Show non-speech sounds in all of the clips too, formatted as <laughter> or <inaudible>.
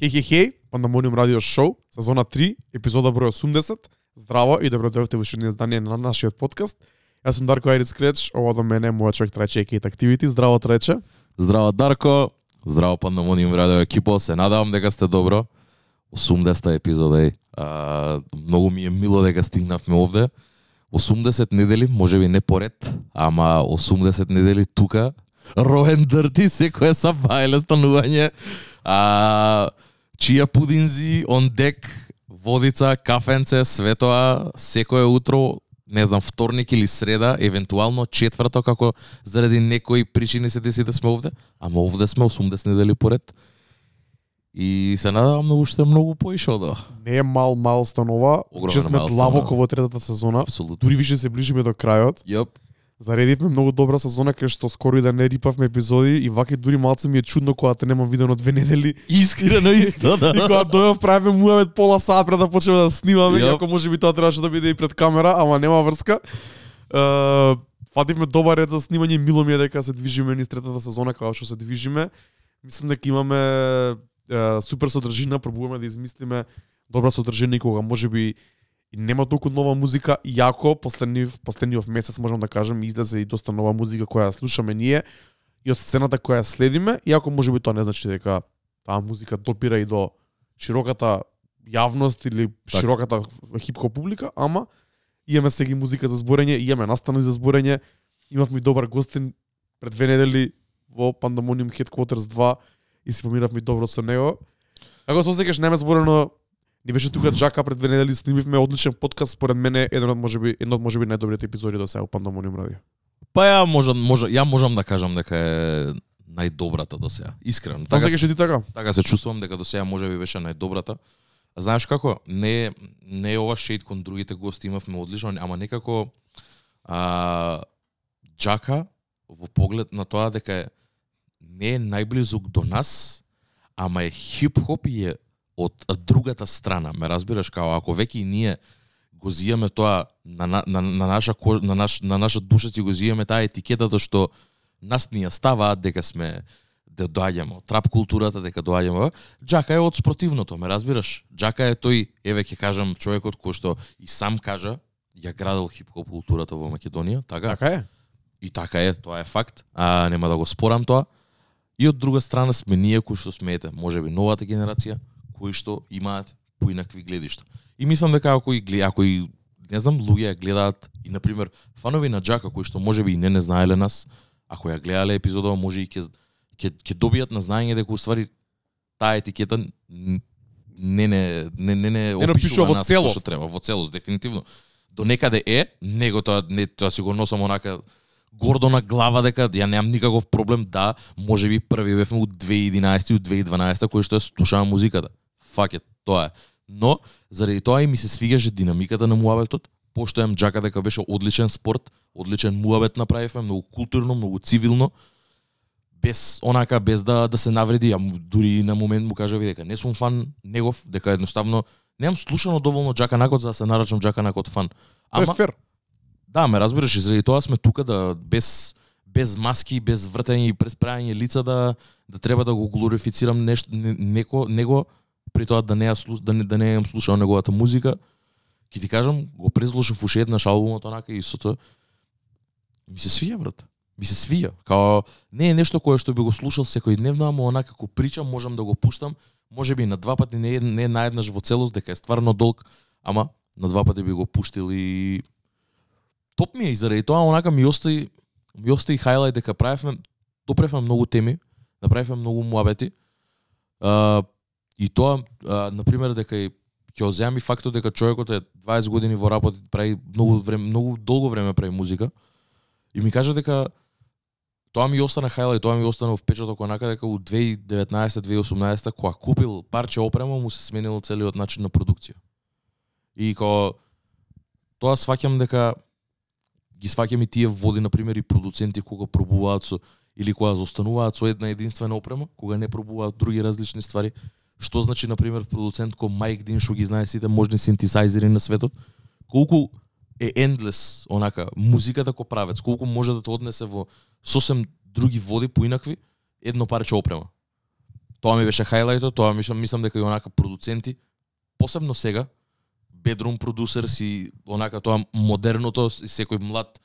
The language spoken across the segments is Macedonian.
Хеј, хеј, хеј, Пандамониум радио шоу, сезона 3, епизода број 80. Здраво и добро дојдовте во уште издание на нашиот подкаст. Јас сум Дарко Айрис Креч, ова до мене е мојот човек Трајче Кейт Активити. Здраво Трајче. Здраво Дарко, здраво Пандамониум радио екипо, се надавам дека сте добро. 80 епизода е. А, многу ми е мило дека стигнавме овде. 80 недели, може би не поред, ама 80 недели тука. Роен дрти, секоја са бајле станување. А, чија пудинзи, он дек, водица, кафенце, светоа, секое утро, не знам, вторник или среда, евентуално четврто, како заради некои причини се деси да сме овде, ама овде сме 80 недели поред. И се надавам на уште многу поише од. Не е мал мал станова, Огромна че сме длабоко во третата сезона. Апсолутно. Дури више се ближиме до крајот. Јоп. Заредивме многу добра сезона кај што скоро и да не рипавме епизоди и вака дури малце ми е чудно кога те немам видено две недели Искрено исто, да. <laughs> и кога дојав правиме муавет пола сат пред да почнеме да снимаме, Јоп. иако може би тоа требаше да биде и пред камера, ама нема врска. Е, фативме добар ред за снимање, мило ми е дека се движиме низ третата сезона како што се движиме. Мислам дека имаме е, супер содржина, пробуваме да измислиме добра содржина и кога можеби и нема толку нова музика, иако последнив последниот месец можам да кажам излезе и доста нова музика која ја слушаме ние и од сцената која ја следиме, иако можеби тоа не значи дека таа музика допира и до широката јавност или Така. широката хип-хоп публика, ама имаме сега и музика за зборење, имаме настани за зборење, имавме добар гостин пред две недели во Pandemonium Headquarters 2 и си помиравме добро со него. Како се осеќаш, нема зборено Ни беше тука Джака пред две недели снимивме одличен подкаст, според мене еден од можеби едно од можеби најдобрите епизоди до сега во Pandemonium радио. Па ја можам, може, ја можам да кажам дека е најдобрата до сега. Искрено. Така се ти така? така се чувствувам дека до сега можеби беше најдобрата. Знаеш како? Не не е ова шейд кон другите гости имавме одлично, ама некако а, Джака во поглед на тоа дека е, не е најблизук до нас, ама е хип-хоп и е од другата страна. Ме разбираш као ако веќе и ние го зијаме тоа на, на, на, на наша кож, на наш на наша душа си го зијаме таа етикетата што нас ни ја ставаат дека сме да доаѓаме од трап културата, дека доаѓаме. Джака е од спротивното, ме разбираш? Джака е тој, еве ќе кажам, човекот кој што и сам кажа, ја градил хип-хоп културата во Македонија, така? Така е. И така е, тоа е факт. А нема да го спорам тоа. И од друга страна сме ние кои што сме ете, можеби новата генерација, кои што имаат поинакви гледишта. И мислам дека ако и гле- ако и не знам луѓе ја гледаат и на пример фанови на Джака кои што можеби и не не знаеле нас, ако ја гледале епизода, може и ќе ќе ќе добијат на знаење дека уствари таа етикета не не не не не Не напишува во целост. што треба, во целост дефинитивно. До некаде е, него тоа не тоа си го носам онака гордо на глава дека ја немам никаков проблем да можеби први бевме у 2011 и у 2012 кој што ја слушаа музиката. Факет, тоа е. Но заради тоа и ми се свигаше динамиката на муабетот, поштојам Джака дека беше одличен спорт, одличен муабет направивме, многу културно, многу цивилно, без онака без да да се навреди, а дури на момент му кажави дека не сум фан негов, дека едноставно немам слушано доволно Джака Накот за да се нарачам Джака Накот фан. Тоа е фер. Да, ме разбираш, и заради тоа сме тука да без без маски, без вртење и преспрајање лица да да треба да го глорифицирам нешто не- неко него при тоа да не ја слуш, да не да не ја слушал неговата музика. Ќе ти кажам, го преслушав уште еднаш албумот онака и со тоа ми се свија брат. Ми се свија. Као не е нешто кое што би го слушал секојдневно, ама онака како причам можам да го пуштам, можеби на два пати не е не наеднаш во целост дека е стварно долг, ама на два пати би го пуштил и топ ми е и заради тоа онака ми остави ми остави хайлайт дека правевме допревме многу теми, направивме многу муабети. А, и тоа а, на пример дека и ќе озеам и фактот дека човекот е 20 години во работа прави многу време многу долго време прави музика. И ми кажа дека тоа ми остана и тоа ми остана впечаток онака дека у 2019-2018 кога купил парче опрема му се сменил целиот начин на продукција. И кога тоа сваќам дека ги сваќам и тие води на пример и продуценти кога пробуваат со или кога застануваат со една единствена опрема, кога не пробуваат други различни ствари. Што значи на пример продуцент кој Майк Дин што ги знае сите можни синтесайзери на светот, колку е endless онака музиката кој правец, колку може да те однесе во сосем други води поинакви едно парче опрема. Тоа ми беше хајлајтот, тоа мислам, мислам дека и онака продуценти, посебно сега, bedroom продусерс и онака тоа модерното, и секој млад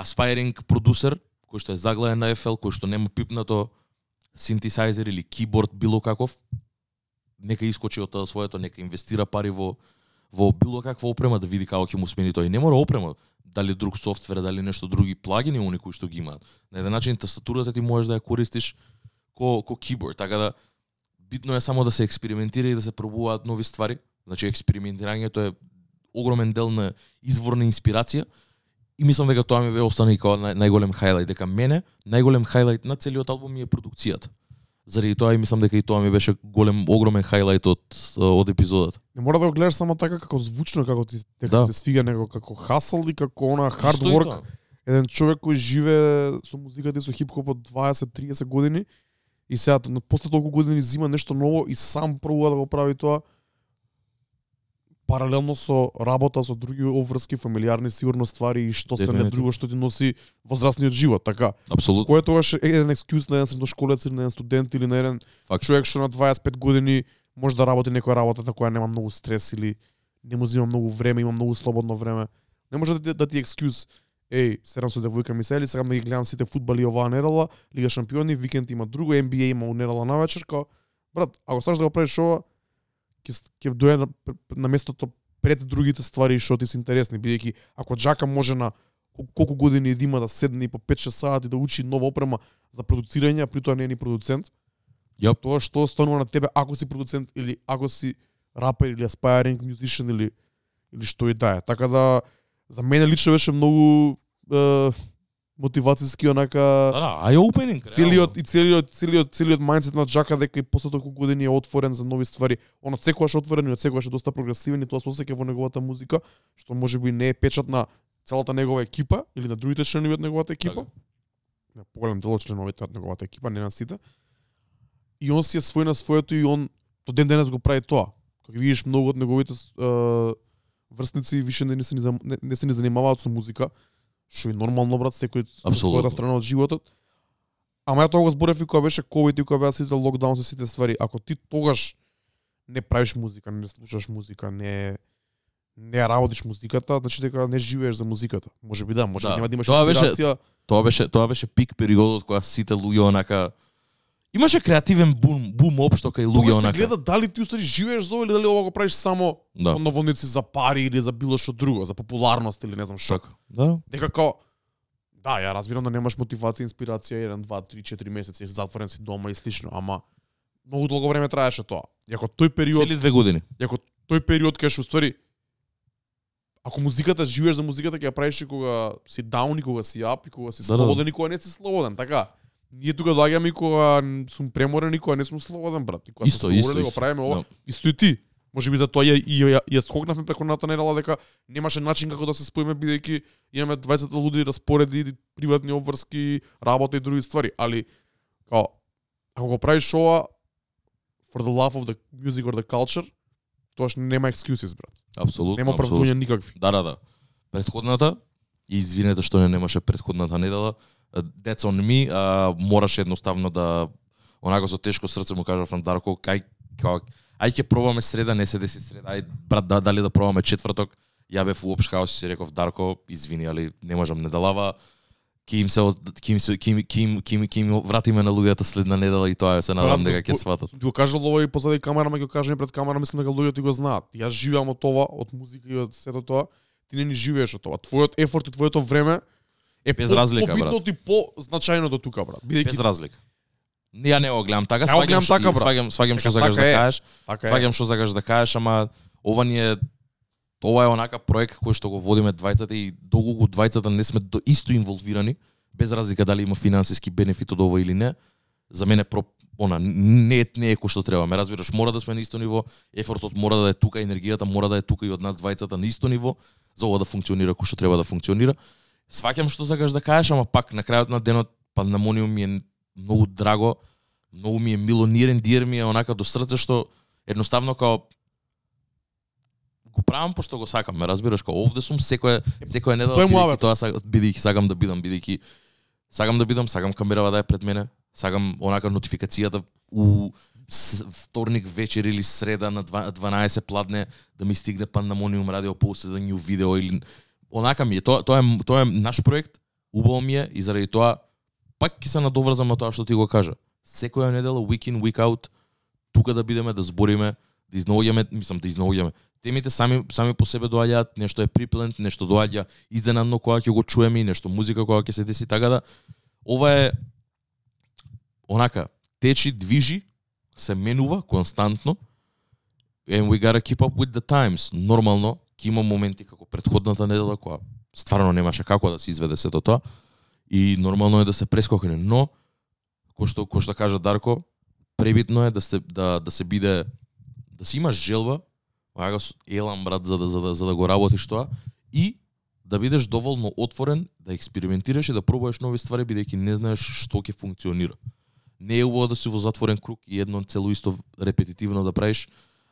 aspiring продусер, кој што е заглаен на FL, кој што нема пипнато синтесайзер или киборд било каков, нека искочи од тоа своето, нека инвестира пари во во било каква опрема да види како ќе му смени тој. Не мора опрема, дали друг софтвер, дали нешто други плагини они кои што ги имаат. На еден начин тастатурата ти можеш да ја користиш ко ко keyboard, така да битно е само да се експериментира и да се пробуваат нови ствари. Значи експериментирањето е огромен дел на изворна инспирација и мислам дека тоа ми бе остана и како најголем хајлајт, дека мене најголем хайлайт на целиот албум ми е продукцијата. Заради тоа и мислам дека и тоа ми беше голем огромен хајлајт од од епизодата. Не мора да го гледаш само така како звучно, како ти дека Да. се свига него како хасл и како она hard work. Еден човек кој живее со музиката и со хип-хопот 20-30 години и сега после толку години зима нешто ново и сам пробува да го прави тоа паралелно со работа со други обврски, фамилиарни сигурно ствари и што се не друго што ти носи возрастниот живот, така. Апсолутно. Кој е тогаш еден екскюз на еден средношколец или на еден студент или на еден Факт. човек што на 25 години може да работи некоја работа на која нема многу стрес или не му зема многу време, има многу слободно време. Не може да ти, да ти екскюз еј, седам со девојка ми сели, сакам да ги гледам сите фудбали оваа недела, Лига шампиони, викенд има друго, NBA има у недела навечер, као, брат, ако сакаш да го правиш ова, ќе ќе дојде на, на местото пред другите ствари што ти се интересни, бидејќи ако Джака може на кол- колку години да има да седне и по 5-6 сати да учи нова опрема за продуцирање, при тоа не е ни продуцент, Јап. тоа што останува на тебе ако си продуцент или ако си рапер или aspiring musician или или што и да е. Така да за мене лично беше многу е, мотивацијски онака Да, да, opening. целиот и целиот целиот целиот мајндсет на Джака дека и после толку години е отворен за нови ствари. Он од секогаш отворен и од секогаш е доста прогресивен и тоа се во неговата музика, што можеби не е печат на целата негова екипа или на другите членови од неговата екипа. Така. На поголем дел од членовите од неговата екипа, не на сите. И он си е свој на своето и он до ден денес го прави тоа. Како видиш многу од неговите е, врсници више не се не, не се ни занимаваат со музика, што е нормално брат, секој својата страна од животот. Ама ја тоа го зборев и кога беше ковид и кога беа сите локдаун со сите ствари. Ако ти тогаш не правиш музика, не слушаш музика, не не работиш музиката, значи дека не живееш за музиката. Може би да, може Да. нема да имаш Тоа беше-. Тоа беше тоа беше пик периодот кога сите луѓе онака Имаше креативен бум, бум општо кај луѓе Тогаш се онака. гледа дали ти уствари живееш за ова или дали ова го правиш само Да. од наводници за пари или за било што друго, за популарност или не знам што. Така. Да. Дека као Да, ја разбирам да немаш мотивација, инспирација 1, 2, 3, 4 месеци, затворен си дома и слично, ама многу долго време траеше тоа. И ако тој период, Цели две години. и ако тој период кај што ствари ако музиката живееш за музиката ќе ја правиш и кога си даун и кога си ап и кога си Да, да. слободен и кога не си слободен, така. Ние тука доаѓаме и кога сум преморен и кога не сум слободен брат. И кога Исто, сум исто, слободен, го исто. правиме ова. Да. Исто и ти. Може би за тоа ја, и ја, ја скокнавме пrekоната недела дека немаше начин како да се споиме бидејќи имаме 20 луди распореди, приватни обврски, работа и други ствари, али као ако го правиш ова for the love of the music or the culture, тоаш нема excuses брат. Апсолутно. Нема оправдувања никакви. Да, да, да. Предходната, и извинете што не немаше предходната недела, that's on me, а, мораше едноставно да онако со тешко срце му кажав на Дарко, кај као ај ќе пробаме среда, не се деси среда, ај брат да, дали да пробаме четврток. Ја бев у опш хаос и си реков Дарко, извини, али не можам недалава. Ки им се од- ки им се ки им ки им ки им, ки им вратиме на луѓето следна недела и тоа се надам дека ќе сватат. Го кажал ова и позади камера, ме го кажа и пред камера, мислам дека луѓето го знаат. Јас живеам од ова, од музика и од сето тоа. Ти не ни живееш од тоа. Твојот ефорт и твоето време е Без разлика, побитно брат. ти по-значајно до тука, брат. Бидејќи Без разлика. Не, ја не го гледам така, сваѓам што така, сваѓам сваѓам што сакаш да кажеш. така. Сваѓам што сакаш да кажеш, ама ова ни е ова е онака проект кој што го водиме двајцата и долго двајцата не сме до исто инволвирани, без разлика дали има финансиски бенефит од ова или не. За мене про она не е не е кој што треба. Ме разбираш, мора да сме на исто ниво, ефортот мора да е тука, енергијата мора да е тука и од нас двајцата на исто ниво за ова да функционира кој што треба да функционира. Сваќам што сакаш да кажеш, ама пак на крајот на денот Пандамониум ми е многу драго, многу ми е мило, нирен диер ми е онака до срце што едноставно као го правам пошто го сакам, ме разбираш, као овде сум секоја секоја недела бидејќи тоа бидејќи сакам да бидам, бидејќи сакам да бидам, сакам камерава да е пред мене, сакам онака нотификацијата у вторник вечер или среда на два- 12 пладне да ми стигне Пандамониум радио поуседање видео или онака ми е тоа тоа е тоа е наш проект, убаво ми е и заради тоа пак ќе се надоврзам на тоа што ти го кажа. Секоја недела week in week out тука да бидеме да збориме, да изнаоѓаме, мислам да изнаоѓаме. Темите сами сами по себе доаѓаат, нешто е приплент, нешто доаѓа изненадно кога ќе го чуеме и нешто музика кога ќе се деси така да ова е онака течи, движи, се менува константно and we gotta keep up with the times. Нормално, ќе има моменти како предходната недела која стварно немаше како да се изведе сето тоа и нормално е да се прескокне, но кој што кој што кажа Дарко, пребитно е да се да да се биде да си имаш желба, вака елам брат за да за да за да го работиш тоа и да бидеш доволно отворен да експериментираш и да пробуваш нови ствари бидејќи не знаеш што ќе функционира. Не е убаво да си во затворен круг и едно цело исто репетитивно да правиш,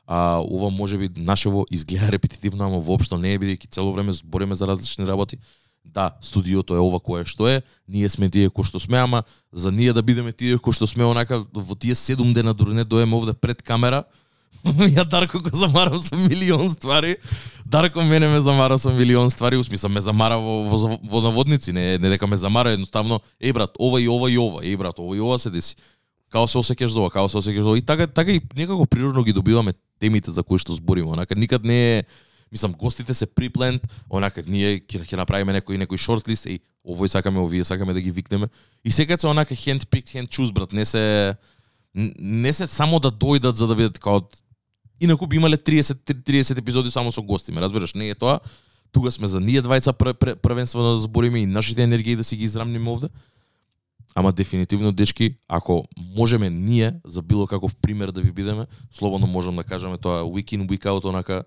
а ова може би нашево изгледа репетитивно, ама воопшто не е бидејќи цело време збориме за различни работи. Да, студиото е ова кое што е, ние сме тие кои што сме, ама за ние да бидеме тие кои што сме онака во тие 7 дена дури не доеме овде пред камера, <laughs> ја Дарко го замарам со милион ствари. Дарко мене ме замара со милион ствари, усмисам ме замара во, во, во наводници, не, не дека ме замара, едноставно, еј брат, ова и ова и ова, еј брат, ова и ова се деси. Као се осеќаш за ова, како се осеќаш за ова. И така, така и некако природно ги добиваме темите за кои што збориме. Онака никад не е мислам гостите се приплент, онака ние ќе ќе направиме некој некој шортлист, и овој сакаме, овие сакаме да ги викнеме. И секогаш се онака hand picked, hand choose брат, не се не се само да дојдат за да видат како инаку би имале 30 30 епизоди само со гости, ме разбираш, не е тоа. Тука сме за ние двајца пр, пр, првенствено да збориме и нашите енергии да си ги израмниме овде. Ама дефинитивно дечки, ако можеме ние за било каков пример да ви бидеме, слободно можам да кажеме тоа week in week out онака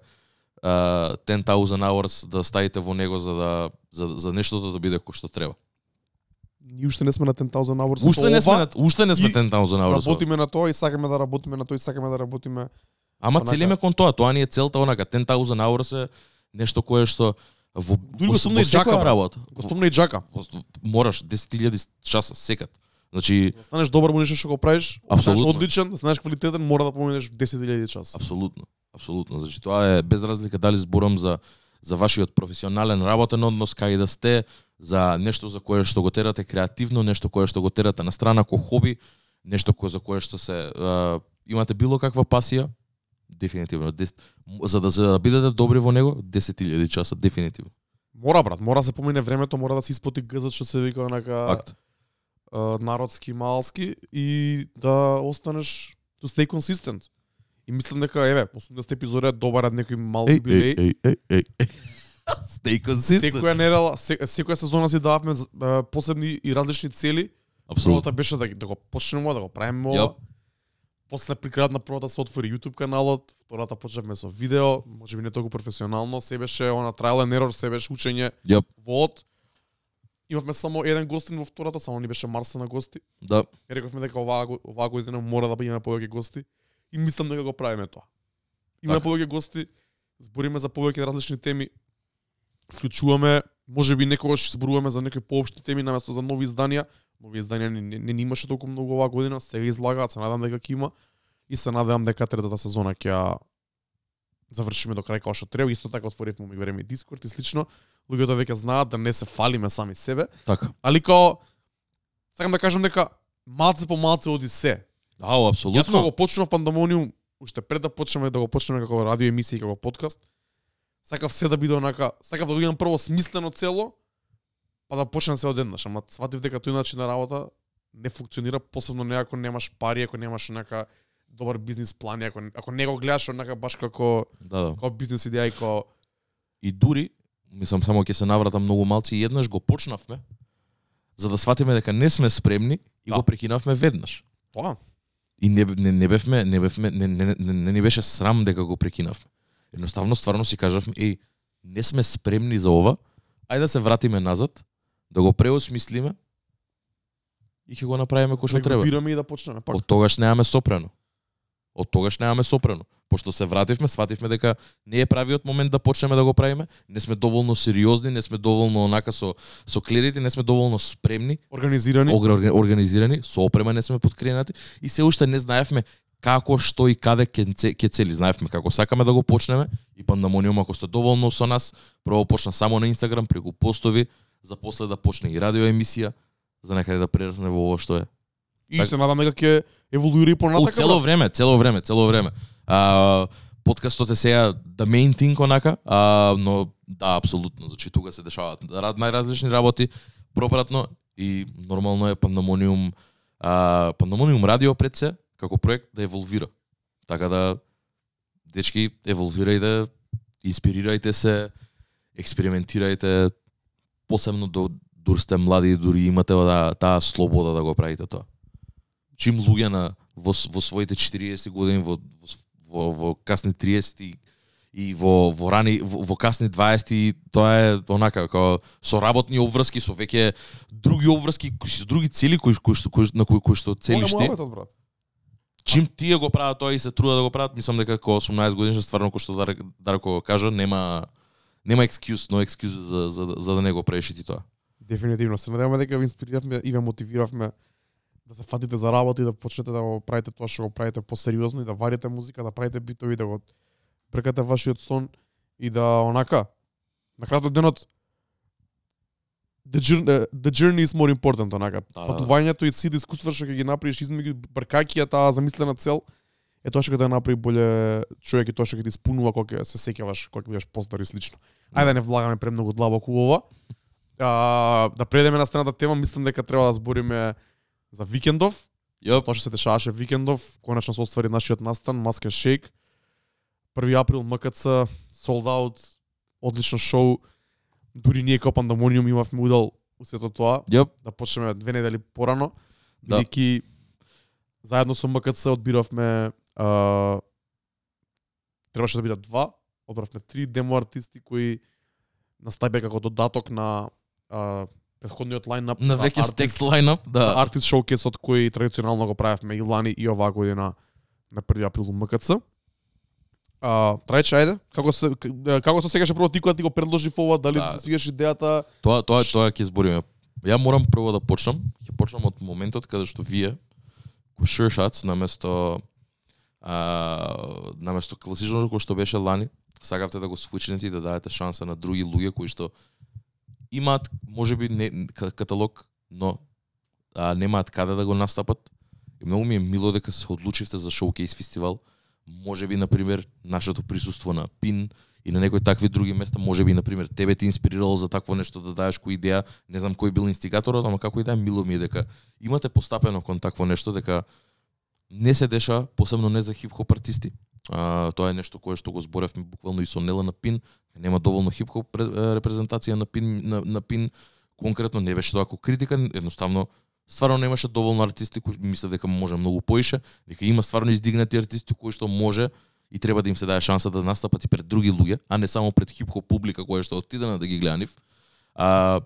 uh, 10,000 hours да ставите во него за да за, за нештото да биде кој што треба. Ние уште не сме на 10,000 hours. Уште не сме на, уште не сме и 10,000 hours. Работиме на тоа и сакаме да работиме на тоа и сакаме да работиме. Ама целиме кон тоа, тоа ни е целта онака 10,000 hours е нешто кое што во Дури го спомна и Джака, работа. Го спомна и Джака. Мораш 10.000 часа секад. Значи Да станеш добар во нешто што го правиш, да станеш одличен, да станеш квалитетен, мора да поминеш 10.000 часа. Апсолутно. Апсолутно. Значи тоа е без разлика дали зборам за за вашиот професионален работен однос кај да сте, за нешто за кое што го терате креативно, нешто кое што го терате на страна ко хоби, нешто кое за кое што се а, имате било каква пасија, дефинитивно. Дес, за да за да бидете добри во него, 10.000 часа дефинитивно. Мора брат, мора да се помине времето, мора да се испоти гзот што се вика онака Факт. а, народски малски и да останеш to stay consistent. И мислам дека еве, 80 епизода е добар од некој мал јубилеј. еј, еј, еј. <laughs> Stay consistent. Секоја недела, се, секоја сезона си дававме а, посебни и различни цели. Апсолутно. Беше да, да го почнеме, да го правиме ова. Јап. После при крајот на првата се отвори YouTube каналот, втората почнавме со видео, може би не толку професионално, се беше она trial and error, се беше учење Јап. во од. Имавме само еден гостин во втората, само ни беше Марса на гости. Да. И рековме дека оваа, оваа година мора да имаме повеќе гости и мислам дека го правиме тоа. Имаме Така. повеќе гости, збориме за повеќе различни теми, вклучуваме, може би некогаш зборуваме за некои поопшти теми наместо за нови изданија. Нови изданија не, не, не имаше толку многу оваа година, сега излагаат, се надам дека ќе има и се надевам дека третата сезона ќе завршиме до крај како што треба. Исто така отворивме ми време Дискорд и слично. Луѓето веќе знаат да не се фалиме сами себе, Така. али као сакам да кажам дека малце по малце оди се. Јас апсолутно. кога го почнав пандемониум, уште пред да почнеме да го почнеме како радио емисија и како подкаст, сакав се да биде онака, сакав да го имам прво смислено цело, па да почнам се одеднаш, ама сватив дека тој начин на работа не функционира, посебно не ако немаш пари, ако немаш онака добар бизнис план, ако ако не го гледаш онака баш како Да, да. како бизнис идеја и како И дури, мислам само ќе се навратам многу малци и еднаш го почнавме за да сватиме дека не сме спремни и Да. го прекинавме веднаш. тоа. И не, не, не бевме, не бевме, не, не, не, не ни беше срам дека го прекинавме. Едноставно, стварно си кажавме, еј, не сме спремни за ова, ајде да се вратиме назад, да го преосмислиме и ќе го направиме кој што да треба. бираме и да почнеме пак. Од тогаш немаме сопрено. Од тогаш немаме сопрено. Пошто се вративме, свативме дека не е правиот момент да почнеме да го правиме, не сме доволно сериозни, не сме доволно онака со со кледите, не сме доволно спремни, Организирани. орга- организирани, со опрема не сме подкренати и се уште не знаевме како, што и каде ќе цели. Знаевме како сакаме да го почнеме и пандамониум ако сте доволно со нас, прво почна само на Инстаграм преку постови, за после да почне и радио емисија, за некаде да прерасне во ова што е. И Так- се надам дека ќе еволуира и понатака. цело време, цело време, цело време. А, подкастот е сега the main thing онака, а, но да, апсолутно, значи тука се дешаваат рад, најразлични работи пропратно и нормално е Пандамониум а, Пандамониум радио пред се како проект да еволвира. Така да дечки еволвирајте, инспирирајте се, експериментирајте, посебно до дур сте млади и дури имате таа таа слобода да го правите тоа. Чим луѓе на во, во своите 40 години во во, во касни 30 и, и во во рани во, во касни 20 тоа е онака како со работни обврски со веќе други обврски кои со други цели кои кои што кои, на кои, кои што целиш ти. Чим тие го прават тоа и се трудат да го прават, мислам дека како 18 годишен стварно кој што Дарко, кажа, нема нема екскюз, но екскюз за, за, за да не го правиш и ти тоа. Дефинитивно се надеваме дека ви инспириравме и ве мотивиравме да се фатите за работа и да почнете да го правите тоа што го правите посериозно и да варите музика, да правите битови, да го бркате вашиот сон и да онака на крајот од денот the journey, the journey is more important онака. Да, да, да. Патувањето и сите искуства што ќе ги направиш измеѓу бркајќи ја таа замислена цел е тоа што ќе те направи боле човек и тоа што ќе ти испунува кога се сеќаваш, кога ќе бидеш постар и слично. Ајде да не влагаме премногу длабоко у ова. А, да предеме на страната тема, мислам дека треба да збориме за викендов. Јоп, Тоа што се дешаваше викендов, конечно се оствари нашиот настан, Маска Шейк. 1 април МКЦ, sold out, одлично шоу. Дури ние како Пандамониум имавме удел у сето тоа, јоп, да почнеме две недели порано. Да. Бидејќи заедно со МКЦ одбиравме а, требаше да бидат два, одбравме три демо артисти кои настапија како додаток на а, предходниот лајнап на веќе стекс лайнап, да. артист шоукесот кој традиционално го правевме и лани и оваа година на 1 април МКЦ. А, Трајче, ајде, како се како се сегаше прво ти кога ти го предложи ова, дали Да. ти се свигаш идејата? Тоа тоа тоа ќе збориме. Ја морам прво да почнам. Ќе почнам од моментот каде што вие ко Sure Shots наместо а, наместо класичното кој што беше лани, сакавте да го свучнете и да дадете шанса на други луѓе кои што имаат можеби не каталог, но а, немаат каде да го настапат. И многу ми е мило дека се одлучивте за шоукейс фестивал. Можеби на пример нашето присуство на Пин и на некои такви други места, можеби на пример тебе ти инспирирало за такво нешто да даеш кој идеја, не знам кој бил инстигаторот, ама како и да е мило ми е дека имате постапено кон такво нешто дека не се деша, посебно не за хип-хоп артисти. А, тоа е нешто кое што го зборевме буквално и со Нела на Пин, нема доволно хип-хоп репрезентација на Пин на, на Пин конкретно не беше тоа како критика, едноставно стварно немаше доволно артисти кои мислев дека може многу поише, дека има стварно издигнати артисти кои што може и треба да им се даде шанса да настапат и пред други луѓе, а не само пред хип-хоп публика која што отидена да ги гледа нив. А,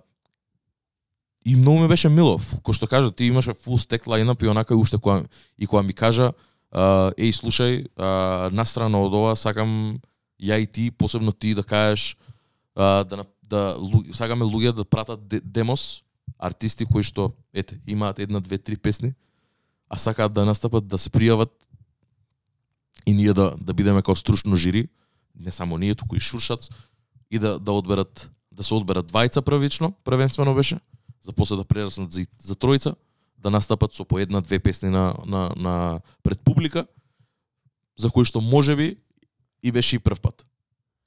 и многу ми беше мило, Ф- кој што кажа, ти имаше full stack лајнап и онака и уште која и која ми кажа, еј слушај, а, настрана од ова сакам ја и ти, посебно ти да кажеш а, да да, да лу- сакаме луѓе да пратат де, демос, артисти кои што ете имаат една, две, три песни, а сакаат да настапат, да се пријават и ние да да бидеме како стручно жири, не само ние, туку и Шуршац, и да да одберат да се одберат двајца првично, првенствено беше, за после да прераснат за, за тројца, да настапат со по една, две песни на, на, на пред публика, за кои што можеби и беше и прв пат.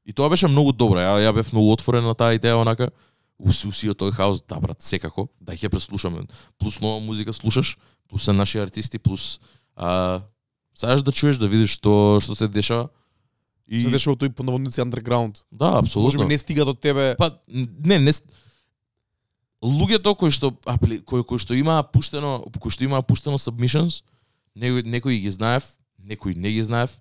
И тоа беше многу добро. Ја, ја бев многу отворен на таа идеја, онака, уси, уси тој хаос, да брат, секако, да ќе преслушаме. Плюс нова музика слушаш, плюс се наши артисти, плюс а, сакаш да чуеш, да видиш што што се дешава. И Се дешава тој по наводници underground. да, апсолутно. Можеби не стига до тебе. Па не, не луѓето кои што апли, кои кои што имаа пуштено, кои што имаа пуштено submissions, некои некои ги знаев, некои не ги знаев.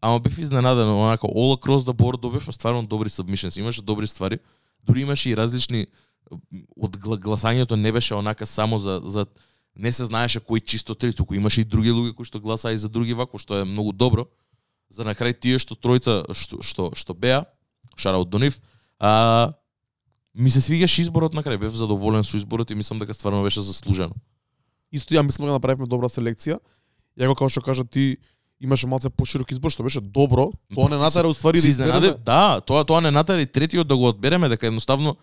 Ама бев изненаден, онака all across the board добивме стварно добри submissions, имаше добри ствари. Дури имаше и различни од гласањето не беше онака само за за не се знаеше кој чисто три, туку имаше и други луѓе кои што гласаа и за други вако, што е многу добро. За на крај тие што тројца што што, што беа, шараут до нив, а, ми се свигаше изборот на крај, бев задоволен со изборот и мислам дека стварно беше заслужено. Исто ја мислам дека направивме добра селекција Ја го како што кажа ти имаше малце поширок избор што беше добро, тоа не натера уствари да избереме. да, тоа тоа не натера и третиот да го одбереме дека едноставно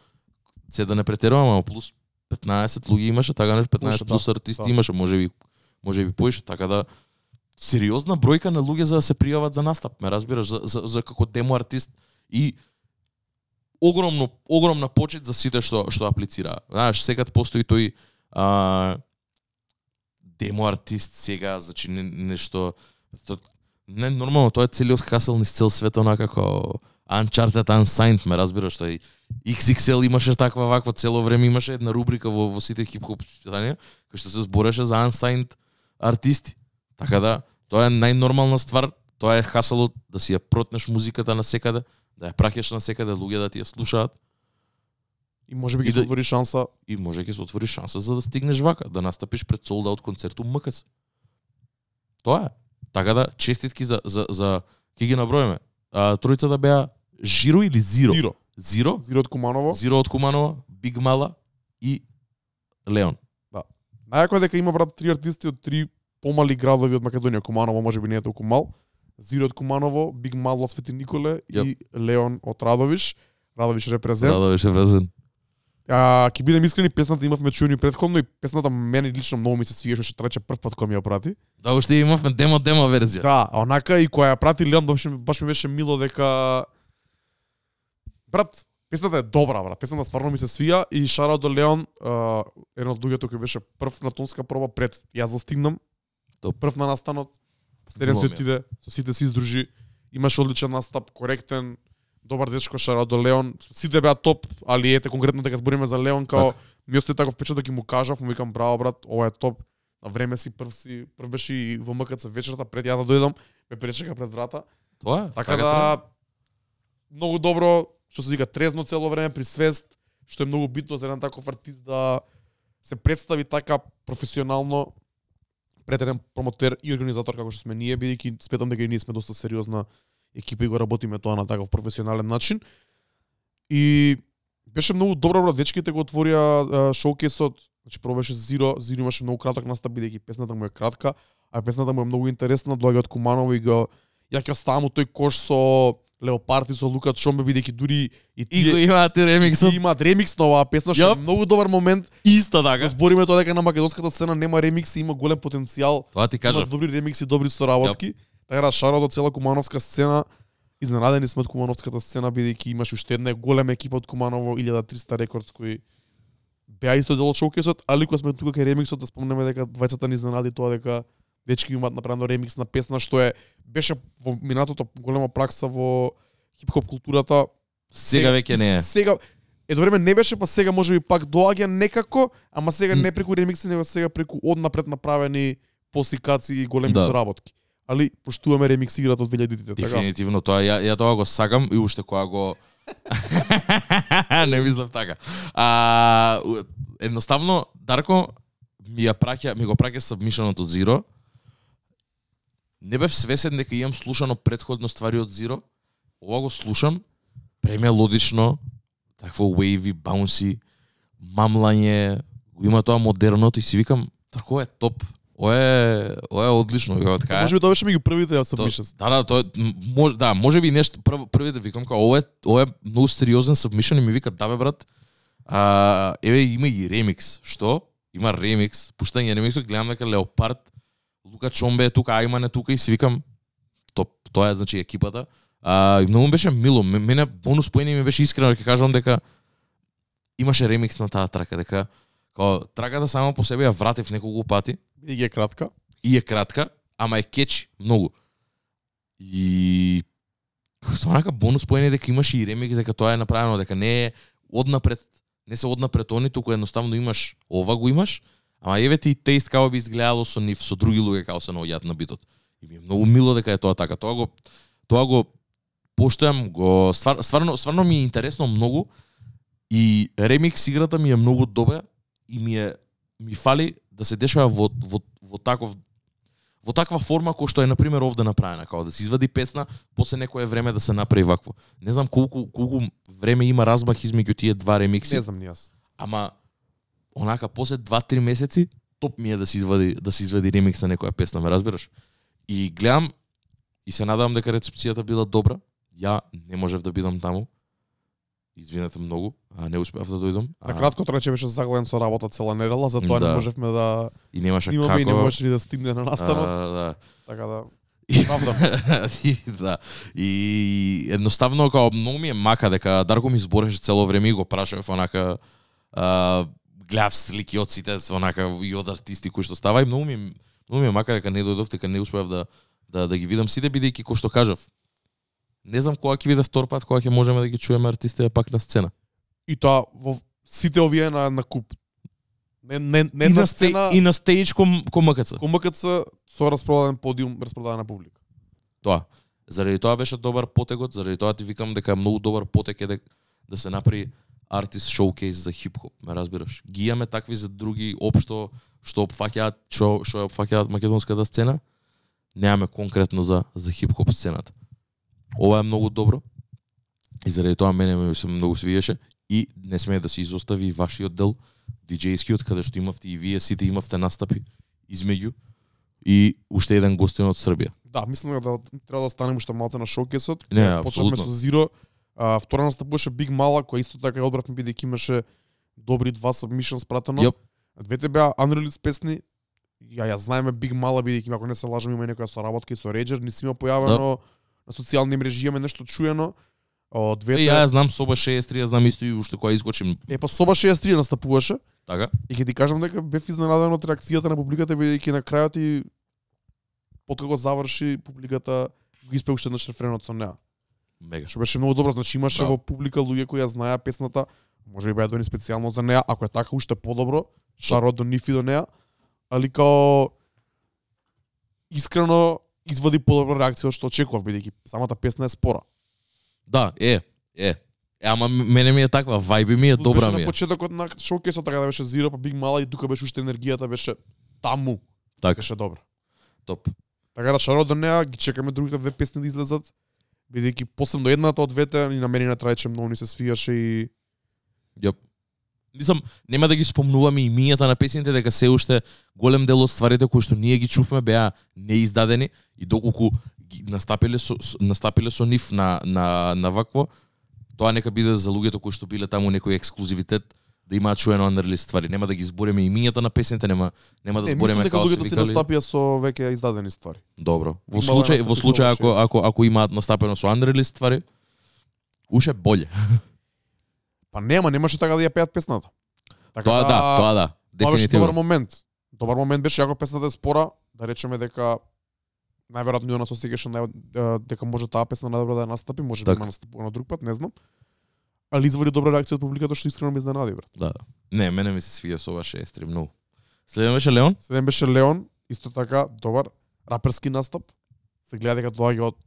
се да не претеруваме, ама плюс 15 луѓе имаше, така нешто 15 Повеќе, плюс да, артисти да. имаше, можеби можеби поише, така да сериозна бројка на луѓе за да се пријават за настап, ме разбираш, за, за, за како демо артист и огромно огромна почет за сите што што аплицира Знаеш, секад постои тој а, демо артист сега, значи не, нешто то, не нормално, тоа е целиот хасел низ цел свет онака како Uncharted Unsigned, ме разбираш, тој XXL имаше таква вакво цело време имаше една рубрика во, во сите хип-хоп списанија кој што се збореше за Unsigned артисти. Така да, тоа е најнормална ствар, тоа е хаселот да си ја протнеш музиката на секаде, да ја праќаш на секаде, луѓе да ти ја слушаат И можеби И ги да- се отвори шанса и може ќе се отвори шанса за да стигнеш вака, да настапиш пред солд аут концерт у МКС. Тоа е. Така да честитки за за за ќе ги наброиме. А тројцата беа Жиро или Зиро? Зиро. Зиро, Зиро од Куманово. Зиро од Куманова, Биг Мала и Леон. Најако е дека има брат три артисти од три помали градови од Македонија. Куманово можеби не е толку мал. Зиро од Куманово, Биг Мал од Свети Николе и Леон од Радовиш. Радовиш репрезент. Беше вразен. А, ќе бидем искрени, песната имавме чуени претходно и песната мене лично многу ми се свиеше што трече прв пат кога ми ја прати. Да, уште имавме демо демо верзија. Да, а онака и која ја прати Леон баш, баш ми беше мило дека брат, песната е добра, брат. Песната стварно ми се свија и шара до Леон, едно од луѓето кој беше прв на тонска проба пред јас застигнам. Топ. Прв на настанот. Последен се отиде, со сите се издружи. Имаше одличен настап, коректен, добар дечко шара до Леон. Сите беа топ, али ете конкретно дека збориме за Леон као ми остави таков впечаток и му кажав, му викам браво брат, ова е топ. На време си прв си прв беше и во МКЦ вечерта пред ја да дојдам, ме пречека пред врата. Тоа е. Така треба. да многу добро, што се вика трезно цело време при свест, што е многу битно за еден таков артист да се представи така професионално претерен промотер и организатор како што сме ние, бидејќи сметам дека и ние сме доста сериозна екипа и го работиме тоа на таков професионален начин. И беше многу добро, брат, дечките го отворија шоукесот, значи прво беше Zero, Zero имаше многу краток настап бидејќи песната му е кратка, а песната му е многу интересна, доаѓа од Куманово и го ја ќе оставам у тој кош со Леопард и со Лукат Шомбе бидејќи дури и И го тие имаат и ремиксот. имаат ремикс на оваа песна што е многу добар момент. Исто така. збориме тоа дека на македонската сцена нема ремикси, има голем потенцијал. Тоа ти кажав. добри ремикси, добри соработки. Така да шаро до цела кумановска сцена. Изненадени сме од кумановската сцена бидејќи имаше уште една голема екипа од Куманово 1300 рекордс кои беа исто дел од шоукесот, али кога сме тука кај ремиксот да спомнеме дека двајцата ни изненади тоа дека дечки имаат направено ремикс на песна што е беше во минатото голема пракса во хип-хоп културата. Сега веќе не е. Сега едно време не беше, па сега можеби пак доаѓа некако, ама сега не преку ремикси, него сега преку однапред направени посикаци и големи Да. соработки. Али поштуваме ремикс играта од 2000-тите, така? Дефинитивно тоа ја ја тоа го сакам и уште кога го <laughs> не мислев така. А едноставно Дарко ми ја праќа, ми го праќа сабмишенот од Зиро. Не бев свесен дека имам слушано предходно ствари од Зиро. Ова го слушам премелодично, такво wavy, bouncy, мамлање, го има тоа модерното и си викам, ова е топ. Ова е, ова е одлично, како така. Може би тоа беше меѓу првите ја submissions. Да, да, тоа може да, може би нешто прв први да викам како ова е ова е многу сериозен submission и ми вика да бе брат. А, еве има и ремикс. Што? Има ремикс. Пуштање ремиксот гледам дека Леопард Лука Чомбе е тука, Айман е тука и си викам топ. Тоа е значи екипата. А, и многу ми беше мило. Мене бонус поени ми беше искрено ќе кажам дека имаше ремикс на таа трака, дека као траката само по себе ја вратив неколку пати Бидејќи е кратка. и е кратка, ама е кечи многу. И тоа нека бонус поени дека имаш и ремикс дека тоа е направено дека не е однапред не се однапред они туку едноставно имаш ова го имаш, ама еве ти и теист како би изгледало со нив со други луѓе како се наоѓаат на битот. И ми е многу мило дека е тоа така. Тоа го тоа го поштојам, го ствар, стварно стварно ми е интересно многу и ремикс играта ми е многу добра и ми е ми фали да се дешава во во во таков во таква форма кој што е на пример овде направена, како да се извади песна, после некое време да се направи вакво. Не знам колку колку време има размах измеѓу тие два ремикси, Не знам ни јас. ама онака после 2-3 месеци топ ми е да се извади да се извади ремикс на некоја песна, ме разбираш? И гледам и се надевам дека рецепцијата била добра. Ја не можев да бидам таму. Извинете многу, а не успеав да дојдам. На А, кратко рече беше загледен со работа цела недела, затоа Да. не можевме да и немаше како. и не можеше ни да стигне на а, настанот, да. така да И- Правда. <laughs> и, да. И едноставно као многу ми е мака дека Дарко ми збореше цело време и го прашав онака а, гледав слики од сите онака и од артисти кои што става и многу ми многу ми е мака дека не дојдов дека не успеав да да да ги видам сите бидејќи кој што кажав. Не знам кога ќе биде втор пат кога ќе можеме да ги чуеме артистите пак на сцена. И тоа во сите овие на на куп. Не не не и на на сцена и на стејдж ком ком МКЦ. кон МКЦ со распродаден подиум, распродадена публика. Тоа. Заради тоа беше добар потегот, заради тоа ти викам дека многу добар потек е дека да се направи артист шоукейс за хип-хоп, ме разбираш. Ги имаме такви за други општо што опфаќаат што што опфаќаат македонската сцена. Немаме конкретно за за хип-хоп сцената. Ова е многу добро. И заради тоа мене ми се многу свиеше и не смее да се изостави и вашиот дел, диџејскиот, каде што имавте и вие сите имавте настапи измеѓу и уште еден гостин од Србија. Да, мислам да треба да останеме уште малце на шоукесот. Не, Почнавме апсолутно. со Зиро. А, втора настапуваше Биг Мала, која исто така ја одбратме бидејќи имаше добри два submissions пратено. Јоп. Двете беа unreleased песни. Ја ја знаеме Биг Мала бидејќи ако не се лажам има некоја соработка и со Реджер, не си има појавено на социјални мрежи, имаме нешто чуено. Е, двете ја ја знам Соба 63, ја знам исто и уште која изгочим. Е, па Соба 63 настапуваше Така? и ќе ти кажам дека бев изненаден од реакцијата на публиката бидејќи на крајот и откако заврши публиката го испеа уште еднаш рефренот со неа. Мега. Што беше многу добро, значи имаше Да. во публика луѓе кои ја знаеа песната, може би ја дони специјално за неа, ако е така уште подобро, шарот до ниф и до неа, али као искрено извади подобра реакција од што очекував бидејќи самата песна е спора. Да, е, е. Е, ама мене ми е таква, вајби ми е Плюс добра беше ми на е. почетокот на шоукесот така да беше Зиро па Биг Мала и тука беше уште енергијата беше таму, Така, беше добра. топ. Така да шарот до неа ги чекаме другите две песни да излезат бидејќи посебно едната од двете и на мене на трајче многу ни се свијаше и Јоп. Мислам, нема да ги спомнуваме имињата на песните, дека се уште голем дел од стварите кои што ние ги чувме беа неиздадени и доколку ги настапиле со настапиле со нив на на на вакво, тоа нека биде за луѓето кои што биле таму некој ексклузивитет да имаат чуено unreleased ствари. Нема да ги збориме имињата на песните, нема нема да Не, дека како се луѓето викале. настапија со веќе издадени ствари. Добро. Во случај во случај ако ако ако имаат настапено со unreleased ствари, уше боле. <laughs> Па нема, немаше така да ја пеат песната. Така Тоа да, тоа да. Тоа добар Дефинитивно. момент. Добар момент беше ако песната е спора, да речеме дека најверојатно Јона се осеќаше нај- а, дека може таа песна најдобро да ја настапи, може би има настапувано друг пат, не знам. Али извади добра реакција од публиката што искрено ме изненади брат. Да. Не, мене ми се свија со ова 6 многу. Следен беше Леон? Следен беше Леон, исто така добар раперски настап. Се гледа дека доаѓа од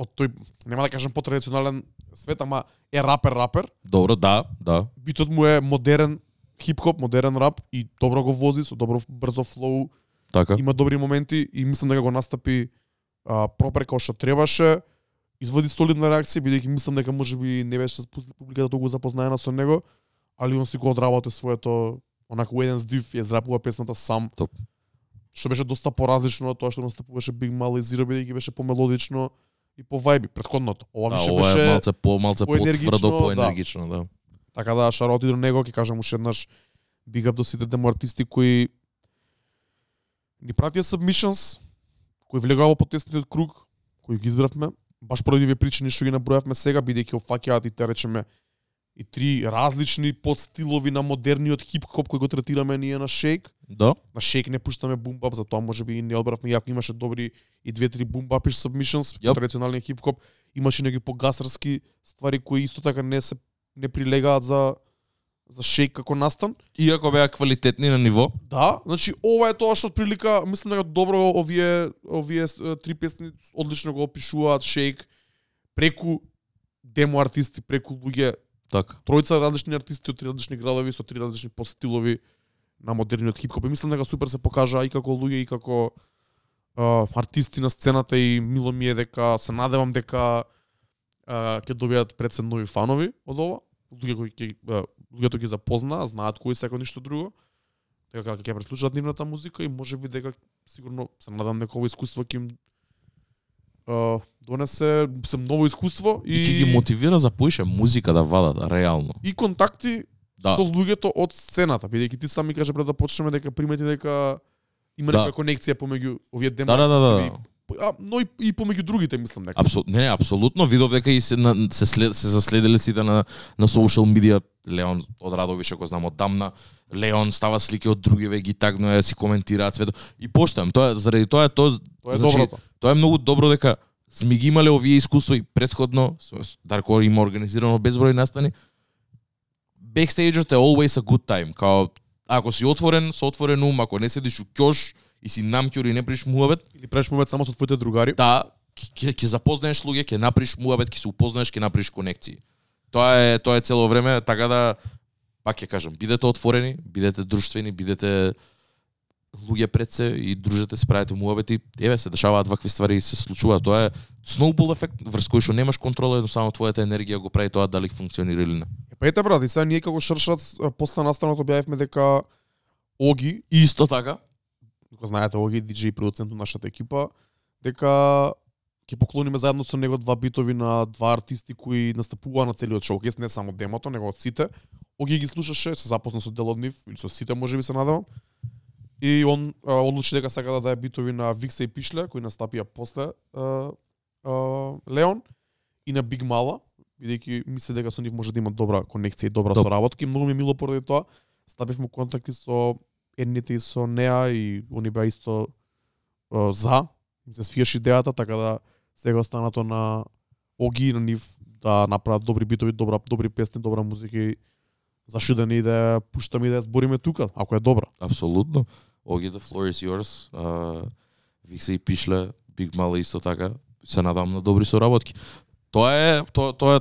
од тој нема да кажам потрадиционален свет, ама е рапер рапер. Добро, да, да. Битот му е модерен хип-хоп, модерен рап и добро го вози со добро брзо флоу, Така. има добри моменти и мислам дека го настапи а, пропер како што требаше. Извади солидна реакција бидејќи мислам дека можеби не беше публиката толку запознаена со него, али он си го одработи своето онака у еден здив ја израпува песната сам. Топ. Што беше доста поразлично од тоа што настапуваше Big Mal и Zero бидејќи беше помелодично и по вајби претходното. Ова Да, више ова беше малце по малце потврдо, да. поенергично, да. Така да шароти до него, ќе кажам уште еднаш big up до сите демо артисти кои ни пратија submissions, кои влегува во потесниот круг, кои ги избравме, баш поради овие причини што ги набројавме сега, бидејќи опфаќаат и те речеме и три различни подстилови на модерниот хип-хоп кој го третираме ние на Shake. Да? На Shake не пуштаме бумбап, затоа може би и не одбравме, иако имаше добри и две-три бумбапиш submissions, Јап. традиционалниот хип-хоп, имаше неги погасарски ствари кои исто така не се не прилегаат за за Shake како настан. Иако беа квалитетни на ниво, Да, значи ова е тоа што прилика, мислам дека добро овие овие три песни одлично го опишуваат Shake преку демо артисти, преку луѓе така. тројца различни артисти од три различни градови со три различни постилови на модерниот хип-хоп. И мислам дека супер се покажа и како луѓе и како а, артисти на сцената и мило ми е дека се надевам дека а, ќе добијат пред се нови фанови од ова. Луѓе кои ќе луѓето ги запознаа, знаат кои се ако ништо друго. дека ќе преслушаат нивната музика и можеби дека сигурно се надам дека ово искуство ќе им а, донесе се ново искуство И и ќе ги мотивира за поише музика да вадат, реално. и контакти Да. со луѓето од сцената, бидејќи ти сами кажа пред да почнеме дека примети дека има Да. некоја конекција помеѓу овие демо Да, да, да, да. А, но и, и помеѓу другите мислам дека. Апсолутно, не, не, апсолутно видов дека и се на, се, след, се заследиле сите на на social media. Леон од Радовише го знам од дамна. Леон става слики од другиве ги тагнува си коментираат свето. И поштојам, тоа заради тоа тоа Тоа е значи, доброто. Тоа е многу добро дека сме ги имале овие искуства и предходно, Дарко има организирано безброј настани. Бекстејџот е always a good time. Као, ако си отворен, со отворен ум, ако не седиш у кјош и си намќур и не приш муавет, Или преш момент само со твоите другари. да, ќе ќе запознаеш луѓе, ќе направиш муабет, ќе се упознаеш, ќе направиш конекции. Тоа е тоа е цело време, така да пак ќе кажам, бидете отворени, бидете друштвени, бидете луѓе пред се и дружете се, правите муабети, еве се дешаваат вакви ствари и се случува. Тоа е snowball ефект врз кој што немаш контрола, едноставно твојата енергија го прави тоа дали функционира или не. Е, па ете брат, и сега ние како шршат после настанот објавивме дека Оги, исто така, го знаете Оги, диџеј продуцент на нашата екипа, дека ќе поклониме заедно со него два битови на два артисти кои настапуваа на целиот шоукес, не само демото, него од сите. Оги ги слушаше, се запозна со дел од нив, или со сите можеби се надевам. И он а, одлучи дека сака да даде битови на Викса и Пишле, кои настапија после а, а, Леон, и на Биг Мала, бидејќи мисли дека со нив може да има добра конекција и добра Топ. соработка. И многу ми е мило поради тоа. Стапивме контакти со едните и со неа и они беа исто а, за. Им се свиеше идејата, така да сега останато на Оги и на нив да направат добри битови, добра, добри песни, добра музика и зашто да не и да пуштаме и да ја збориме тука, ако е добра. апсолутно. Оги the floor is yours. Uh, Викса и Пишле, Биг Мала исто така. Се надам на добри соработки. Тоа е тоа тоа е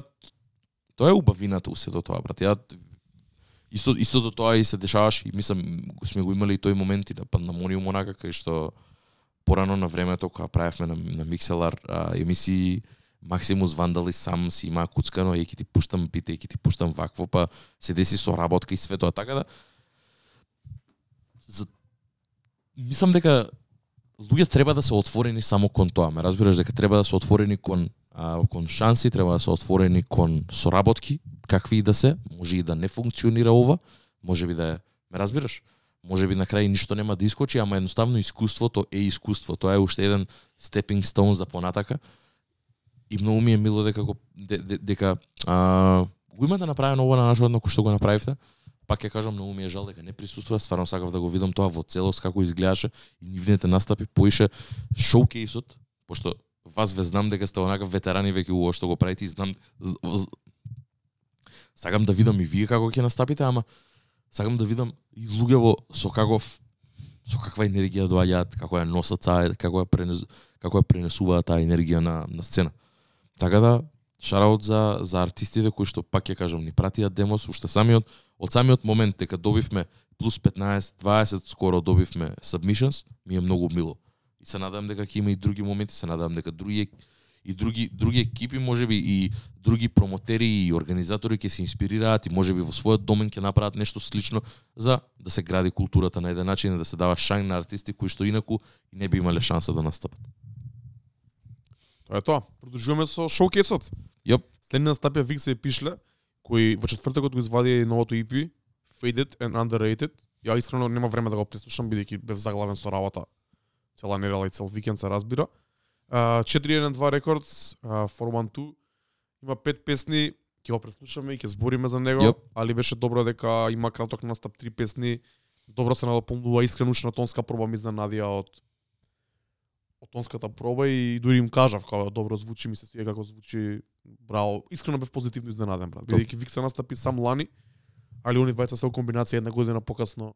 тоа е убавината у сето тоа, брат. Ја исто истото тоа и се дешаваше и мислам сме го имали и тој момент и да на пандамониум онака кај што порано на времето кога правевме на, на Микселар а, емисии Максимус Вандали сам си има куцкано и ќе ти пуштам бите, и ќе ти пуштам вакво, па се деси со работка и све тоа. Така да за мислам дека луѓе треба да се отворени само кон тоа. Ме разбираш дека треба да се отворени кон а, кон шанси, треба да се отворени кон соработки, какви и да се, може и да не функционира ова, може би да е, ме разбираш? Може би на крај ништо нема да искочи, ама едноставно искуството е искуство. Тоа е уште еден stepping stone за понатака. И многу ми е мило дека го де, де, дека а, го имате да направено ова на нашо кој што го направивте. Пак ќе кажам, многу ми е жал дека не присуствува, стварно сакав да го видам тоа во целост како изгледаше и нивните настапи поише шоукейсот, пошто вас ве знам дека сте онака ветерани веќе во што го правите и знам сакам да видам и вие како ќе настапите, ама сакам да видам и луѓе во со каков со каква енергија доаѓаат, како ја носат таа, како ја пренес, како ја пренесуваат таа енергија на на сцена. Така да шараут за за артистите кои што пак ќе кажам ни пратија демос уште самиот од самиот момент дека добивме плюс 15 20 скоро добивме submissions ми е многу мило. И се надам дека ќе има и други моменти, се надам дека други и други други екипи можеби и други промотери и организатори ќе се инспирираат и можеби во својот домен ќе направат нешто слично за да се гради културата на еден начин и да се дава шајн на артисти кои што инаку не би имале шанса да настапат. Тоа е тоа. Продолжуваме со шоукесот. Јоп. Следни настапија Викса и Пишле, кои во четвртокот го извади новото EP, Faded and Underrated. Ја искрено нема време да го преслушам, бидејќи бев заглавен со работа цела недела и цел викенд се разбира. Uh, 412 Records, uh, 412, има пет песни, ќе го преслушаме и ќе збориме за него, Јоп. али беше добро дека има краток настап, три песни, добро се надополнува искренушна тонска проба ми изненадија од од тонската проба и дури им кажав како добро звучи, ми се свија како звучи браво. Искрено бев позитивно изненаден брат. Бидејќи Вик се настапи сам лани, али они двајца се во комбинација една година покасно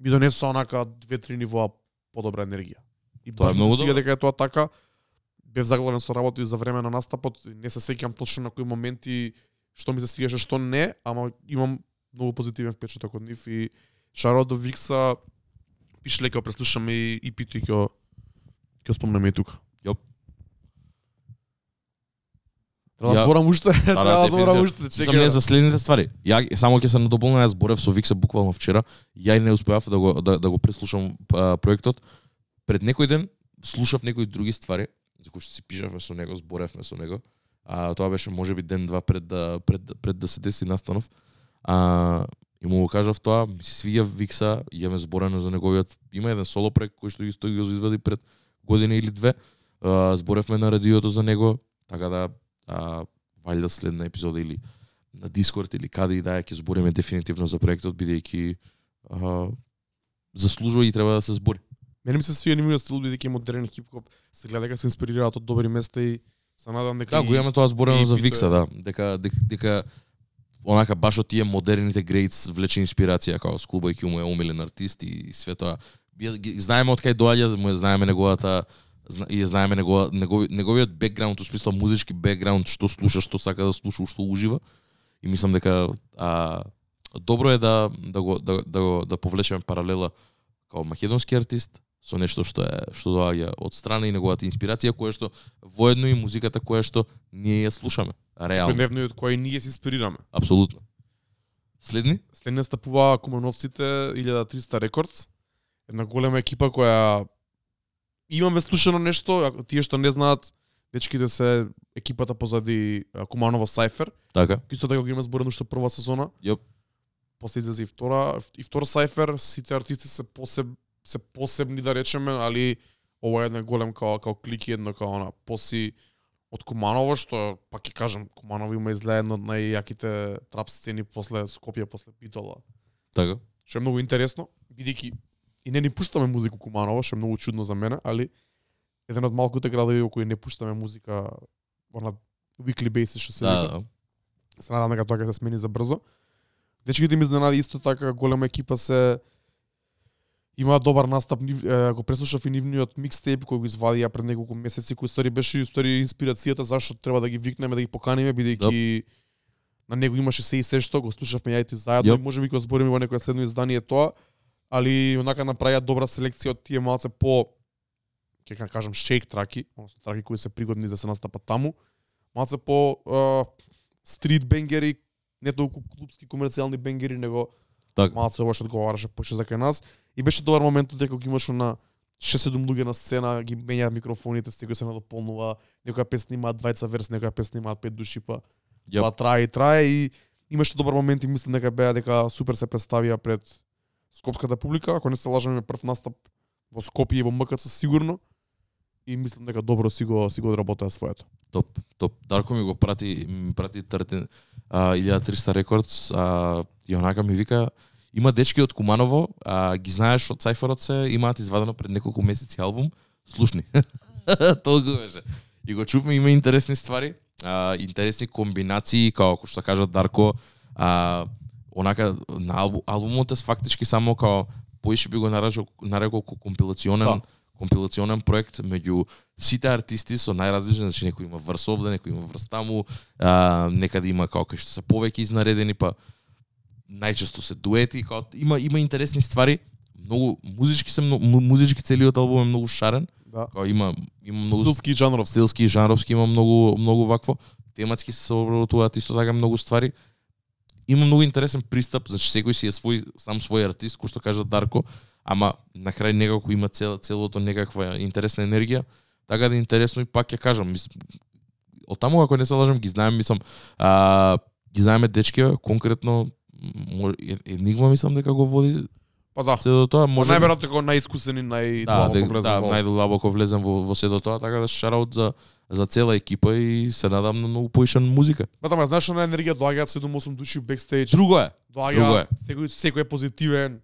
ми донесоа онака две-три нивоа подобра енергија. И Тоа е многу добро. дека е тоа така. Бев заглавен со работа и за време на настапот, не се сеќам точно на кои моменти што ми се свиеше, што не, ама имам многу позитивен впечаток од нив и шаро до Викса пише лека преслушаме и, и питу и ќе ќе го спомнеме и тука. Треба да Ја- зборам уште, <laughs> треба да зборам уште, Сам чекај. не за следните ствари. Ја само ќе се надополнам, јас зборев со Викса буквално вчера. Ја и не успеав да го да, да го преслушам а, проектот. Пред некој ден слушав некои други ствари за кои што си пишавме со него, зборевме со него. А тоа беше можеби ден два пред да пред пред да се деси настанов. А и му го кажав тоа, свиѓа Викса, имаме зборено за неговиот има еден соло проект кој што исто го извади пред година или две. А, зборевме на радиото за него, така да а, валјда следна епизода или на Дискорд или каде и да ќе збориме дефинитивно за проектот, бидејќи заслужува и треба да се збори. Мене ми се свија нивниот стил бидејќи е модерен хип-хоп, се гледа дека се инспирираат од добри места и се надам дека Да, и- го имаме тоа зборено и за Викса, да. Дека, дека, дека онака баш од тие модерните грейтс влече инспирација како Скул Q му е омилен артист и све тоа. Знаеме од кај доаѓа, му знаеме неговата и ја знаеме негова, негови, неговиот бекграунд, у смисло музички бекграунд, што слуша, што сака да слуша, што ужива. И мислам дека а, добро е да да го да, да, го, да повлечеме паралела како македонски артист со нешто што е што доаѓа од страна и неговата инспирација која што воедно и музиката која што ние ја слушаме. Реално, невно и од кој ние се инспирираме. апсолутно. Следни? След настапува Кумановците 1300 Records, една голема екипа која имаме слушано нешто, ако тие што не знаат, дечките се екипата позади Куманово Сайфер, Така. исто така го има зборено уште прва сезона. Јоп. После излезе и втора, и втор Сайфер, сите артисти се посеб се посебни да речеме, али ова е една голем као као клик и едно као на поси од Куманово што пак ќе кажам Куманово има изгледа една од најјаките трап сцени после Скопје после Битола. Така. Што е многу интересно, бидејќи и не ни пуштаме музика у Куманово, што е многу чудно за мене, али еден од малкуте градови во кои не пуштаме музика на weekly basis што се Да, вика. да. Се надам дека тоа ќе се смени за брзо. Дечките ми изненади исто така голема екипа се има добар настап, го преслушав и нивниот микстейп кој го извадија пред неколку месеци, кој стори беше стори инспирацијата зашто треба да ги викнеме, да ги поканиме бидејќи на него имаше се и се што, го слушавме ја и ти заедно Јоп. и можеби го збориме во некое следно издание тоа, али онака направија добра селекција од тие малце по ќе ка- кажам шейк траки, односно траки кои се пригодни да се настапат таму, малце по стрит бенгери, не толку клубски комерцијални бенгери, него Така. малце ова што одговараше поше за кај нас. И беше добар момент дека го имаше на 6-7 луѓе на сцена, ги менјаат микрофоните, секој се надополнува, некоја песна имаат двајца верс, некоја песна имаат пет души, па Јоп. Тоа трае и трае и имаше добар момент и мислам дека беа дека супер се представија пред скопската публика, ако не се лажам е прв настап во Скопје и во МКЦ сигурно. И мислам дека добро си го си го одработаа своето. Топ, топ. Дарко ми го прати, ми прати тартен, а, 1300 рекордс, а, и онака ми вика, има дечки од Куманово, а, ги знаеш од Цайферот се, имаат извадено пред неколку месеци албум, слушни. <laughs> Толку беше. И го чувме, има интересни ствари, а, интересни комбинации, како како што кажа Дарко, а, онака на албум, албумот е фактички само као поише би го нарекол, нарекол ко компилационен Да. компилационен проект меѓу сите артисти со најразлични, значи некој има врс овде, некој има врс таму, а, некаде има како кај што се повеќе изнаредени, па најчесто се дуети, као има има интересни ствари. Многу музички се многу, му- музички целиот албум е многу шарен, Да. као има има многу Стилски и жанровски. стилски и жанровски има многу многу вакво. Тематски се обработуваат исто така многу ствари. Има многу интересен пристап, значи секој си е свој сам свој артист, кој што кажа Дарко, ама на крај некако има цел, целото некаква интересна енергија. Така да е интересно и пак ќе кажам, мис... од таму ако не се лажам ги знаем, мислам, а, ги знаеме дечки, конкретно Енигма мислам дека го води Па да. се до тоа, Може може најверојатно како најискусен и нај да, влезен да, во. најдлабоко влезем во, во се до тоа, така да шараут за за цела екипа и се надам на многу поишан музика. Ба тама знаеш на енергија доаѓаат 7-8 души бекстејдж. Друго е. Доаѓа друго е. секој секој е позитивен,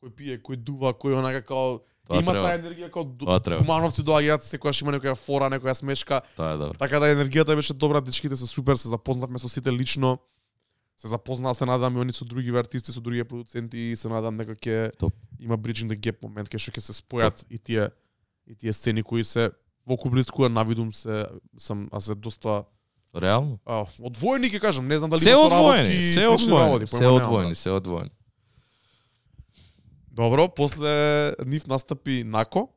кој пие, кој дува, кој онака као Тоа има таа енергија треба. Кумановци доаѓаат, секогаш има некоја фора, некоја смешка. Тоа е добро. Така да енергијата беше добра, дечките се супер, се запознавме со сите лично. Се запознаа, се надам и они со други артисти, со други продуценти и се надам дека ќе Топ. има bridging the gap момент кај што ќе се спојат и тие и тие сцени кои се во Кублиску навидум се сам а се доста Реално. а, одвоени ќе кажам, не знам дали Се има одвоени, се одвоени, се одвоени, да. се одвоени. Добро, после нив настапи Нако.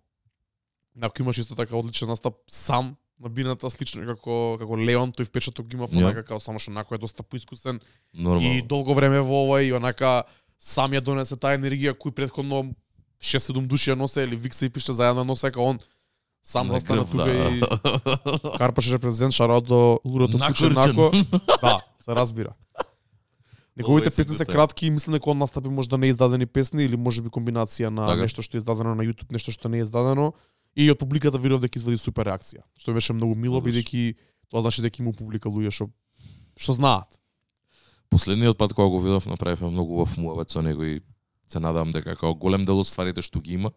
Нако имаше исто така одличен настап сам на бината слично како како Леон, тој впечаток ги имав Ја. онака како само што накој е доста поискусен Нормално. и долго време во ова и онака сам ја донесе таа енергија кој претходно 6-7 души ја носе или Викса и пише заедно носе како он сам На застана тука да. и <laughs> карпаше репрезент шараот до лудото куче нако. Да, се разбира. Неговите песни се кратки и мислам дека он настапи можда не издадени песни или можеби комбинација на Така. нешто што е издадено на YouTube, нешто што не е издадено и од публиката видов дека извади супер реакција, што беше многу мило бидејќи тоа значи дека има публика луѓе што што знаат. Последниот пат кога го видов направивме многу убав муавет со него и се надам дека како голем дел од стварите што ги има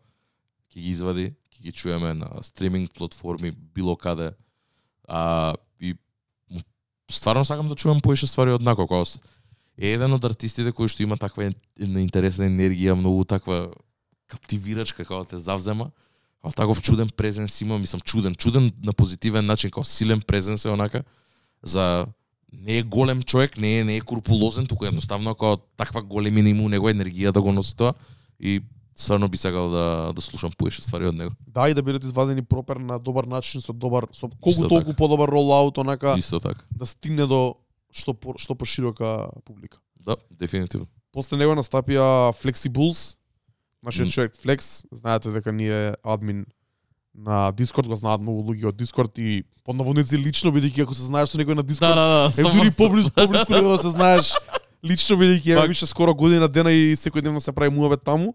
ќе ги извади, ќе ги чуеме на стриминг платформи било каде. А и стварно сакам да чувам поише ствари од нако кога е еден од артистите кој што има таква една интересна енергија, многу таква каптивирачка како да те завзема. А таков чуден презенс има, мислам чуден, чуден на позитивен начин, како силен презенс е онака за не е голем човек, не е не е курпулозен, туку едноставно како таква големина има у него енергија да го носи тоа и стварно би сакал да да слушам поише ствари од него. Да, и да бидат извадени пропер на добар начин со добар со колку Исто толку така. подобар ролаут онака Исто така. да стигне до што по, што поширока публика. Да, дефинитивно. После него настапија Flexibles, нашиот М. човек Flex, знаете дека ние админ на Discord, го знаат многу луѓе од Discord и под наводници лично бидејќи ако се знаеш со некој на Discord, да, е дури поблиску поблиску него да се знаеш лично бидејќи е више скоро година дена и секој ден се прави муавет таму.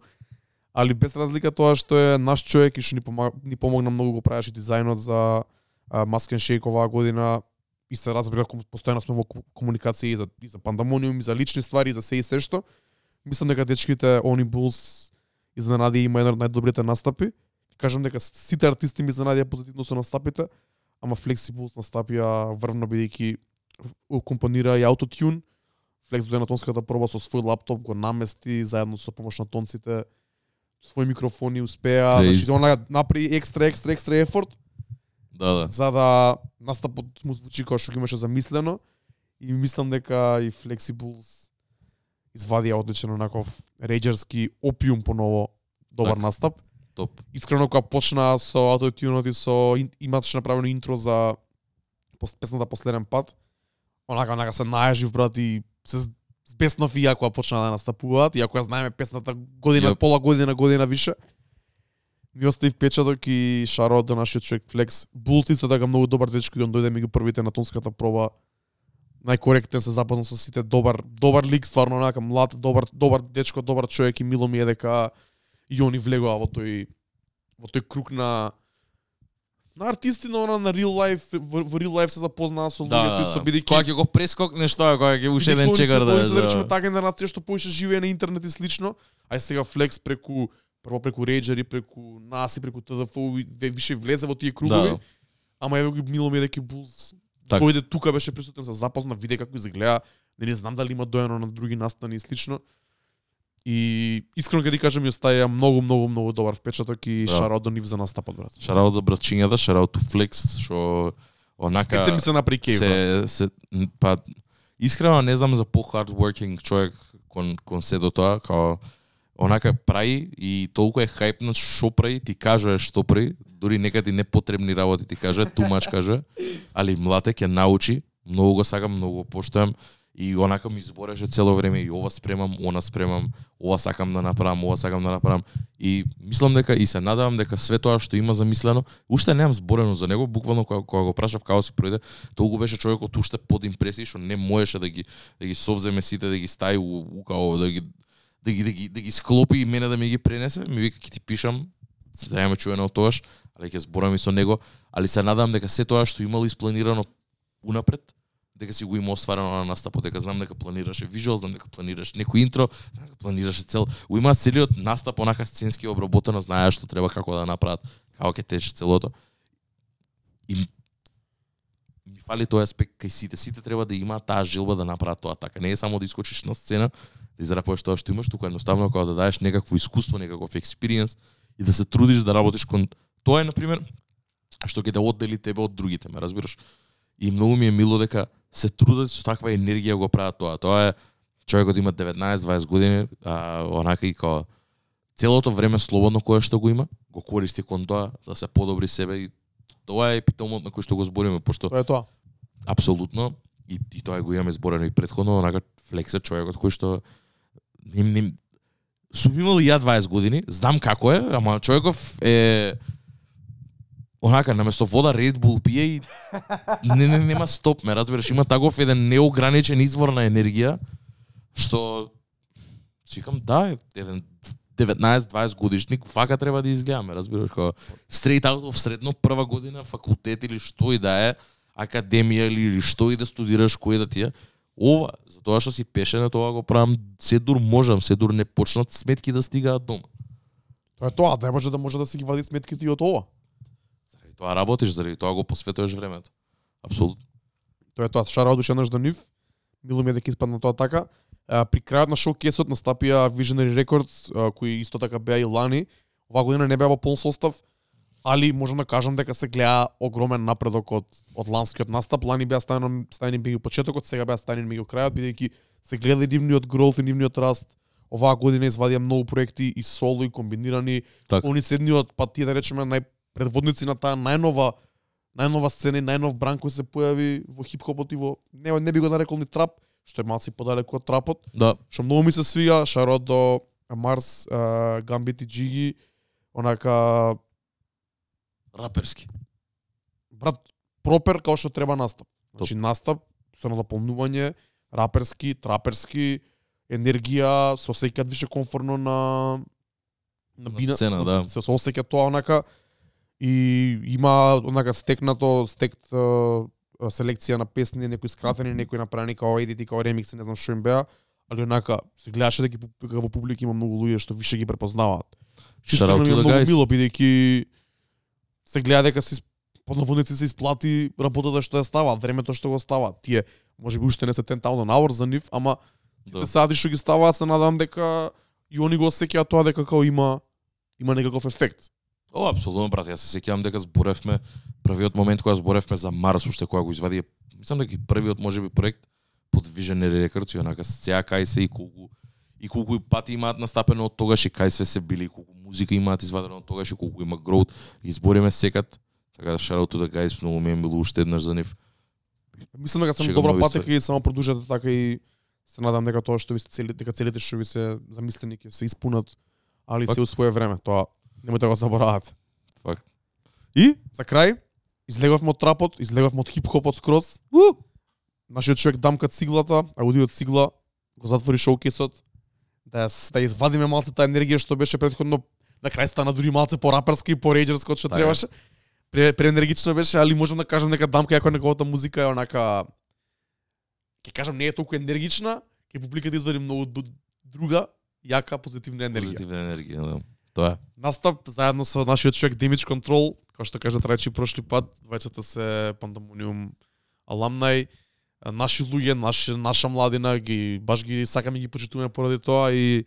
Али без разлика тоа што е наш човек и што ни, помага, ни помогна многу го правеше дизајнот за а, Маскен Шейк оваа година и се разбира постојано сме во комуникација и за, и за пандамониум, и за лични ствари, и за се и се што. Мислам дека дечките Они Булс изненади има еден од најдобрите настапи. Кажам дека сите артисти ми изненадија позитивно со настапите, ама Flexi булс настапија врвно бидејќи компонира и аутотюн. Флекс дојде на тонската проба со свој лаптоп, го намести заедно со помош на тонците, свој микрофони успеа, Crazy. значи она направи екстра екстра екстра ефорт Да, да. за да настапот му звучи како што го имаше замислено и мислам дека и Flexibles извадија одличен онаков рейджерски опиум по ново добар Така. настап. Топ. Искрено кога почна со аутотюнот и со имаше направено интро за песната последен пат, онака онака се најажив брат и се збеснав и ја кога почна да настапуваат, иако ја знаеме песната година, Јоп. пола година, година више. Ми остави впечаток и шарот до нашиот човек Флекс. Булт исто така многу добар дечко и он дојде меѓу првите на тонската проба. Најкоректен се запозна со сите, добар добар лик, стварно онака млад, добар добар дечко, добар човек и мило ми е дека и они влегоа во тој во тој круг на на артисти на она на real life во, во real life се запознаа со Да, луѓето и да, со да. бидејќи Кога ќе го прескокнеш тоа, кога ќе уште еден чегар да се да речеме да. така генерација што поише живее на интернет и слично, а сега Флекс преку прво преку Рейджери, преку нас и преку ТДФ и ве- више влезе во тие кругови. Да. Ама еве ги мило ми е дека Булс дојде тука беше присутен се запозна, виде како изгледа. Не, не знам дали има доено на други настани и слично. И искрено ќе ти кажам ми остаја многу многу многу добар впечаток и Да. шараот до нив за настапот брат. Шараут за братчињата, шараут to Flex, што онака Кај ми се направи кеј. се, се па искрено не знам за по hard working човек кон кон се до тоа, као онака прави и толку е хајпнат што прави, ти кажува што прави, дури некаде непотребни работи ти каже, тумач каже, <laughs> али млате ќе научи, многу го сакам, многу го поштојам и онака ми збореше цело време и ова спремам, она спремам, ова сакам да направам, ова сакам да направам. И мислам дека и се надевам дека све тоа што има замислено, уште немам зборено за него, буквално кога, кога го прашав како си пројде, толку беше човекот уште под импресии што не можеше да ги да ги совземе сите, да ги стави у, у као да ги да ги, да ги, да ги склопи и мене да ми ги пренесе, ми вика ќе ти пишам, се да јаме чуено од тоаш, али ќе зборам и со него, али се надам дека се тоа што имал испланирано унапред, дека си го има остварено на настапот, дека знам дека планираше вижуал, знам дека планираше некој интро, знам дека планираше цел, го има целиот настап онака сценски обработено, знаеш што треба како да направат, како ќе тече целото. И ми фали тој аспект кај сите, сите треба да имаат таа желба да направат тоа така. Не е само да искочиш на сцена, да израпуваш тоа што имаш, туку едноставно како да даеш некакво искуство, некаков експириенс и да се трудиш да работиш кон тоа е на пример што ќе те оддели тебе од другите, ме разбираш? И многу ми е мило дека се трудат со таква енергија го прават тоа. Тоа е човекот има 19-20 години, а, онака и као целото време слободно кое што го има, го користи кон тоа да се подобри себе и Тоа е епитомот на кој што го збориме, пошто Тоа е тоа. апсолутно и, и тоа го имаме зборено и предходно, онака Флекс е човекот кој што не, не, сум имал и ја 20 години, знам како е, ама човеков е онака наместо вода Red Bull пие и не, не нема стоп, ме разбираш, има таков еден неограничен извор на енергија што Сикам, да, еден 19-20 годишник, фака треба да изгледаме, разбираш, како straight out of средно прва година, факултет или што и да е, академија или, или што и да студираш, кој да ти е. Ова, за тоа што си пешене, тоа го правам се дур можам, се дур не почнат сметки да стигаат дома. Тоа е тоа, да може да може да си ги вади сметките и од ова. Тоа работиш, заради тоа го посветуваш времето. Апсолутно. Тоа е тоа, шара од еднаш до нив. Мило ми е дека испадна тоа така. А, при крајот на шоукесот настапија Visionary Records, а, кои исто така беа и лани. Оваа година не беа во полн состав, али можам да кажам дека се гледа огромен напредок од од ланскиот настап. Лани беа ставени ставени меѓу почетокот, сега беа ставени меѓу крајот бидејќи се гледа и нивниот гроут и нивниот раст. Оваа година извадија многу проекти и соло и комбинирани. Така. Они се едни од па тие да речеме најпредводници на таа најнова најнова сцена и најнов бран кој се појави во хип-хопот и во не, не би го нарекол ни трап, што е малци подалеку од трапот, Да, што многу ми се свига, шарот до Марс, а, Гамбит и Джиги, онака раперски. брат пропер како што треба настап. Значи настап со надополнување раперски, траперски, енергија, се осеќаат више комфортно на На бина- сцена, да. Се осеќа тоа онака и има онака стекнато, стект селекција на песни, некои скратени, некои направени као едити, као ремикси, не знам што им беа, али онака се гледаше дека во публика има многу луѓе што више ги препознаваат. Што ми е многу мило бидејќи се гледа дека се под наводници се исплати работата што ја ставаат, времето што го ставаат. Тие можеби уште не се 10,000 hours за нив, ама сите Да. сати што ги ставаат се надам дека и они го осеќаат тоа дека како има има некаков ефект. О, апсолутно, брат, јас се сеќавам дека зборевме првиот момент кога зборевме за Марс, уште кога го извади, мислам дека и првиот можеби проект под Visionary Records и онака сеја кај се и колку и колку и пати имаат настапено од тогаш и кај све се били, и колку музика имаат извадено од тогаш и колку има гроут, ги збориме секат. Така да shout out to the guys, многу ми е било уште еднаш за нив. Мислам дека сам добра патека и само продолжете така и се надам дека тоа што ви сте цели дека целите што ви се замислени ќе се испунат, али се у свое време. Тоа немојте да го заборавате. Факт. И за крај излеговме од трапот, излеговме од хип-хопот скроз. Нашиот човек дамка циглата, аудиот цигла, го затвори шоукесот, да ја, да извадиме малце таа енергија што беше претходно на крај стана дури малце по-раперски и по-рейджерско од што требаше. Пре, преенергично беше, али можам да кажам дека дамка како неговата музика е онака ќе кажам не е толку енергична, ќе публиката извади многу друга јака позитивна енергија. Позитивна енергија, да. Тоа е. Настап заедно со нашиот човек Damage Control, како што кажа Трајчи прошли пат, двајцата се Пандамониум аламнај, наши луѓе, наш, наша младина, ги баш ги сакаме и ги почитуваме поради тоа и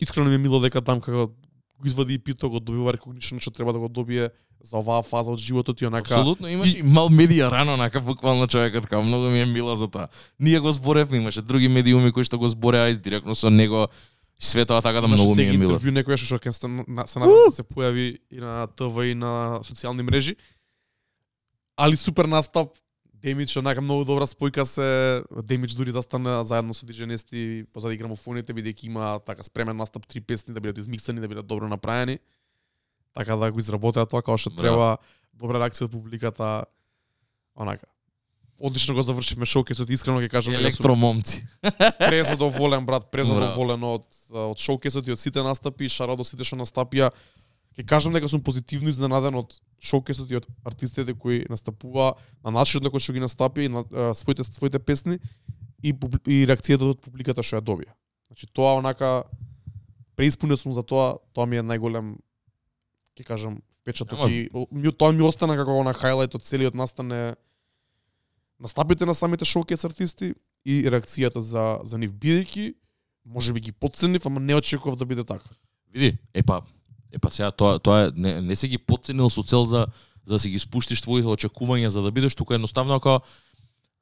искрено ми е мило дека там како го извади и пито, го добива рекогнишен што треба да го добие за оваа фаза од животот и онака Апсолутно имаш и мал медија рано онака буквално човекот како многу ми е мило за тоа. Ние го зборевме, имаше други медиуми кои што го збореа и директно со него све тоа така да многу ми е мило. интервју некој што ќе се, на- се надам да се појави и на ТВ и на социјални мрежи. Али супер настап. Демич онака многу добра спојка се Демич дури застана заедно со DJ Нести позади грамофоните бидејќи има така спремен настап три песни да бидат измиксани, да бидат добро направени. Така да го изработеа тоа како што Браво. треба. Добра реакција од публиката. Онака. Одлично го завршивме шоукесот, искрено ќе кажам Електромомци. <laughs> презадоволен брат, презадоволен од од шоукесот и од сите настапи, шара до сите што настапија. Ќе кажам дека сум позитивно изненаден од шоукесот и од артистите кои настапува на начинот на кој што ги настапи и на а, своите своите песни и и реакцијата од публиката што ја добија. Значи тоа онака преиспунет сум за тоа, тоа ми е најголем ќе кажам впечаток и ми, тоа ми остана како на хайлайт од целиот настан е настапите на самите шоукес артисти и реакцијата за за нив бидејќи можеби ги подценив, ама не очекував да биде така. Види, епа, епа сега тоа тоа е не, не се ги подценил со цел за за да си ги спуштиш твоите очекувања за да бидеш тука едноставно како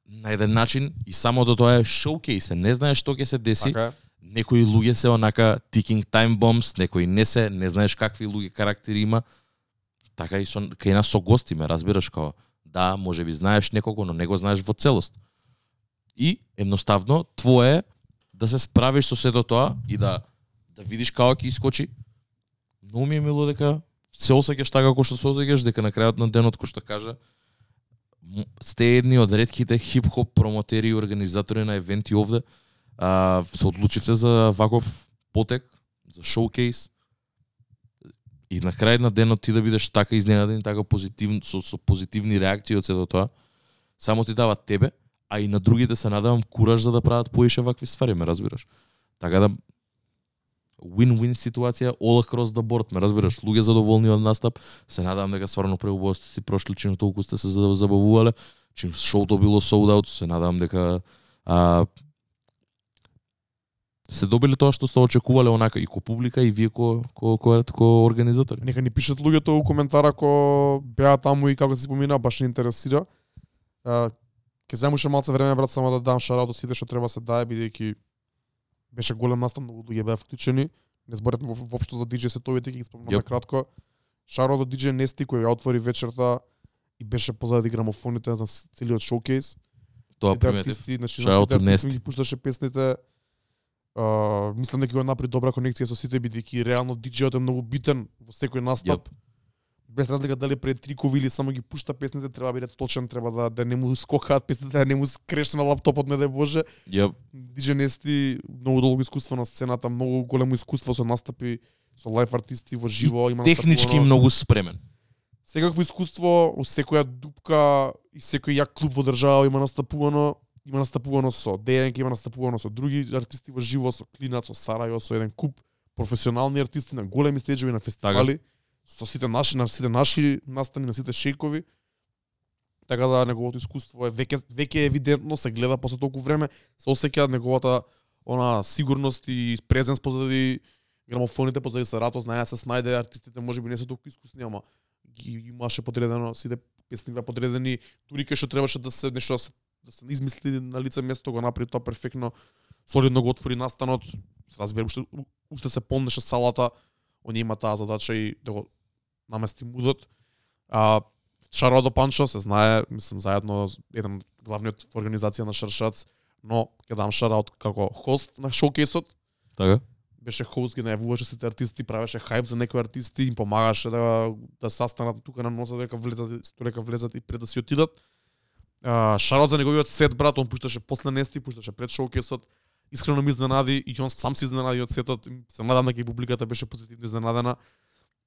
на еден начин и само до тоа е шоукейс, не знаеш што ќе се деси. Така е. некои луѓе се онака ticking time bombs, некои не се, не знаеш какви луѓе карактери има. така и со кај нас со гости, ме разбираш као да, може би знаеш некого, но не го знаеш во целост. И едноставно твое е да се справиш со сето тоа и да да видиш како ќе искочи. Но, ми е мило дека се осеќаш така како што се осеќаш, дека на крајот на денот кој што кажа сте едни од ретките хип-хоп промотери и организатори на евенти овде. А, се одлучивте за ваков потек, за шоукейс. И на крај на денот ти да бидеш така изненаден, така позитивно со, со позитивни реакции од сето тоа, само ти дава тебе, а и на другите се надавам кураж за да прават поише вакви ствари, ме разбираш. Така да win-win ситуација all across the board, ме разбираш, луѓе задоволни од настап, се надавам дека стварно преубаво сте си прошли чим толку сте се забавувале, чим шоуто било sold out, се надавам дека а, се добили тоа што сте очекувале онака и ко публика и вие ко ко ко, ко организатори. Нека ни пишат луѓето у коментар ако беа таму и како се помина, баш не интересира. А, Ке земуше малце време брат само да дам шараут од сите што треба се дае бидејќи беше голем настан, многу луѓе беа вклучени. Не зборевме во- воопшто за DJ сетовите, ќе ги спомнам Јоп. кратко. Шараут од DJ Нести кој ја отвори вечерта и беше позади грамофоните за с- целиот шоукейс. Тоа приметив. значи на Nesti. ги пушташе песните. Uh, мислам дека го направи добра конекција со сите бидејќи реално диџејот е многу битен во секој настап. Без разлика дали пред трикови или само ги пушта песните, треба да биде точен, треба да да не му скокаат песните, да не му скрешне на лаптопот, не да боже. Диџе Нести многу долго искуство на сцената, многу големо искуство со настапи со лайф артисти во живо, има технички многу спремен. Секакво искуство, у секоја дупка и секој јак клуб во држава има настапувано, има настапувано со ДНК, има настапувано со други артисти во живо, со клинат со Сарајо, со еден куп професионални артисти на големи стеџови на фестивали, со сите наши, на сите наши настани, на сите шейкови. Така да неговото искуство е веќе веќе евидентно, се гледа после толку време, се осеќа неговата она сигурност и презенс позади грамофоните, позади сарато, знае да се снајде, артистите може би не се толку искусни, ама ги имаше подредено, сите песни беа подредени, дури кај што требаше да се нешто да се, да се измисли на лице место, го направи тоа перфектно, солидно го отвори настанот, разбира, уште, уште се помнеше салата, они има таа задача и да го намести мудот. А, Шаро до Панчо се знае, мислам, заедно еден главниот организација на Шаршац, но ќе дам шараут како хост на шоукейсот, Така? беше хост, ги најавуваше сите артисти, правеше хајп за некои артисти, им помагаше да да saстанат тука на носа дека влезат, дека влезат и пред да си отидат. А, шарот за неговиот сет брат, он пушташе после Нести, пушташе пред шоукесот. Искрено ми изненади и он сам се изненади од сетот. Се надам дека и публиката беше позитивно изненадена.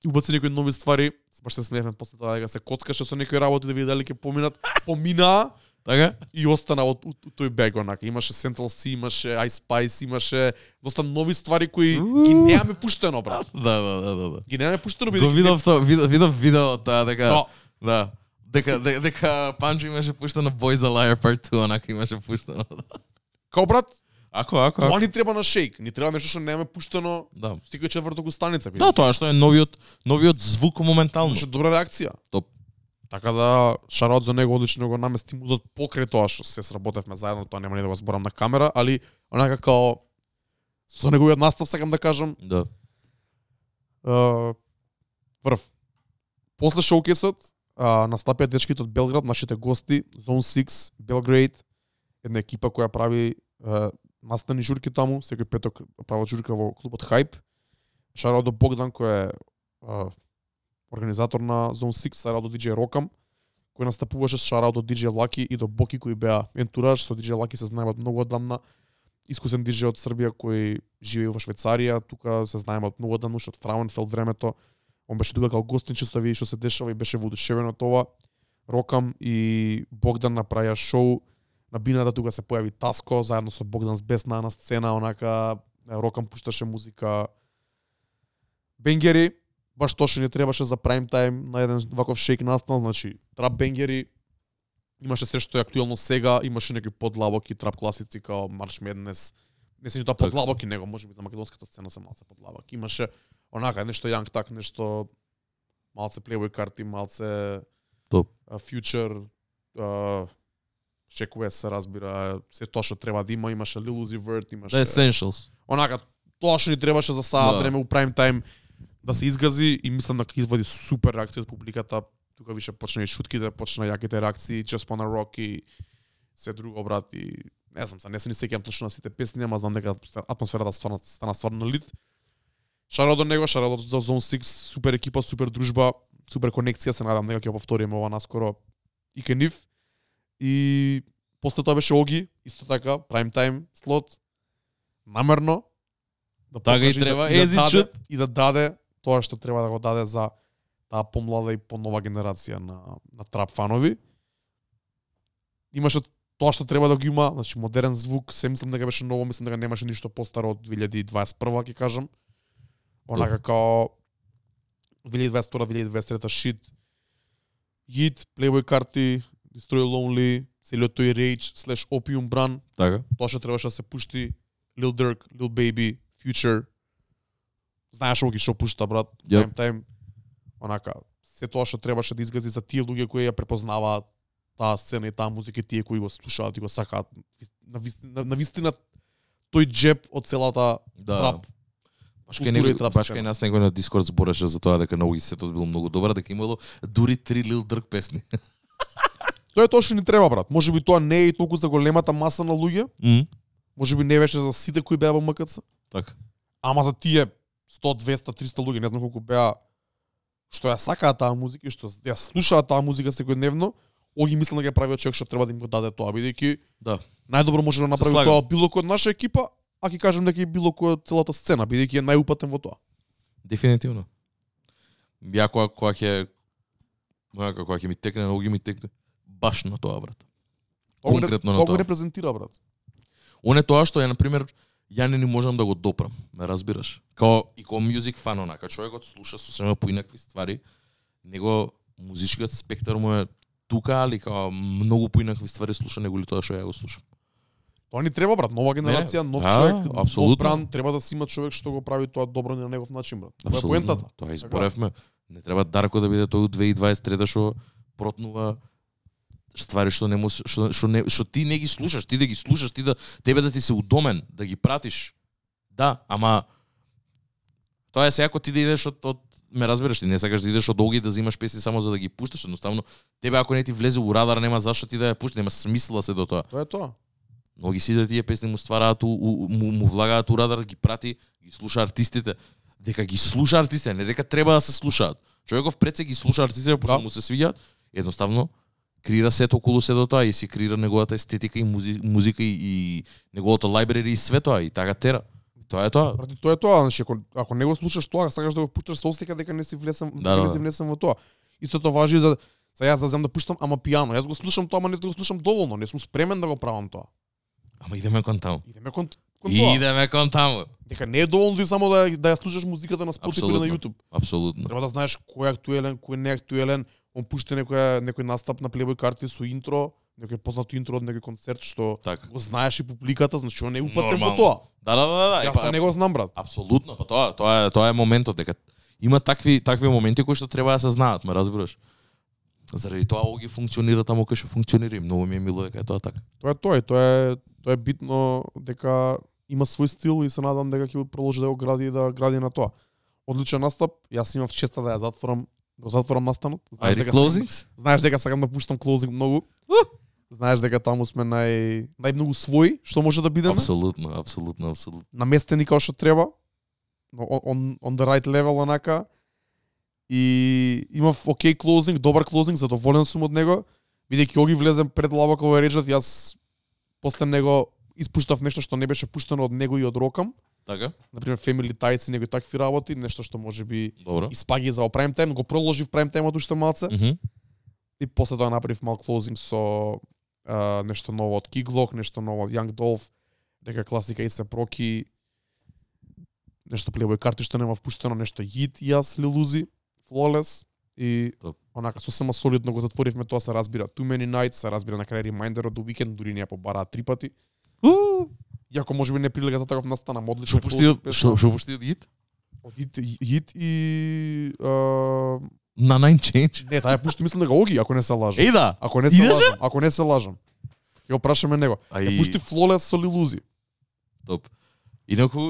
И убаци некои нови ствари, баш се смеевме после тоа дека се коцкаше со некои работи да види дали ќе поминат. Помина Така? и остана од, од, од тој бег онака. Имаше Central C, имаше Ice Spice, имаше доста нови ствари кои ги немаме пуштено брат. Да, да, да, да. да. Ги немаме пуштено Го бидејќи видов тоа, видов, видов видео таа дека Да. Дека дека, дека Панчо имаше пуштено Boys a Liar Part 2, онака имаше пуштено. Као брат, Ако, ако, тоа ни треба на шейк. Ни треба нешто што немаме пуштено Да. секој четврток у станица. Да, тоа што е новиот новиот звук моментално. Имаше добра реакција. Топ. Така да шарот за него одлично го намести мудот покрај тоа што се сработевме заедно, тоа нема ни да го зборам на камера, али онака као со неговиот настап сакам да кажам, Да. Uh, врв. После шоукесот, uh, настапија дечките од Белград, нашите гости, Zone 6, Belgrade, една екипа која прави а, настани журки таму, секој петок прават журка во клубот Хайп. Шарао до Богдан кој е а, организатор на Zone 6, шарао до DJ Рокам, кој настапуваше шарао до DJ Лаки и до Боки кои беа ентураж, со DJ Лаки се знаеме од многу одамна, искусен диджеј од Србија кој живее во Швајцарија, тука се знаеме од многу одамна, уште од Фрауенфелд времето. Он беше тука како гостин, чисто види што се дешава и беше воодушевен од тоа. Рокам и Богдан направија шоу на бината, тука се појави Таско, заедно со Богдан с Бесна на сцена, онака Рокам пушташе музика. Бенгери, баш тоа што ни требаше за прайм тајм на еден ваков шейк настан, значи трап бенгери, имаше се што е актуелно сега, имаше некои подлабоки трап класици као Марш Меднес, не се ни тоа Така. подлабоки, него може би за македонската сцена се малце подлабоки. Имаше онака нешто Young Так, нешто малце Playboy карти, малце Топ. Shaq West се разбира, се тоа што треба да има, имаше Lil Uzi Vert, имаше The Essentials. онака тоа што ни требаше за саат Да. време у прайм тајм да се изгази и мислам дека извади супер реакција од публиката. Тука више почна и шутките, почна јаките реакции, Just Wanna Rock и се друго брат и не знам, са не се ни сеќавам точно на сите песни, ама знам дека атмосферата стварно стана стварно лит. Шаро до него, шаро до Zone 6, супер екипа, супер дружба, супер конекција, се надам дека ќе повториме ова наскоро и ке нив. И после тоа беше Оги, исто така, prime time слот, намерно, да Така и покаже треба, да, и, да даде, и да даде тоа што треба да го даде за таа помлада и понова генерација на, на трап фанови. Имаше тоа што треба да го има, значи модерен звук, се мислам дека беше ново, мислам дека немаше ништо постаро од 2021 ќе кажам. Онака као 2022-2023 шит. Hit, Playboy карти, Destroy Lonely, целиот тој Rage slash Opium Brand, Така. тоа што требаше да се пушти Lil Durk, Lil Baby, Future. Знаеш оги што пушта брат, Јап. time time. Онака, се тоа што требаше да изгази за тие луѓе кои ја препознаваат таа сцена и таа музика и тие кои го слушаат и го сакаат на, на, на вистина тој джеб од целата Да. трап. Баш кај него, трап баш кај нас некој на Дискорд збореше за тоа дека многу сетот било многу добра, дека имало дури три Лил Дрг песни. <laughs> Тоа е тоа што ни треба брат. Може би тоа не е и толку за големата маса на луѓе, Мм. може би не беше за сите кои беа во МКЦ, Така. ама за тие 100, 200, 300 луѓе, не знам колку беа што ја сакаат таа музика и што ја слушаат таа музика секојдневно, Оги мислам дека е правиот човек што треба да им го даде тоа, бидејќи Да. најдобро може да направи тоа било кој од наша екипа, а ќе кажем дека и било кој од целата сцена, бидејќи е најупатен во тоа. Дефинитивно. Ја кога кога ќе Мојака кога ќе ми текне, ќе ми текне баш на тоа брат. Конкретно на тоа тоа. репрезентира брат. Оне тоа што е на пример ја не ни можам да го допрам, ме разбираш? Као и као music фан онака, човекот слуша сосема поинакви ствари, него музичкиот спектар му е тука, али као многу поинакви ствари слуша него ли тоа што ја го слушам. Тоа ни треба брат, нова генерација, нов да, човек, нов апсолутно. бранд, треба да си има човек што го прави тоа добро на негов начин брат. Тоа е поентата. Тоа изборевме. Не треба Дарко да биде тој у 2023 што протнува ствари што не му што што не што ти не ги слушаш, ти да ги слушаш, ти да тебе да ти се удомен, да ги пратиш. Да, ама тоа е се ако ти да идеш од, од ме разбираш, ти не сакаш да идеш од Оги да взимаш песни само за да ги пушташ, едноставно тебе ако не ти влезе у радар нема зашто ти да ја пушташ, нема смисла се до тоа. Тоа е тоа. Многи сите тие песни му ствараат, у, у, му, му влагаат у радар, ги прати, ги слуша артистите. Дека ги слуша артистите, не дека треба да се слушаат. Човеков пред се ги слуша артистите, пошто Да. му се свиѓаат, едноставно креира сето околу се до тоа и си креира неговата естетика и музи, музика и, и неговото лајбрери и све тоа и така тера. Тоа е тоа. Брати, тоа е тоа, значи ако ако не го слушаш тоа, сакаш да го пушташ со осека дека не си влесен, Да, да, не си да. внесен во тоа. Истото важи за за јас да земам да пуштам ама пијано. Јас го слушам тоа, ама не го слушам доволно, не сум спремен да го правам тоа. Ама идеме кон таму. Идеме кон, кон тоа. Идеме кон таму. Дека не е доволно само да да ја слушаш музиката на Spotify или на. YouTube. Апсолутно. Треба да знаеш кој е актуелен, кој не е актуелен. Он пушти некој некој настап на Playboy карти со интро, некој познато интро од некој концерт што Така. го знаеш и публиката, значи он е упатен во тоа. Да, да, да, да. Јас па- не го знам брат. Апсолутно, па тоа, тоа е тоа е моментот дека има такви такви моменти кои што треба да се знаат, ме разбираш? Заради тоа оги функционира таму кај што функционира и многу ми е мило дека е тоа така. Тоа е тоа тоа е тоа е битно дека има свој стил и се надам дека ќе продолжи да го гради и да гради на тоа. Одличен настап, јас имав честа да ја затворам, да го затворам настанот. Знаеш дека closings? Сакам, знаеш дека сакам да пуштам клоузинг многу. Знаеш дека таму сме нај најмногу свој што може да бидеме. Апсолутно, апсолутно, апсолутно. наместени како што треба. On, on, on the right level онака. И имав окей клоузинг, добар клоузинг, задоволен сум од него. Бидејќи оги влезем пред Лаваково реджат, јас после него испуштав нешто што не беше пуштено од него и од Рокам. Така? Например, Family Ties и некои такви работи, нешто што може би Добро. испаги за прайм тайм, го проложив прайм таймот уште малце Мгм. и после тоа направив мал клоузинг со а, нешто ново од Kiglok, нешто ново од Young Dolph, нека класика и се проки, нешто Playboy карти што нема впуштено, нешто Yit и јас Лилузи, Flawless и Топ. онака сосема солидно го затворивме, тоа се разбира Too Many Nights, се разбира на крај Reminder од Weekend, дури не ја побараа три пати. Иако може би не прилега за таков настан, ама одлично. Што пушти од што пушти од Hit? Од Yit и а, На Nine Change. не, таа пушти мислам дека Оги, ако не се лажам. Еј да. Ако не се Идеше? лажам, ако не се лажам. Ќе го прашаме него. Ја Ај пушти Flawless со Лилузи. топ. Инаку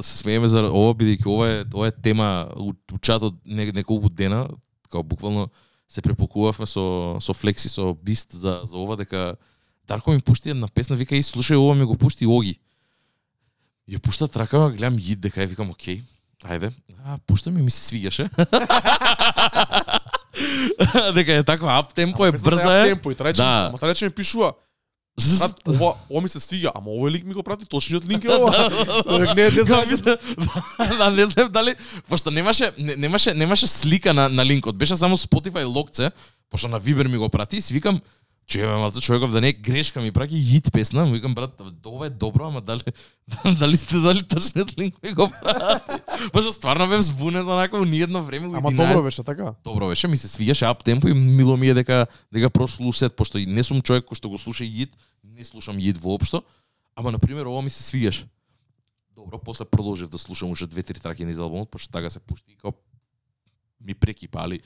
се смееме за ова бидејќи ова е ова е тема у, чатот не, неколку дена, као буквално се препокувавме со со Флекси со Бист за за ова дека Дарко ми пушти една песна, вика и слушај ова ми го пушти Оги. Ја пушта трака, гледам јид дека ја викам окей. Ајде, а, пушта ми, ми се свигаше. <laughs> дека е таква ап темпо е брза е. Темпо и трајче, Да. ама трајче ми пишува. Брат, ова, ова ми се свига, ама овој лик ми го прати, точниот линк е <laughs> ова. Рек, не, не знаеш. мисле- да, не знам дали, пошто немаше не- немаше немаше слика на на линкот, беше само Spotify локце, пошто на Viber ми го прати, и си викам Чуј ме малце човеков да не е грешка ми праќа хит песна, му викам брат, ова е добро, ама дали <laughs> дали сте дали точниот линк ми го прати. <laughs> Пошто стварно бев збунет онака ни едно време го Ама идинаев. добро беше така. Добро беше, ми се свигаше ап темпо и мило ми е дека дека прошло усет, пошто не сум човек кој што го слуша јид, не слушам јид воопшто, ама на пример ова ми се свигаше. Добро, после продолжив да слушам уште две-три траки низ албумот, пошто така се пушти и као ми прекипа, али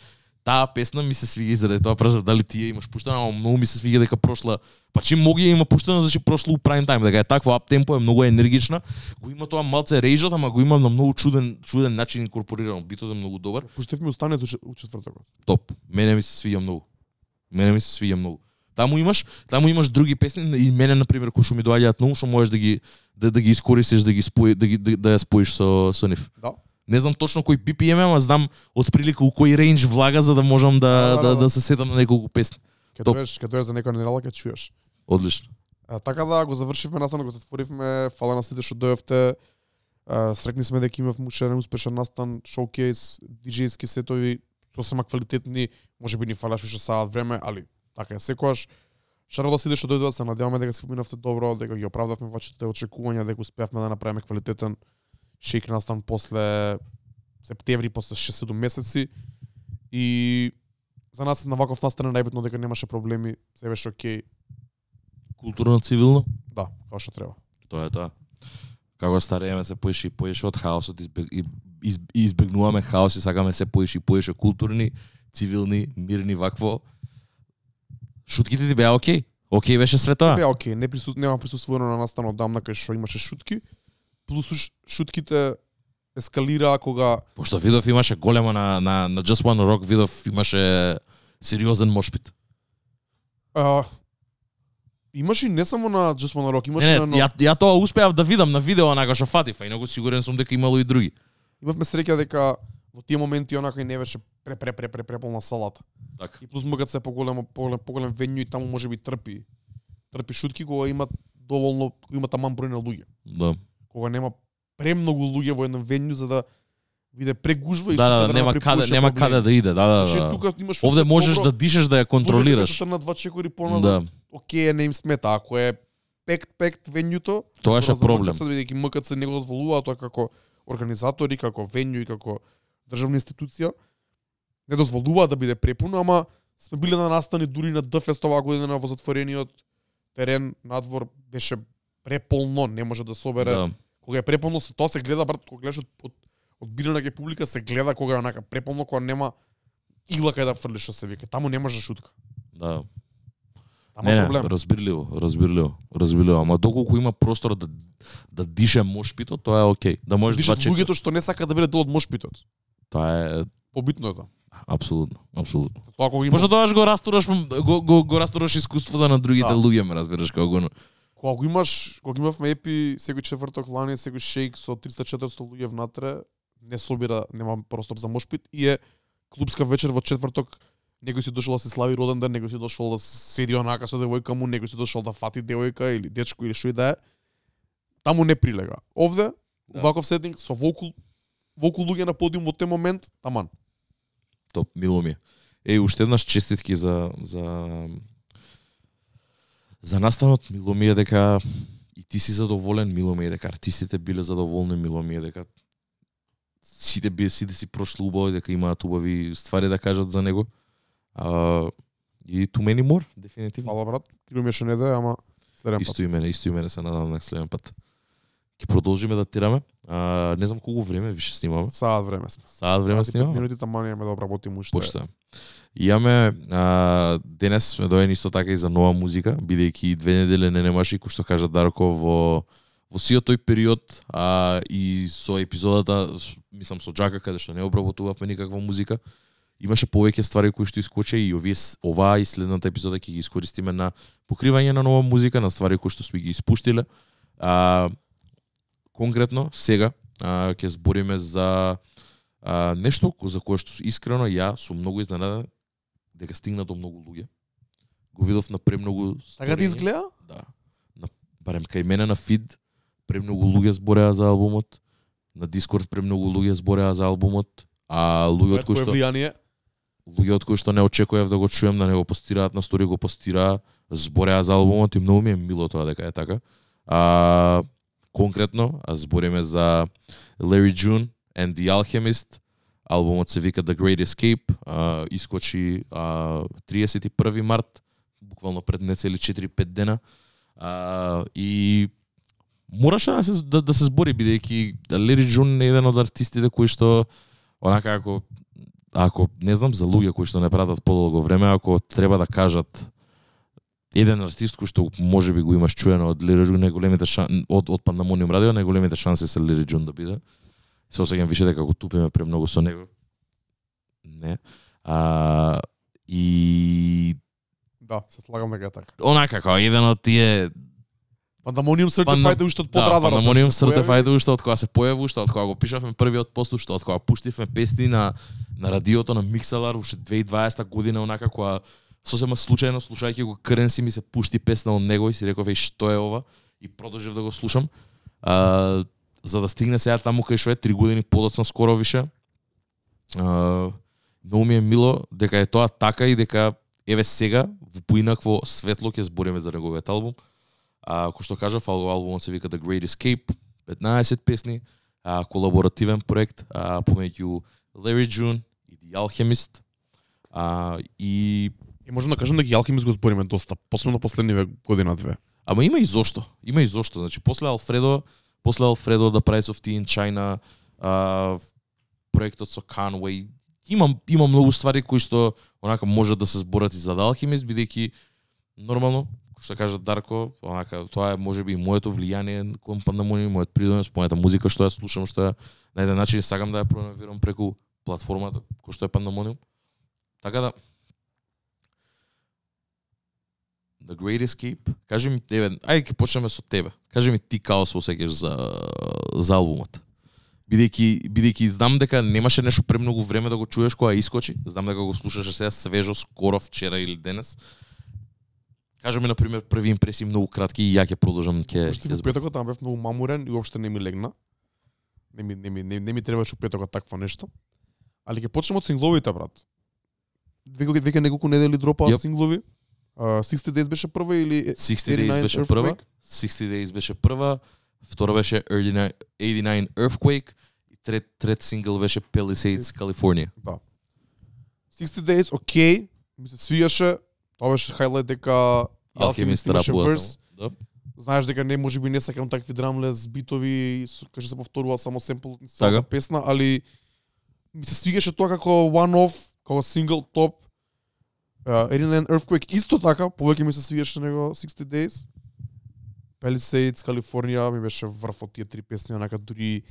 таа песна ми се свига и заради тоа прашав дали тие имаш пуштена, ама многу ми се свига дека прошла, па чим моги ја има пуштена, значи прошло у прайм тајм, дека е такво ап темпо, е многу енергична, го има тоа малце рейжот, ама го има на многу чуден чуден начин инкорпорирано, битот е многу добар Пуштев ми остане у четвртокот. топ. Мене ми се свиѓа многу. Мене ми се свиѓа многу. Таму имаш, таму имаш други песни и мене на пример кои што ми доаѓаат многу што можеш да ги да, да ги искористиш да ги спои да ги да, да ја споиш со со нив. Да. Не знам точно кој BPM, ама знам отприлика у кој рейндж влага за да можам да Да, да, да, да, да. се сетам на неколку песни. Ке доеш, ке доеш за некоја недела ќе чуеш. Одлично. А, така да го завршивме настанот, го затворивме, фала на сите што дојавте. Срекни сме дека имав уште успешен настан, шоукейс, диџејски сетови, сосема квалитетни, може би ни фалаш уште саат време, али така е секогаш. Шарал да сите што дојдоа, се надеваме дека се поминавте добро, дека ги оправдавме вашите очекувања, дека успеавме да направиме квалитетен шейк настан после септември, после 6-7 месеци. И за нас на ваков настан е најбитно дека немаше проблеми, се беше окей, Културно цивилно. да, како што треба. Тоа е тоа. Како старееме се поише и поише од хаосот, избег, избегнуваме хаос и сакаме се поише и поише културни, цивилни, мирни вакво. Шутките ти беа окей. Окей беше све тоа. Бе, окей, не присут, нема присуствувано на настан одамна кај што имаше шутки. Плюс шутките ескалираа кога Пошто видов имаше голема на, на, на Just One Rock, видов имаше сериозен мошпит. а, имаше и не само на Just Wanna Rock, имаше Не, на не, ја, ја тоа успеав да видам на видео онака што фатив, а инаку сигурен сум дека имало и други. имавме среќа дека во тие моменти онака и не беше пре пре пре пре преполна салата. Така. И плюс могат се поголемо поголем поголем венју и таму може би трпи трпи шутки кога има доволно кога има таман број на луѓе. Да. Кога нема премногу луѓе во еден венју за да биде прегужва и Да, да, супер нема направи каде, нема каде да иде, да, да, Значи, да. тука имаш Овде можеш добро- да дишеш да ја контролираш. На два чекори поназад, Да. окей, не им смета. Ако е пект пект венјуто, Тоа за проблем. МКЦ, бидејќи МКЦ не го дозволува тоа како организатори, како венју и како државна институција, не дозволува да биде препуно, ама сме биле на настани дури на ДФест оваа година во затворениот терен надвор беше преполно, не може да собере. Да. Кога е преполно, се тоа се гледа брат, кога гледаш од, од, од бирана ке публика се гледа кога е онака преполно, кога нема игла кај да фрлиш што се вика. Таму не може шутка. Да. Таму Не, не, проблем. разбирливо, разбирливо, разбирливо, ама доколку има простор да да дише мошпито, тоа е окей. Да можеш два Дишат чекори. луѓето што не сакаат да бидат дел од мошпитот. Тоа е Побитно е тоа. апсолутно, апсолутно. Тоа кога има Пошто тогаш го растураш го го, го растураш искуството на другите Да. луѓе, ме разбираш како го. Кога го имаш, кога имавме епи секој четврток лани, секој шейк со 300-400 луѓе внатре, не собира, нема простор за мошпит и е клубска вечер во четврток некој си дошол да се слави роден ден, некој си дошол да седи онака со девојка му, некој си дошол да фати девојка или дечко или што и да е. Таму не прилега. Овде, Да. ваков сетинг со волку волку луѓе на подиум во тој момент, таман. Топ, мило ми е. Уште еднаш честитки за за за настанот, мило ми е дека и ти си задоволен, мило ми е дека артистите биле задоволни, мило ми е дека сите би сите си прошли убаво дека имаат убави ствари да кажат за него. А, и too many more, дефинитивно. Фала брат, криво ми не да, ама следен пат. Исто и мене, исто и мене се надам на следен пат. Ќе продолжиме да тираме. А, не знам колку време више снимаме. Саат време сме. Саат време Саат снимаме. минути таман имаме да обработиме уште. Почта. Имаме а, денес сме доени исто така и за нова музика, бидејќи две недели не немаше и кој што кажа Дарко во во сиот тој период а, и со епизодата, мислам со Джака, каде што не обработувавме никаква музика, имаше повеќе ствари кои што искоче и овие, оваа и следната епизода ќе ги искористиме на покривање на нова музика, на ствари кои што сме ги испуштиле. А, конкретно, сега, а, ќе збориме за а, нешто за кое што искрено ја сум многу изненаден дека стигна до многу луѓе. Го видов на премногу Така ти изгледа? Да. На, барем кај мене на фид премногу луѓе збореа за албумот. На Дискорд премногу луѓе збореа за албумот. А луѓе од кои што влијание. луѓе од кои што не очекував да го чуем, да не го постираат на стори, го постираа, збореа за албумот и многу ми е мило тоа дека е така. А, конкретно, а збориме за Larry June and the Alchemist. Албумот се вика The Great Escape, а, искочи а, 31 март, буквално пред нецели 4-5 дена. А, и мораше да се да, да се збори бидејќи Larry June е еден од артистите кои што онака ако ако не знам за луѓе кои што не пратат подолго време, ако треба да кажат еден артист кој што може би го имаш чуено од Лири Джун, најголемите шан... од од Пандамониум радио, најголемите шанси се Лири Джун да биде. Се осеќам више дека го тупиме премногу со него. Не. А, и Да, се слагам дека така. онака како еден од тие Пандамониум Certified уште од да, подрадарот. Пандамониум се појави. Certified уште од кога се појави, уште од кога го пишавме првиот пост, уште од кога пуштивме песни на на радиото на Миксалар уште 2020 година онака кога сосема случајно слушајќи го Кренси ми се пушти песна од него и си реков еј што е ова и продолжив да го слушам. А, за да стигне сега таму кај што е 3 години подоцна скоро више. А, многу ми е мило дека е тоа така и дека еве сега во поинакво светло ќе збориме за неговиот албум. А, кој што кажав, албумот се вика The Great Escape, 15 песни, а, колаборативен проект а, помеѓу Larry June и The Alchemist. А, и И можам да кажам дека и го збориме доста, посебно последниве година две. Ама има и зошто. Има и зошто. Значи, после Алфредо, после Алфредо The Price of Tea in China, а, проектот со Conway, има, има многу ствари кои што онака може да се зборат и за да Алхимис бидејќи нормално, што кажа Дарко, онака тоа е можеби и моето влијание кон Пандамониум, мојот придонес, мојата музика што ја слушам, што ја на еден начин сакам да ја пронавирам преку платформата кој што е Пандамониум. Така да The Great Escape. Кажи ми тебе, ајде ќе почнеме со тебе. Кажи ми ти као се осеќаш за за албумот. Бидејќи бидејќи знам дека немаше нешто премногу време да го чуеш кога искочи. Знам дека го слушаше сега свежо скоро вчера или денес. Кажи ми на пример први импресии многу кратки и ја ќе продолжам ќе ќе во петокот таму бев многу мамурен и уопште не ми легна. Не ми не ми не, не ми требаше у петокот такво нешто. Али ќе почнеме од сингловите брат. Веќе веќе неколку недели дропаа Јап. синглови. Uh, 60 Days беше прва или 60 Days 89 беше прва, Earthquake? 60 Days беше прва, втора беше 89 89 Earthquake и трет трет сингл беше Palisades California. Да. 60 Days, окей, ми се свијаше. Тоа беше хајлайт дека Алхемист имаше верс. Да. Знаеш дека не може би не сакам такви драмлес битови, каже се повторува само семпл Така. целата песна, али ми се свигаше тоа како one off, како сингл топ. Uh, Alien Earthquake исто така, повеќе ми се свигаше него 60 Days. Palisades, Калифорнија ми беше врв од тие три песни, онака дури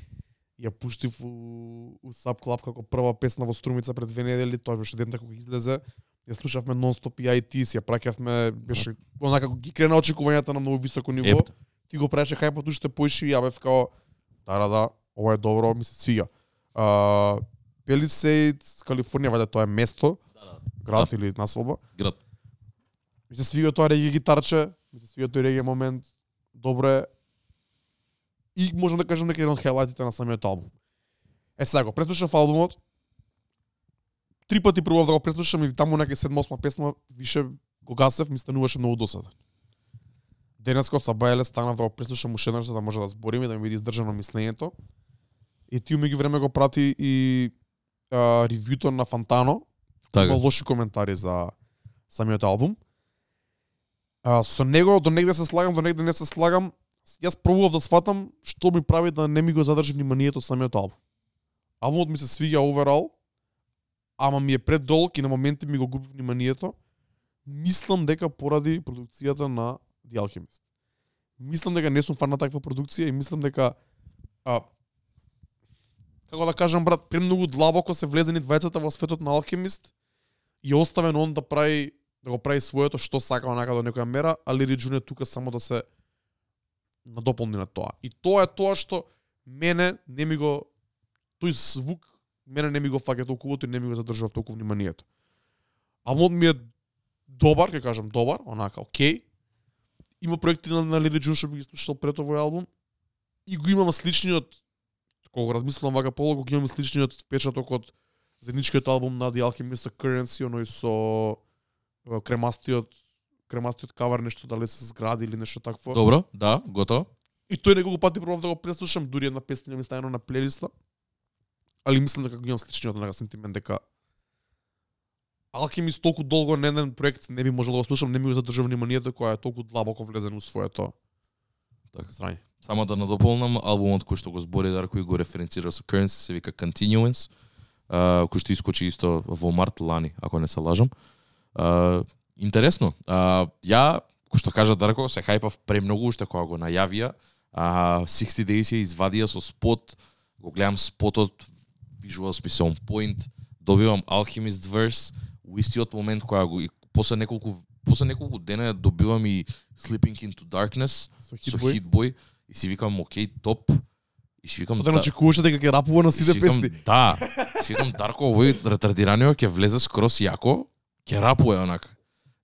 ја пуштив у, у Sub Club како прва песна во Струмица пред две недели, тоа беше ден кога излезе. Ја слушавме нонстоп и IT, си ја праќавме, беше онака ги крена очекувањата на многу високо ниво. Еп. Ти го правеше хајпот уште поише и ја бев као да, да, ова е добро, ми се свига. Uh, Palisades, Калифорнија, вајде тоа е место. Град или населба. Град. Ми се свига тоа реги гитарче, ми се свига тој реги момент, добро е. И можам да кажам дека еден од хайлайтите на самиот албум. Е сега го преслушав албумот, три пати пробав да го преслушам и таму нека 7-8 песма више го гасев, ми стануваше многу досаден. Денес кога Сабајле станав да го преслушам уште еднаш за да може да збориме и да ми биде издржано мислењето. И ти меѓу време го прати и а, ревјуто на Фантано, Така. Има лоши коментари за самиот албум. А, со него до негде се слагам, до негде не се слагам. Јас пробував да сватам што ми прави да не ми го задржи вниманието самиот албум. Албумот ми се свиѓа оверал, ама ми е предолг и на моменти ми го губи вниманието. Мислам дека поради продукцијата на The Alchemist. мислам дека не сум фан на таква продукција и мислам дека а, како да кажам брат, премногу длабоко се влезени двајцата во светот на Алхемист и оставен он да прави да го прави своето што сака онака до некоја мера, а Лири Джун е тука само да се надополни на тоа. И тоа е тоа што мене не ми го тој звук мене не ми го фаќа толку и не ми го задржува толку вниманието. Албумот ми е добар, ќе кажам добар, онака окей. Има проекти на, на Лири Джун што би ги слушал пред овој албум и го имам сличниот кога размислувам вака полого, го имам сличниот впечаток од заедничкиот албум на The Alchemist Currency, оној со кремастиот кремастиот кавар нешто дали се згради или нешто такво. Добро, да, готово. И тој неколку пати пробав да го преслушам, дури една песна ми ставено на плейлиста. Али мислам дека го имам сличниот на сентимент дека Алхимист толку долго на еден проект не би можел да го слушам, не ми го задржав вниманието која е толку длабоко влезен у своето Така. Срај. Само да надополнам, албумот кој што го збори Дарко и го референцира со Currency се вика Continuance, uh, кој што искочи исто во март лани, ако не се лажам. Uh, интересно. Uh, ја, кој што кажа Дарко, се хајпав премногу уште кога го најавија. Uh, 60 Days ја извадија со спот, го гледам спотот, ми се on point, добивам Alchemist Verse, у истиот момент кога го и после неколку после неколку дена добивам и Sleeping into Darkness со со Hitboy. И си викам окей топ и си викам Тоа да очекуваше дека ќе рапува на сите песни. Да. Си викам Дарко овој ретардираниот ќе влезе скрос јако, ќе рапува онака.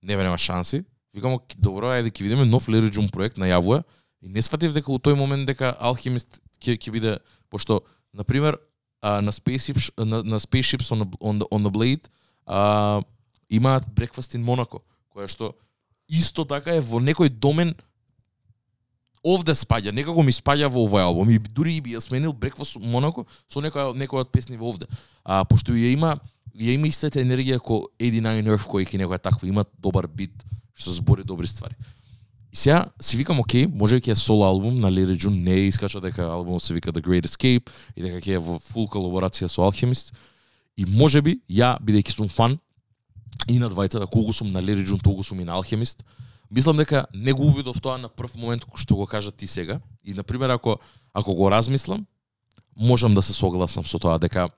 Не бе нема шанси. Викам добро, ајде ќе видиме нов June проект најавува и не сватив дека у тој момент дека Alchemist ќе ќе биде пошто на пример на Spaceships на, на Spaceships on the, on the, on the Blade а, имаат Breakfast in Monaco, која што исто така е во некој домен овде спаѓа, некако ми спаѓа во овој албум и дури и би ја сменил Breakfast Monaco со некоја некоја од песни во овде. А пошто ја има ја има истата енергија ко 89 Earth кој ќе некоја таква, има добар бит што збори добри ствари. И сега си викам, окей, може ќе е соло албум на Лири Джун не искача дека албумот се вика The Great Escape и дека ќе е во фул колаборација со Alchemist. И може би, ја, бидејќи сум фан, и на двајцата, колку сум на Лири Джун, толку сум и на Alchemist, мислам дека не го увидов тоа на прв момент кој што го кажа ти сега. И, на пример, ако, ако го размислам, можам да се согласам со тоа, дека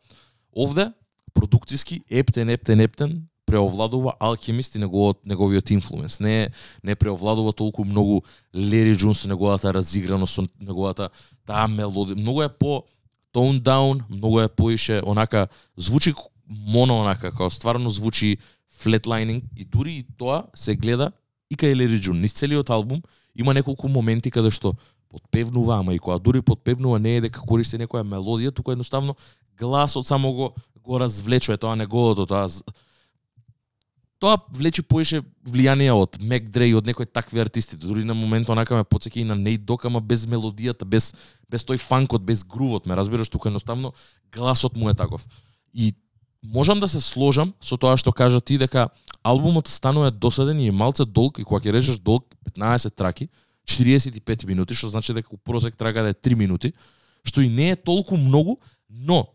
овде, продукциски, ептен, ептен, ептен, преовладува алхимист и неговиот неговиот инфлуенс. Не не преовладува толку многу Лери Джунс со неговата разиграност, со неговата таа мелодија. Многу е по tone down, многу е поише онака звучи моно онака како стварно звучи flatlining и дури и тоа се гледа и кај Лери Джун. Низ целиот албум има неколку моменти каде што подпевнува, ама и кога дури подпевнува не е дека користи некоја мелодија, туку едноставно гласот само го го развлечува тоа неговото тоа тоа влече поише влијание од Мек Дрей од некои такви артисти. Дури на момент онака ме потсеќа и на Нейт Док, ама без мелодијата, без без тој фанкот, без грувот, ме разбираш, тука едноставно гласот му е таков. И можам да се сложам со тоа што кажа ти дека албумот станува досаден и е малце долг и кога ќе режеш долг 15 траки, 45 минути, што значи дека у просек трака да е 3 минути, што и не е толку многу, но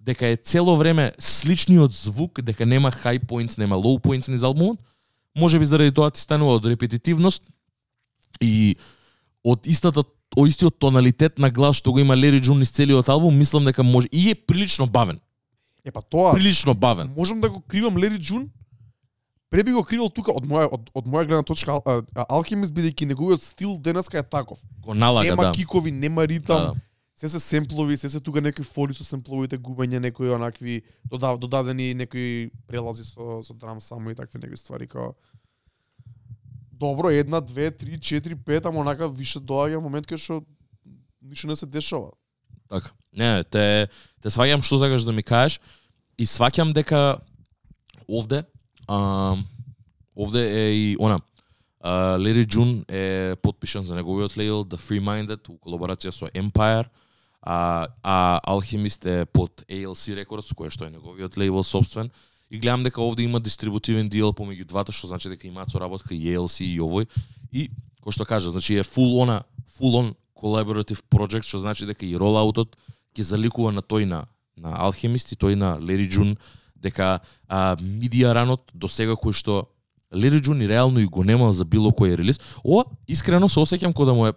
дека е цело време сличниот звук, дека нема high points, нема low points низ албумот, може би заради тоа ти станува од репетитивност и од истата од истиот тоналитет на глас што го има Лери Джун низ целиот албум, мислам дека може и е прилично бавен. Е па тоа, Прилично бавен. можам да го кривам Лери Джун, пре би го кривал тука од моја од, од моја гледна точка Ал- а- а- Алхимист бидејќи неговиот стил денеска е таков. Го налага, нема да. кикови, нема ритам, Да. се се семплови, се се тука некои фоли со семпловите, губење некои онакви додав, додадени некои прелази со со драм само и такви некои ствари као Добро, една, две, три, четири, пет, ама онака више доаѓа момент кај што ништо не се дешава. Така. Не, те те сваќам што сакаш да ми кажеш и сваќам дека овде а, овде е и она а, Лери Джун е подпишан за неговиот лейбл The Free Minded у колаборација со Empire а, а Alchemist е под ALC Records кој што е неговиот лейбл собствен. И гледам дека овде има дистрибутивен дел помеѓу двата што значи дека имаат соработка и ALC и овој. И кој што кажа значи е full она full on collaborative project што значи дека и ролаутот ќе заликува на тој на на Alchemist и тој на Лери Джун дека а, мидија ранот до сега кој што Лери Джун и реално и го немал за било кој релиз. Ова искрено се осеќам кога да му е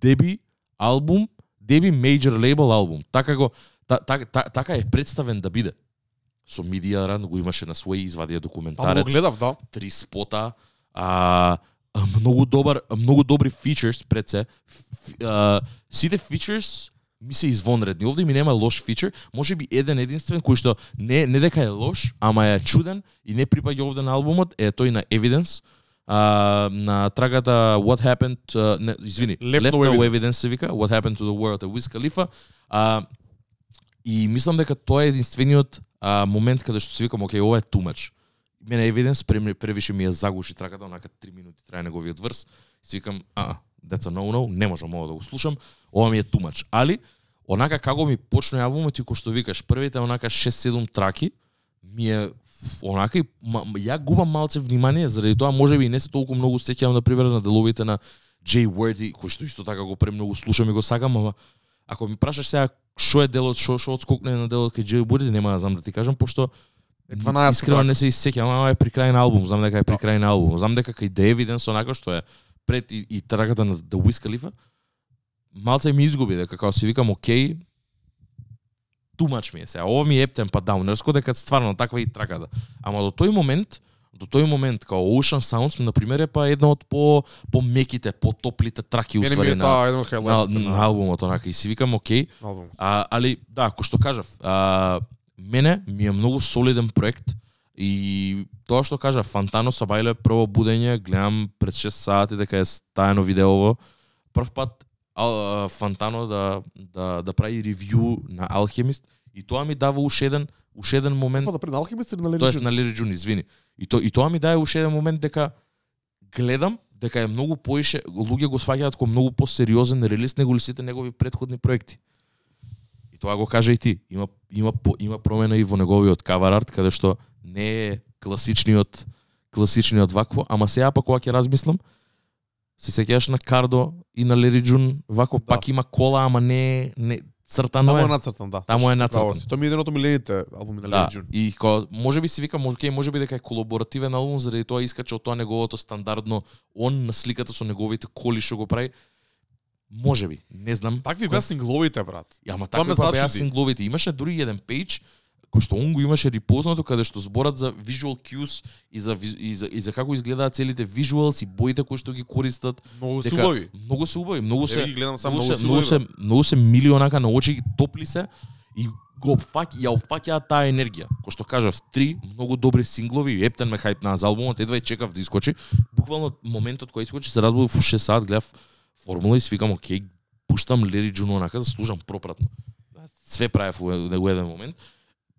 деби албум, деби major label албум. Така го та, та, та, така е представен да биде. Со Media Run го имаше на свој извадија Таму го документарец гледав, да. три спота, а, многу добар, многу добри фичерс пред се. Ф- а, сите фичерс ми се извонредни. Овде ми нема лош фичер, може би еден единствен кој што не не дека е лош, ама е чуден и не припаѓа овде на албумот, е тој на Evidence. А, на трагата What Happened, uh, не, извини, Left Left, No no, Evidence. evidence. се вика, What Happened to the World е Wiz Khalifa. А, и мислам дека тоа е единствениот а, момент каде што си викам, окей, ова е too much. Мене Evidence превише ми ја загуши траката, онака 3 минути трае неговиот врс. И си викам, а, that's a no-no, не можам ова да го слушам, ова ми е much. Али, онака како ми почне албумот и кој што викаш, првите онака 6-7 траки, ми е онака и ма, ја губам малце внимание, заради тоа може би и не се толку многу сеќавам на пример на деловите на Jay Wordy, кој што исто така го премногу слушам и го сакам, ама ако ми прашаш сега што е делот, што што одскокне на делот кај Jay Wordy, нема да знам да ти кажам, пошто Е 12 искрено не се исеќам, ама е при крај на албум, знам дека е при Да. крај на албум. Знам дека кај The Evidence онака што е пред и, и трагата на The Wiz Khalifa, малце ми изгуби дека како си викам окей, much ми е сега. Ова ми е ептен па даунерско дека стварно таква и траката. Ама до тој момент, до тој момент као Ocean Sounds на пример е па една од по по меките, по топлите траки е на, од на, хайлайтите на, албумот онака и си викам окей. А, али, да, кој што кажав, а, мене ми е многу солиден проект и тоа што кажа Фантано Сабајле прво будење, гледам пред 6 сати дека е стајано видеово. Прв пат ал, а, Фантано да, да, да прави ревју на Алхемист и тоа ми дава уште еден, уште еден момент Па да пред Алхимист или на Леди Тоест на Лири Джун, извини. И то и тоа ми даде уште еден момент дека гледам дека е многу поише луѓе го сваќаат како многу посериозен релиз него ли сите негови претходни проекти. И тоа го кажа и ти. Има има има промена и во неговиот кавар арт каде што не е класичниот класичниот вакво, ама сега па кога ќе размислам се сеќаваш на Кардо и на Лери Джун, вако Да. пак има кола, ама не не цртано Таму е е. нацртан, да. Таму е нацртан. Тоа ми е еден од омилените албуми на Да, Леди Джун. и ко, може би си викам, може, okay, може би дека е колаборативен албум, заради тоа искача од тоа неговото стандардно, он на сликата со неговите коли што го прави. Може би, не знам. Такви беа сингловите, брат. Ама така па беа сингловите. Имаше дури еден пејдж кој што он го имаше репознато каде што зборат за visual cues и за и за, и за како изгледаат целите visuals и боите кои што ги користат. Многу се убави. Многу се убави, многу се ги гледам само многу многу се, многу се, многу се мили онака на очи, топли се и го опфаќа, ја опфаќаат таа енергија. Кој што кажав, три многу добри синглови, ептен ме хајп на албумот, едва и чекав да искочи. Буквално моментот кој искочи се разбудив во 6 сат, гледав формула и свикам, окей, пуштам Лери Джуно онака да слушам пропратно. Све правев во во еден момент.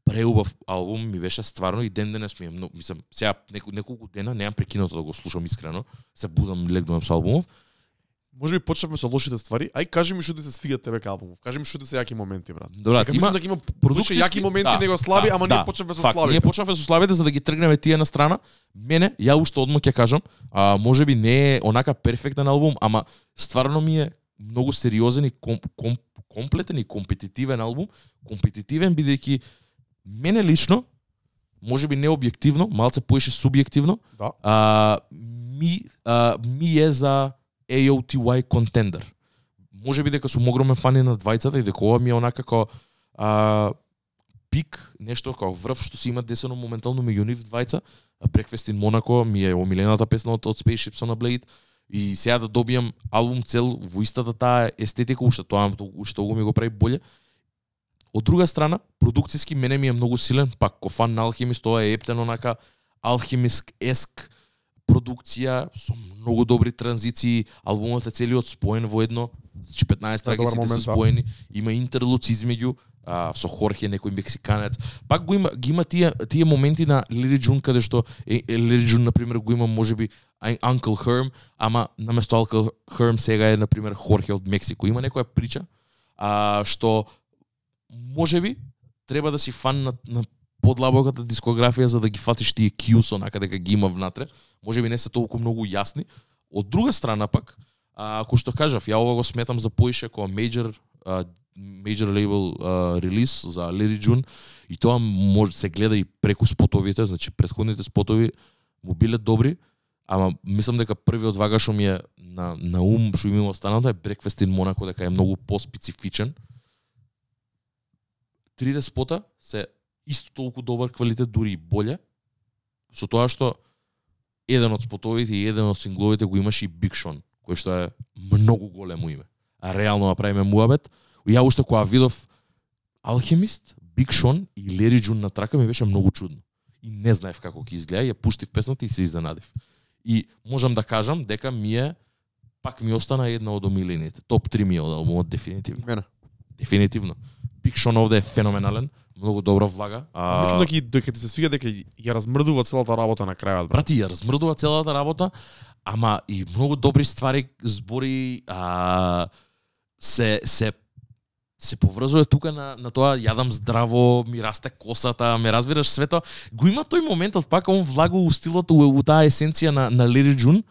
Преубав албум ми беше стварно и ден денес ми е многу, мислам, сега неко, неколку дена немам прекинато да го слушам искрено. Се будам легнувам со албумов. Може би почнавме со лошите ствари. Ај кажи ми што ти се свиѓа тебе кај албумов. Кажи ми што ти се јаки моменти, брат. Добра, има мислам дека има продукција јаки моменти него слаби, ама ние почнавме со факт, слабите. Ние почнавме со слабите за да ги тргнеме тие на страна. Мене, ја уште одма ќе кажам, а, може би не е онака перфектен албум, ама стварно ми е многу сериозен и ком, ком, комплетен и компетитивен албум. Компетитивен бидејќи мене лично, може би не објективно, малце поише субјективно, Да. а, ми, а, ми е за AOTY контендер. Може би дека сум огромен фан и на двајцата и дека ова ми е онака како а, пик, нешто како врв што се има десено моментално меѓу нив двајца. Breakfast in Monaco ми е омилената песна од, од Spaceships on a Blade и сега да добијам албум цел во истата таа естетика, уште тоа уште тоа ми го прави боле. Од друга страна, продукциски мене ми е многу силен, пак ко фан на Алхимист, тоа е ептен онака алхимиск еск продукција со многу добри транзиции, албумот е целиот споен во едно, значи 15 траки сите се да. споени, има интерлуци измеѓу а, со Хорхе некој мексиканец. Пак го има ги има тие тие моменти на Лири Джун каде што е, е, Лири Джун на пример го има можеби Uncle Herm, ама наместо Uncle Herm сега е на пример Хорхе од Мексико. Има некоја прича а, што Може би треба да си фан на, на подлабоката дискографија за да ги фатиш тие cues онака дека ги има внатре. Може би не се толку многу јасни. Од друга страна пак, а, ако што кажав, ја ова го сметам за поише како major а, major label а, релиз за Lady June и тоа може се гледа и преку спотовите, значи претходните спотови му биле добри, ама мислам дека првиот вага што ми е на, на ум, што ми останато е Breakfast in Monaco, дека е многу поспецифичен. Трите спота се исто толку добар квалитет, дури и боле, со тоа што еден од спотовите и еден од сингловите го имаше и Big Sean, кој што е многу големо име. А реално направиме муабет. Ја уште кога видов Алхемист, Big Sean и Лери Джун на трака ми беше многу чудно. И не знаев како ќе изгледа, ја пуштив песната и се изненадив. И можам да кажам дека ми е пак ми остана една од омилените. Топ 3 ми е од албумот дефинитивно. Мене. Дефинитивно. Big Sean овде е феноменален, многу добро влага. А, Мислам дека и дека ти се свига дека ја размрдува целата работа на крајот. брат. брати, ја размрдува целата работа, ама и многу добри ствари, збори, а, се се се поврзува тука на, на тоа јадам здраво, ми расте косата, ме разбираш свето. Го има тој моментот пак он влага у стилот у, у таа есенција на на Лери Джун,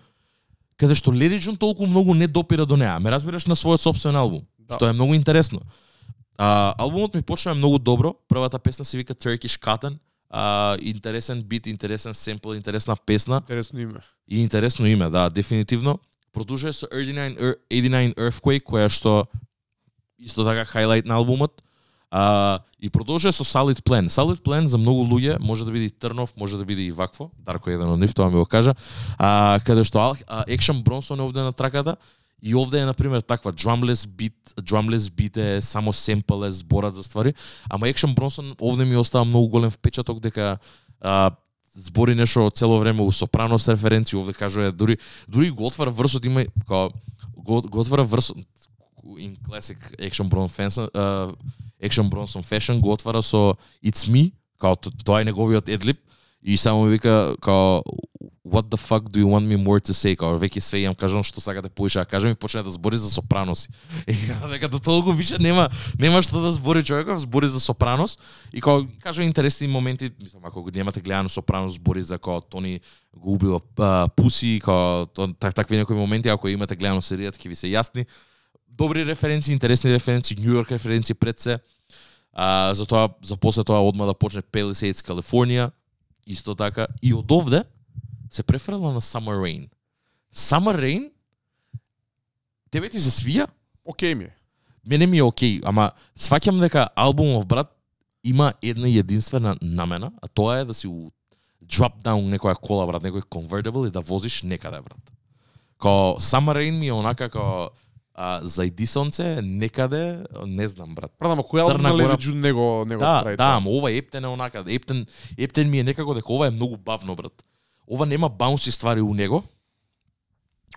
каде што Лери Джун толку многу не допира до неа. Ме разбираш на својот собствен албум, Да. што е многу интересно. А, албумот ми почна многу добро. Првата песна се вика Turkish Cotton. А, интересен бит, интересен семпл, интересна песна Интересно име. и интересно име, да, дефинитивно. Продолжува со 89, Ear- 89 Earthquake, која што исто така хайлайт на албумот. А, и продолжува со Solid Plan. Solid Plan за многу луѓе може да биде и Трнов, може да биде и Вакво. Дарко е еден од нив, тоа ми го кажа. А, каде што а, Action Bronson е овде на траката. И овде е, например, таква drumless beat, drumless beat е само семпл е зборат за ствари, ама Action Bronson овде ми остава многу голем впечаток дека а, збори нешто цело време у Сопранос референци, овде кажува дури дури го отвара врсот има као го, го отвара врсот in classic Action Bronson Fashion, uh, Action Bronson fashion го отвара со It's Me, као тоа е неговиот едлип и само ми вика као What the fuck do you want me more to say? Као веќе све јам кажам што сакате да поише, а кажам и почне да збори за Сопранос. <laughs> И као дека до толку више нема нема што да збори човеков, збори за Сопранос и као кажа интересни моменти, мислам ако го немате гледано Сопранос збори за као Тони го убива Пуси, као так, такви некои моменти ако имате гледано серијата ќе ви се јасни. Добри референци интересни референци Нью Йорк референци пред се. А, затоа за после тоа одма да почне Palisades Калифорнија, исто така и од овде се префрла на Summer Rain. Summer Rain тебе ти се свија? Океј ми е. Мене ми е окей, ама сваќам дека албумов брат има една единствена намена, а тоа е да си у drop down некоја кола брат, некој convertible и да возиш некаде брат. Као Summer Rain ми е онака као а, зајди сонце некаде, не знам брат. Брат, ама кој албум Црна на Леви Гора- Джун него него Да, прави да, ама ова Ептен е онака, Ептен, Ептен ми е некако дека ова е многу бавно, брат. Ова нема баунси ствари у него.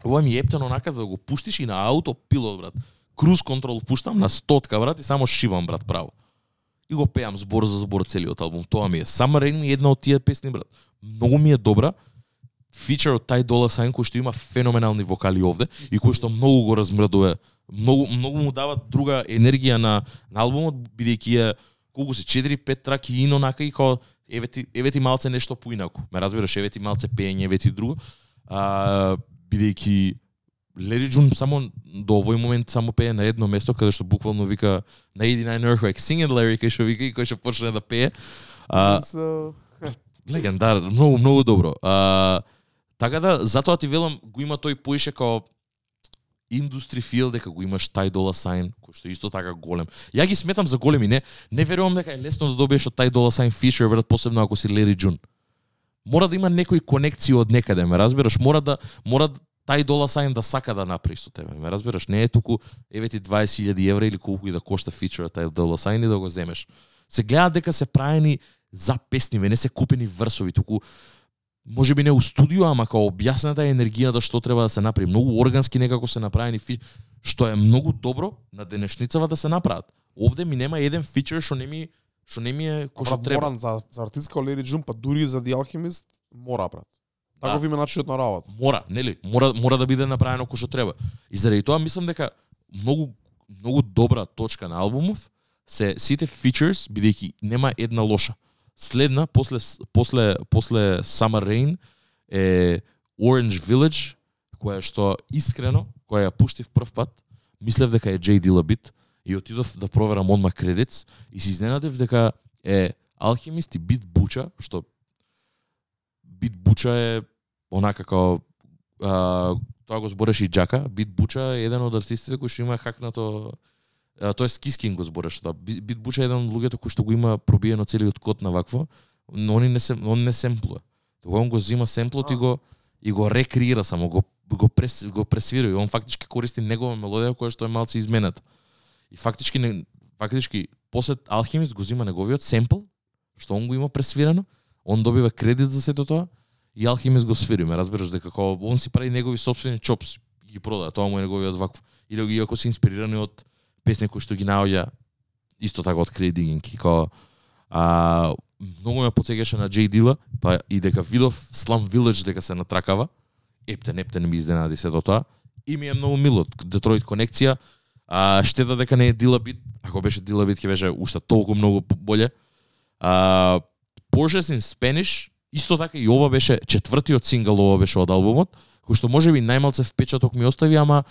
Ова ми е Ептен онака за да го пуштиш и на ауто пилот, брат. Круз контрол пуштам на стотка, брат, и само шивам, брат, право. И го пеам збор за збор целиот албум. Тоа ми е. Summer Rain една од тие песни, брат. Многу ми е добра. Фичер од Тај Дола Сайн кој што има феноменални вокали овде и кој што многу го размрдува. Многу многу му дава друга енергија на, на албумот бидејќи е колку се 4-5 траки и инонака и као еве ти, еве ти малце нешто поинаку. Ме разбираш, еве ти малце пеење, еве ти друго. А, бидејќи Лери Джун само до овој момент само пее на едно место каде што буквално вика на 89 Earthquake Sing it Larry кај што вика и кој што почне да пее. А, So, <laughs> легендар, многу многу добро. А, така да затоа ти велам го има тој поише као индустри фил дека го имаш тај дола сайн кој што е исто така голем. Ја ги сметам за големи, не не верувам дека е лесно да добиеш од тај дола сайн фишер верат посебно ако си Лери Джун. Мора да има некои конекции од некаде, ме разбираш? Мора да мора тај дола сайн да сака да направи со тебе, ме разбираш? Не е туку еве ти 20.000 евра или колку и да кошта фичер тај дола сайн и да го земеш. Се гледа дека се праени за песни, не се купени врсови, туку може би не у студио, ама као објаснета е енергијата што треба да се направи. Многу органски некако се направени фи... што е многу добро на денешницава да се направат. Овде ми нема еден фичер што не ми што не ми е кој што треба. моран за за артистка Леди Джун, па дури за The Alchemist, мора брат. Таков Да. има начинот на работа. Мора, нели? Мора мора да биде направено кој што треба. И заради тоа мислам дека многу многу добра точка на албумов се сите features бидејќи нема една лоша. Следна после после после Summer Rain е Orange Village која што искрено која ја пуштив прв пат, мислев дека е JD Dilla бит и отидов да проверам одма кредитс и се изненадев дека е Алхимист и Бит Буча, што Бит Буча е онака како а, тоа го збореше и Джака, Бит Буча е еден од артистите кои што има хакнато тоест Кискин го збореше тоа. Бит Бит Буча е еден од луѓето кои што го има пробиено целиот код на вакво, но они не се он не семплува. Тоа он го зима семплот и го и го рекреира само, го го прес, го пресвира и он фактички користи негова мелодија која што е малце изменета. И фактички не, фактички после Алхимист го зима неговиот семпл, што он го има пресвирено, он добива кредит за сето тоа и Алхимист го свири, ме разбираш дека како он си прави негови собствени чопс и ги продава, тоа му е неговиот вакв. Или ако се инспирирани од песни кои што ги наоѓа исто така од Крей Дигинг а, многу ме потсеќаше на Джей Дила, па и дека видов Slum Village дека се натракава, ептен, ептен ми изненади се до тоа. И ми е многу мило, Детройт конекција, а, штета дека не е Дила бит, ако беше Дила бит ќе беше уште толку многу боле. А, Porsches in Spanish, исто така и ова беше четвртиот сингл ова беше од албумот, кој што можеби најмалце впечаток ми остави, ама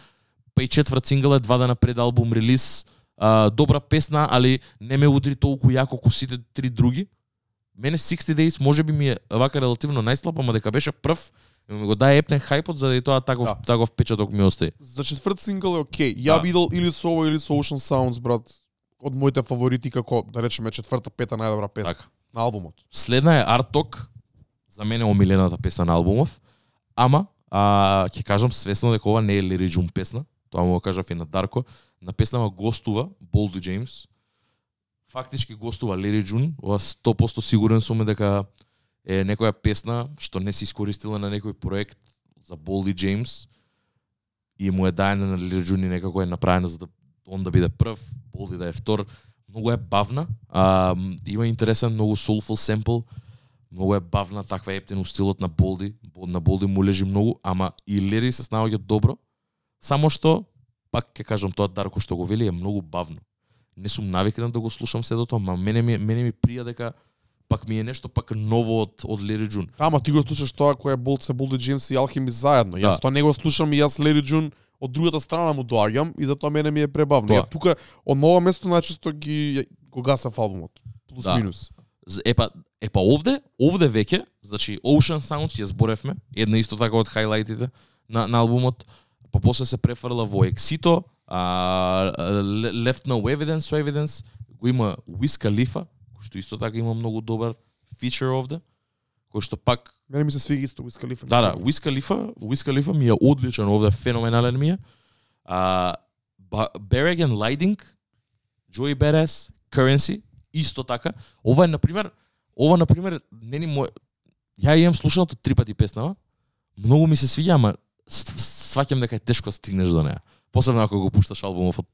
па и четврт сингл е два дена пред албум релиз, а, добра песна, али не ме удри толку јако како сите три други. Мене 60 Days може би ми е вака релативно најслаб, ама дека беше прв, ми го дај епнен хајпот за да и тоа таков, Да. таков впечаток ми остави. За четврт сингл е окей. Ја Да. видел или со ово или со Ocean Sounds, брат, од моите фаворити како, да речеме, четврта, пета најдобра песна Така. на албумот. Следна е Art Talk, за мене омилената песна на албумов, ама а, ќе кажам свесно дека ова не е Лери Джун песна, тоа му го кажав и на Дарко, на песнава гостува Болди Джеймс, фактички гостува Лери Джун, ова 100% сигурен сум дека е некоја песна што не се искористила на некој проект за Болди Джеймс и му е дајана на Лери Джун и некако е направена за да он да биде прв, Болди да е втор. Многу е бавна, а, има интересен многу soulful sample, многу е бавна, таква ептен у стилот на Болди, на Болди му лежи многу, ама и Лери се снаоѓа добро, само што пак ќе кажам тоа Дарко што го вели е многу бавно. Не сум навикнат да го слушам седо тоа, ма мене ми мене ми прија дека пак ми е нешто пак ново од од Лери Джун. Ама ти го слушаш тоа кој е Болт се Болди Джеймс и Алхимис заедно. Да. Јас тоа не го слушам и јас Лери Джун од другата страна му доаѓам и затоа мене ми е пребавно. Тоа. Ја тука од ново место најчесто ги го гасав албумот. Плюс Да. минус. Епа, епа овде, овде веќе, значи Ocean Sounds ја зборевме, една исто така од хајлајтите на, на албумот, па после се префрла во Exito, а, Le- Left No Evidence, so Evidence, го има Wiz Khalifa, кој што исто така има многу добар фичер овде, кој што пак Мене ми се свига исто Wiz Khalifa. Да, да, Wiz Khalifa, Wiz Khalifa ми е одличен овде, феноменален ми е. А, Berrigan Lighting, Joey Badass, Currency, исто така. Ова е, например, ова, например, не ни мој... Ја имам слушаното три пати песнава, многу ми се свиѓа, ама сваќам дека е тешко да стигнеш до неа. Посебно ако го пушташ албумов од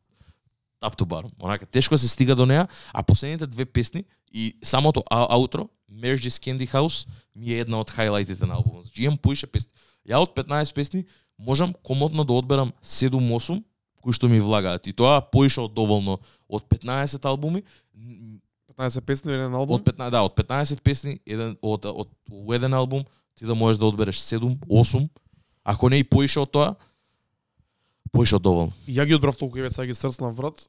Top to Bottom. Онака тешко се стига до неа, а последните две песни и самото аутро, Merge's Candy House, ми е една од хајлајтите на албумот. Значи имам поише песни. Ја од 15 песни можам комотно да одберам 7-8 кои што ми влагаат. И тоа поише од доволно од 15 албуми, м, 15 песни еден албум. од 15 да, од 15 песни, еден од од, од еден албум ти да можеш да одбереш 7, 8, ако не и поише од тоа, поише од доволно. Ја ги одбрав толку сега ги срцнав брат.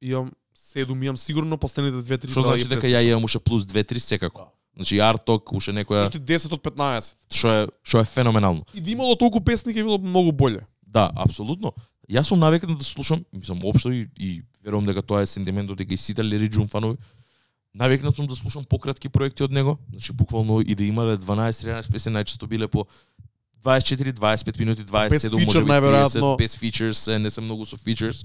Имам 7, имам сигурно последните 2-3 Што значи дека ја имам уште плюс 2-3 секако. Значи Art Talk уште некоја Уште 10 од 15. што е што е феноменално. И да имало толку песни ќе било многу боле. Да, апсолутно. Јас сум навикнат да слушам, мислам општо и, и верувам дека тоа е сентиментот дека и сите Лери Джун фанови. Навикнат сум да слушам пократки проекти од него, значи буквално и да имале 12-13 песни најчесто биле по 24-25 минути, 27 Без може би најверојатно. 30, без фичерс, не се многу со фичерс.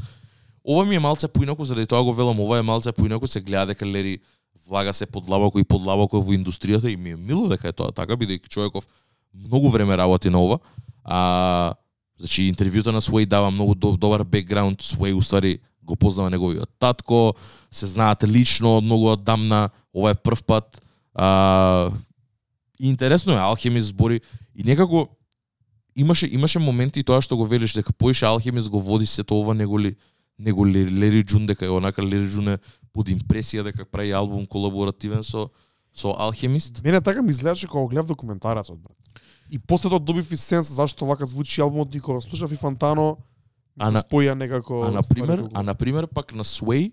Ова ми е малце поинаку, заради тоа го велам, ова е малце поинаку, се гледа дека Лери влага се подлабоко и подлабоко во индустријата и ми е мило дека е тоа така, бидејќи човеков многу време работи на ова. А, значи интервјута на Sway дава многу до, добар бекграунд, Sway уствари го познава неговиот татко, се знаат лично од многу одамна, ова е прв пат. А, интересно е, Алхемис збори и некако имаше имаше моменти и тоа што го велиш дека поише Алхемис го води сето ова него ли него ли Лери Джун дека е онака Лери Джун е под импресија дека прави албум колаборативен со со Алхемист. Мене така ми изгледаше кога гледав документарецот брат. И после тоа добив и сенс зашто вака звучи албумот и кога слушав и Фантано А се на- споја некако А на пример, а на пример пак на Sway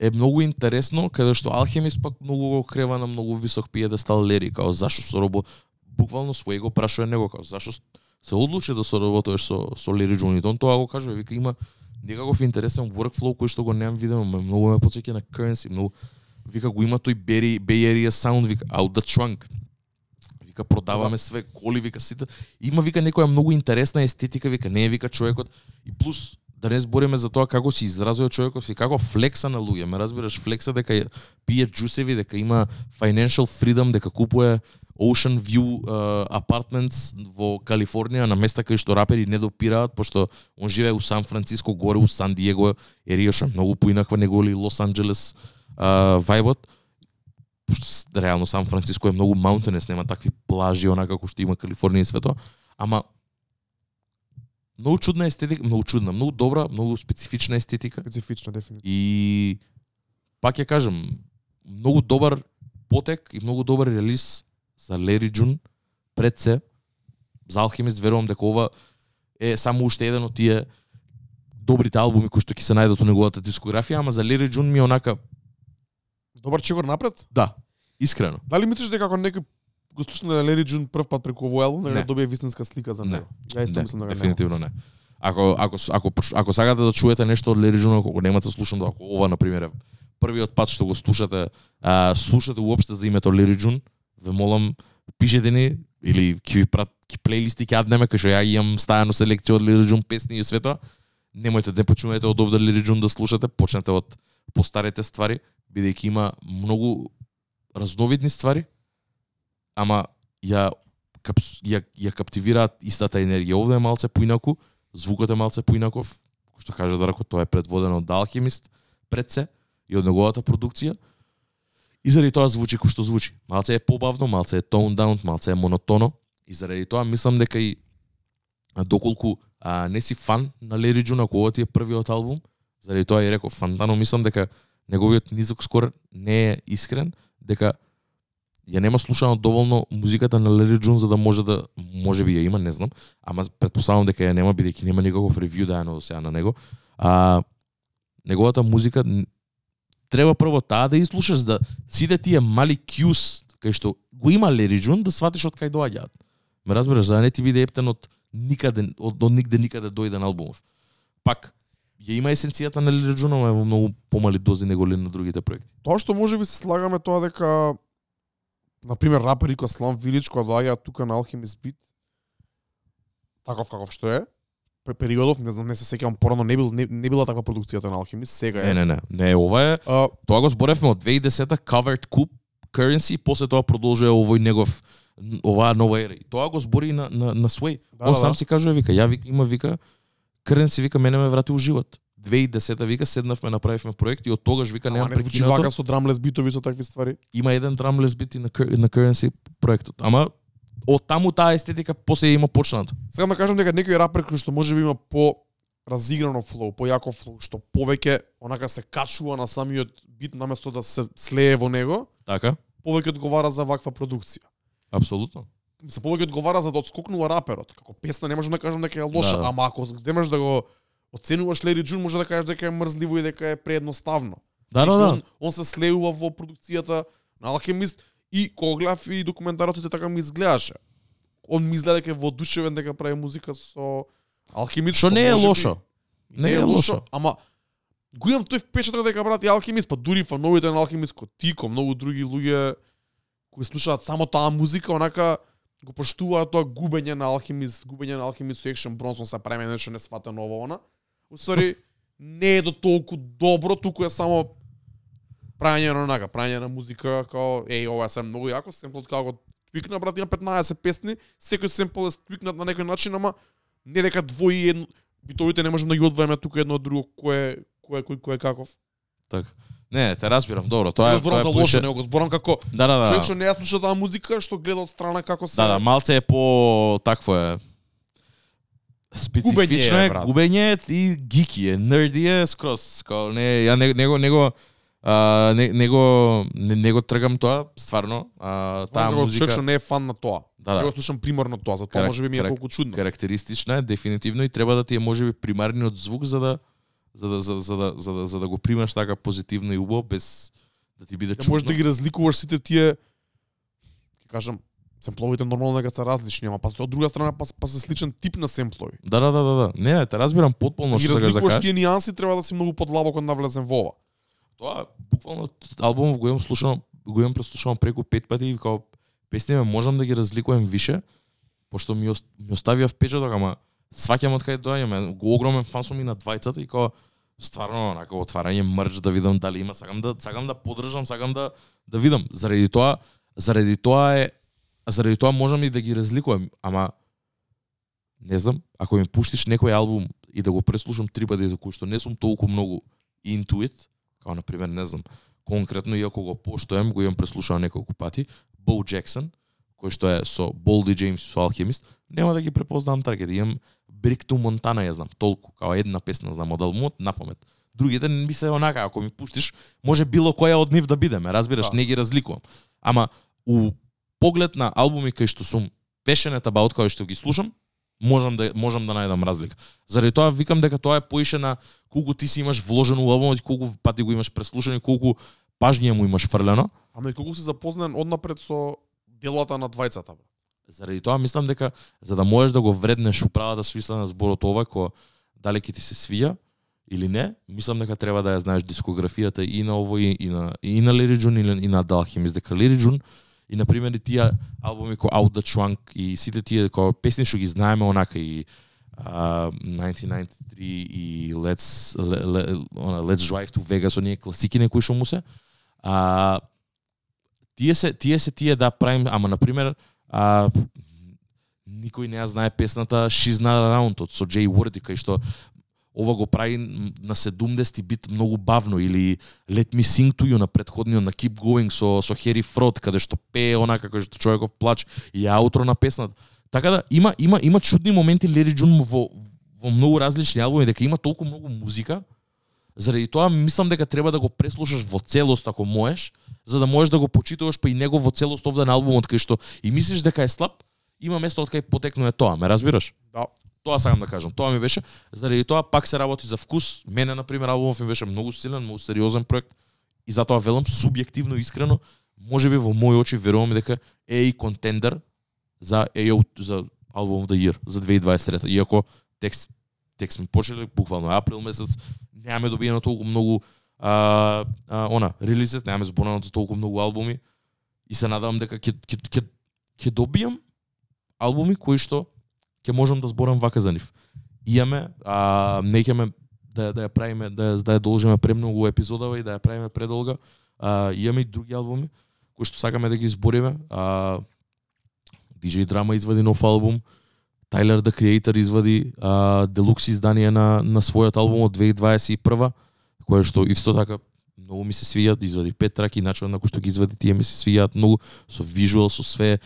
е многу интересно каде што Алхемист пак многу го крева на многу висок пиедестал Лери, као зашо со робо буквално Sway го прашува него као зашо се одлучи да соработуваш со со Лери Джон и он тоа го кажува, вика има некаков интересен workflow кој што го немам видено, многу ме потсеќа на Currency, многу вика го има тој Bay, Bay Area sound, вика out the trunk. Вика продаваме све коли, вика сите. Има вика некоја многу интересна естетика, вика не е вика човекот и плюс да не збориме за тоа како се изразува човекот и како флекса на луѓе. Ме разбираш, флекса дека пие джусеви, дека има financial freedom, дека купува Ocean View uh, apartments во Калифорнија на места кај што рапери не допираат, пошто он живее у Сан Франциско, горе у Сан Диего, е што многу поинаква него ли Лос Анџелес uh, вајбот. Пошто реално Сан Франциско е многу mountainous, нема такви плажи онака како што има Калифорнија и свето, ама многу чудна естетика, многу чудна, многу добра, многу специфична естетика. Специфично, дефинитивно. И пак ја кажам, многу добар потек и многу добар релиз за Лери Джун пред се. За Алхимист верувам дека ова е само уште еден од тие добрите албуми кои што ќе се најдат во неговата дискографија, ама за Лери Джун ми е онака, Добар чегор напред? да, искрено. Дали мислиш дека ако некој го слушна на Лери Джун прв пат преку овој албум, дека Не. ќе добие вистинска слика за Не. него? Ја исто не, мислам дека не. дефинитивно не. Ако ако ако ако сакате да чуете нешто од Лери Джун, ако немате слушано, ако ова на пример првиот пат што го слушате, а, слушате уопште за името Лери Джун, ве молам пишете ни или ќе ви прат ки плейлисти ќе аднеме кај што ја имам стајано селекција од Лери Джун песни и свето. Немојте да почнувате од овде Лери Джун да слушате, почнете од постарите ствари, бидејќи има многу разновидни ствари, ама ја кап, ја, ја каптивираат истата енергија. Овде е малце поинаку, звукот е малце поинаков, кој што кажа Драко, тоа е предводено од Алхимист пред се и од неговата продукција. И заради тоа звучи кој што звучи. Малце е побавно, малце е tone down, малце е монотоно. И заради тоа мислам дека и доколку а, не си фан на Лери Джун, ако ова ти е првиот албум, заради тоа и реков фантано, мислам дека неговиот низок скор не е искрен, дека ја нема слушано доволно музиката на Лери Джун за да може да може би ја има, не знам, ама претпоставувам дека ја нема бидејќи нема никаков ревју дајано до да сега на него. А неговата музика треба прво таа да изслушаш да сите тие мали кјус кај што го има Лери Джун да сватиш од кај доаѓаат. Ме разбираш, за да не ти биде ептен од никаде од, од нигде никаде да дојден албумов. Пак ја има есенцијата на Лери Джун, ама е во многу помали дози него ли на другите проекти. Тоа што може би се слагаме тоа дека на пример рапери кој Слам Вилич кој доаѓаат тука на Alchemist Beat таков каков што е периодов, не знам, не се сеќавам порано не бил не, не била таква продукцијата на Alchemist, сега е. Не, не, не. Не, ова е А, Тоа го зборевме од 2010-та Covered Coup Currency, после тоа продолжува овој негов оваа нова ера. И тоа го збори на на, на Sway. Да, Он да, сам да. си кажува вика, ја вика, има вика Currency вика мене ме врати у живот. 2010-та вика седнавме направивме проект и од тогаш вика ама немам не звучи прекинато. вака со драмлес битови со такви ствари. Има еден драмлес бит и на на Currency проектот. Ама од таму таа естетика после има почнато. Сега да кажам дека некој рапер кој што може би има по разиграно флоу, појако флоу, што повеќе онака се качува на самиот бит наместо да се слее во него, Така? повеќе одговара за ваква продукција. Апсолутно. се повеќе одговара за да одскокнува раперот. Како песна не можам да кажам дека е лоша, Да, да. ама ако земеш да го оценуваш Лери Джун, може да кажеш дека е мрзливо и дека е преедноставно. Да, да, да. Он, он се слеува во продукцијата на Алхемист и кога гледав и документарот така ми изгледаше. Он ми изгледа дека е воодушевен дека прави музика со Алхемист. Што не е лошо. Не е лошо. Ама го имам тој впечаток дека брат и Алхемист, па дури фановите на Алхемист кој ти, кој многу други луѓе кои слушаат само таа музика, онака го поштуваат тоа губење на Алхемист, губење на Алхемист со Action Bronson се прави нешто несватено ово она. Усвари не е до толку добро, туку е само правење на онака, правење на музика као еј ова се многу јако, семплот како го твикна брат има 15 песни, секој семпл е твикнат на некој начин, ама не дека двои едно битовите не можеме да ги одвоеме тука едно од друго кој е кој кој, каков. Така. Не, те разбирам, добро. Тоа Тоа е тоа за е лошо, поише- него го зборам како Да, да, да. човек што не ја слуша таа музика, што гледа од страна како се Да, да, малце е по такво е. Специфично Губење е, губење е и гики е, нерди е скроз, као не, ја него него него а, не, него не, него тргам тоа, стварно, а, таа Таа музика човек што не е фан на тоа. Да, да. Ја го слушам примерно тоа, затоа Карак- може би ми е карак- колку чудно. карактеристична е дефинитивно и треба да ти е можеби примарниот звук за да за да за, за, да, за, да, за да го примаш така позитивно и убаво без да ти биде Да чудно. можеш да ги разликуваш сите тие ќе кажам семпловите нормално дека се различни, ама па од друга страна па, па се сличен тип на семплови. Да, да, да, да, да. Не, не, те разбирам потполно Ги што сакаш да разликуваш кажеш. тие нијанси, треба да си многу подлабоко навлезен во ова. Тоа буквално албумов го имам слушано, го имам преслушано преку пет пати и као песни ме можам да ги разликувам више, пошто ми, ми оставија впечаток, ама сваќам од кај доаѓам, Го огромен фан сум и на двајцата и као стварно онака отварање мрч да видам дали има, сакам да сакам да подржам, сакам да да видам. Заради тоа, заради тоа е заради тоа можам и да ги разликувам, ама не знам, ако ми пуштиш некој албум и да го преслушам три пати за кој што не сум толку многу into it, као на пример, не знам, конкретно иако го поштоем, го имам преслушано неколку пати, Бо Джексон, кој што е со Болди Джеймс со Алхемист, нема да ги препознавам трагеди. Имам Брик ту Монтана ја знам, толку, као една песна знам од албумот на памет. Другите ми се онака, ако ми пуштиш, може било која од нив да биде, ме разбираш, Да. не ги разликувам. Ама у поглед на албуми кај што сум passionate about кај што ги слушам, можам да можам да најдам разлика. Заради тоа викам дека тоа е поише на колку ти си имаш вложено у албумот, колку пати го имаш преслушано и колку пажње му имаш фрлено. Ама и колку си запознан однапред со делата на двајцата. Заради тоа мислам дека за да можеш да го вреднеш управата смисла на зборот ова кој дали ќе ти се свија или не, мислам дека треба да ја знаеш дискографијата и на овој и на и на June и на, и на Dalhim, дека June и на пример тие албуми кои Out the Trunk и сите тие кои песни што ги знаеме онака и uh, 1993 и Let's le, le, Let's Drive to Vegas оние класики некои што му се а тие се тие се тие да правим ама на пример а, никој не ја знае песната She's Not Around од со Jay Ward кај што ова го прави на 70 бит многу бавно или Let Me Sing To You на предходниот на Keep Going со со Хери Фрод каде што пее онака како што човеков плач и аутро на песната. Така да има има има чудни моменти Лери Джун во во многу различни албуми дека има толку многу музика. Заради тоа мислам дека треба да го преслушаш во целост ако можеш, за да можеш да го почитуваш па и него во целост овде на албумот кај што и мислиш дека е слаб, има место од кај потекнува тоа, ме разбираш? Да. Тоа сакам да кажам. Тоа ми беше заради тоа пак се работи за вкус. Мене на пример албумов ми беше многу силен, многу сериозен проект и затоа велам субјективно искрено, можеби во мои очи верувам дека е и контендер за AO за албум of the year за 2023 иако текст текст ми почеле буквално април месец немаме добиено толку многу а, а, она релизес, немаме зборено за толку многу албуми и се надевам дека ќе ќе ќе добијам албуми кои што ќе можам да зборам вака за нив. Имаме, а не ќеме да да ја правиме да да ја должиме премногу епизодава и да ја правиме предолга. А имаме и други албуми кои што сакаме да ги избориме. А DJ Drama извади нов албум. Tyler the Creator извади а, делукс издание на на својот албум од 2021 кое што исто така многу ми се свијат, извади пет траки, начинот на кој што ги извади тие ми се свиѓаат многу со визуал, со све.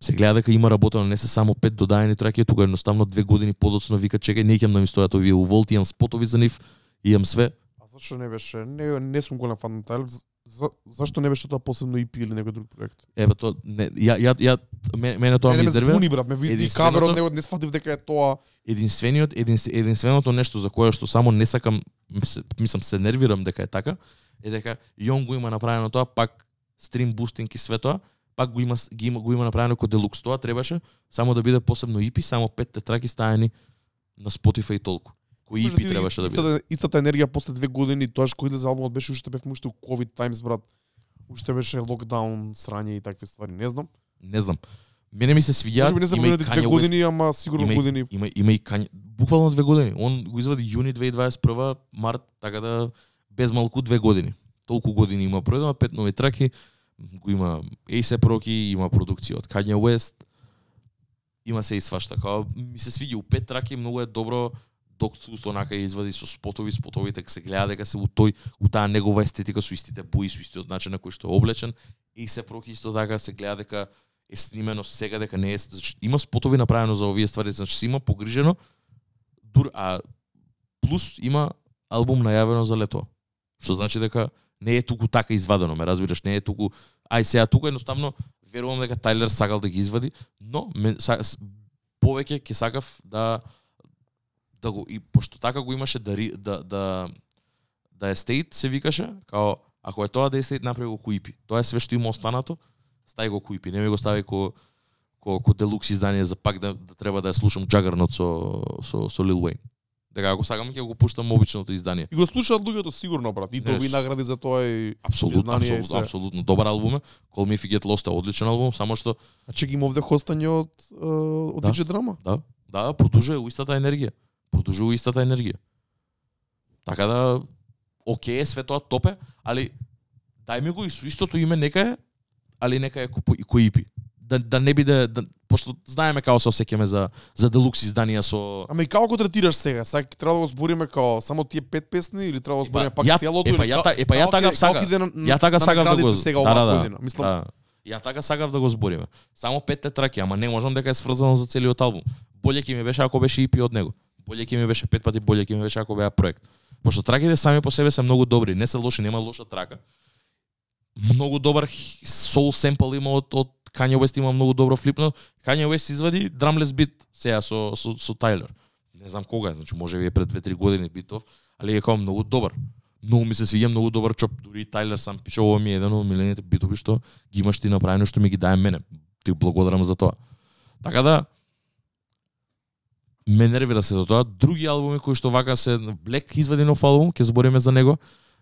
Се гледа дека има работено, не се само пет додаени траки, тука едноставно две години подоцно вика чекај, не ќе да ми стојат овие уволти, имам спотови за нив, имам све. А зашто не беше? Не, не сум голем фан на Тайлер. За, зашто не беше тоа посебно EP или некој друг проект? Еве тоа не ја ја ја мене, мене тоа не, ми не ме изервира. збуни брат, ме види каверот него не сфатив дека е тоа. единствениот единс, единственото нешто за кое што само не сакам мислам се нервирам дека е така е дека Јон го има направено тоа пак стрим бустинг и све тоа пак го има ги има го има направено како делукс тоа требаше само да биде посебно EP само петте траки стаени на Spotify и толку кој ти требаше да биде истата, истата енергија после две години, тоаш кој излезе албумот беше уште бевме уште у COVID times брат. Уште беше локдаун, срање и такви ствари, не знам. не знам мене ми се свиѓа Може би не се има и Kanye West години, ама сигурно има, години. има, има и Kanye, буквално две години. Он го извади јуни 2021, март, така да без малку две години. Толку години има проедено, пет нови траки, го има A$AP Rocky, има продукција од Kanye West, има се и свашта. Као, ми се свиѓа у пет траки, многу е добро доктор онака ја извади со спотови, спотовите така се гледа дека се у тој у таа негова естетика со истите бои, со истиот начин на кој што е облечен. И се проки исто така се гледа дека е снимено сега дека не е значи, има спотови направено за овие ствари, значи се има погрижено дур а плюс има албум најавено за лето. Што значи дека не е туку така извадено, ме разбираш, не е туку ај сега туку едноставно верувам дека Тайлер сакал да ги извади, но мен, са, повеќе ќе сакав да да го и пошто така го имаше да да да да Estate се викаше, као ако е тоа да Estate направи го куипи. Тоа е све што има останато, стај го куипи, не ми го стави ко ко, ко делукс издание за пак да, да треба да ја слушам Джагарнот со, со, со Лил Уейн. Дека ако сакам ќе го пуштам обичното издание. И го слушаат луѓето сигурно брат. И доби награди за тоа и Апсолутно, и апсолутно, се. апсолутно добар албум е. Call Me If You Get Lost е одличен албум, само што А че ги овде хостање од е, од Да. DJ Драма. да, да, продужува у истата енергија. Продужува у истата енергија. Така да окей, све тоа топе, али дај ми го и со истото име нека е, али нека е кој кој ипи. Да, да не биде да, пошто знаеме како се осеќаме за за делукс изданија со Ама и како го третираш сега? Сега треба да го збориме као само тие пет песни или треба да го збориме пак ја- целото? епа, или ја епа, ја како така сага. како Ја така сакав да го сега да, да, година? Мислам, Да. Ја така сакав да го збориме. Само петте траки, ама не можам дека е сврзано за целиот албум. Боле ќе ми беше ако беше EP од него. Боле ќе ми беше пет пати боле ќе ми беше ако беа проект. Пошто траките сами по себе се многу добри, не се лоши, нема лоша трака. Многу добар soul sample има од од Kanye West има многу добро флипно. Kanye West извади "Drumless бит сега со со, со Тайлер. Не знам кога значи може би е пред 2-3 години битов, али е како многу добар. Многу ми се свиѓа, многу добар чоп. Дури Тайлер сам пише ова ми е еден од милените битови што ги имаш ти направено што ми ги даде мене. Ти благодарам за тоа. Така да ме нервира се до тоа. Други албуми кои што вака се Black извади нов албум, ќе збориме за него.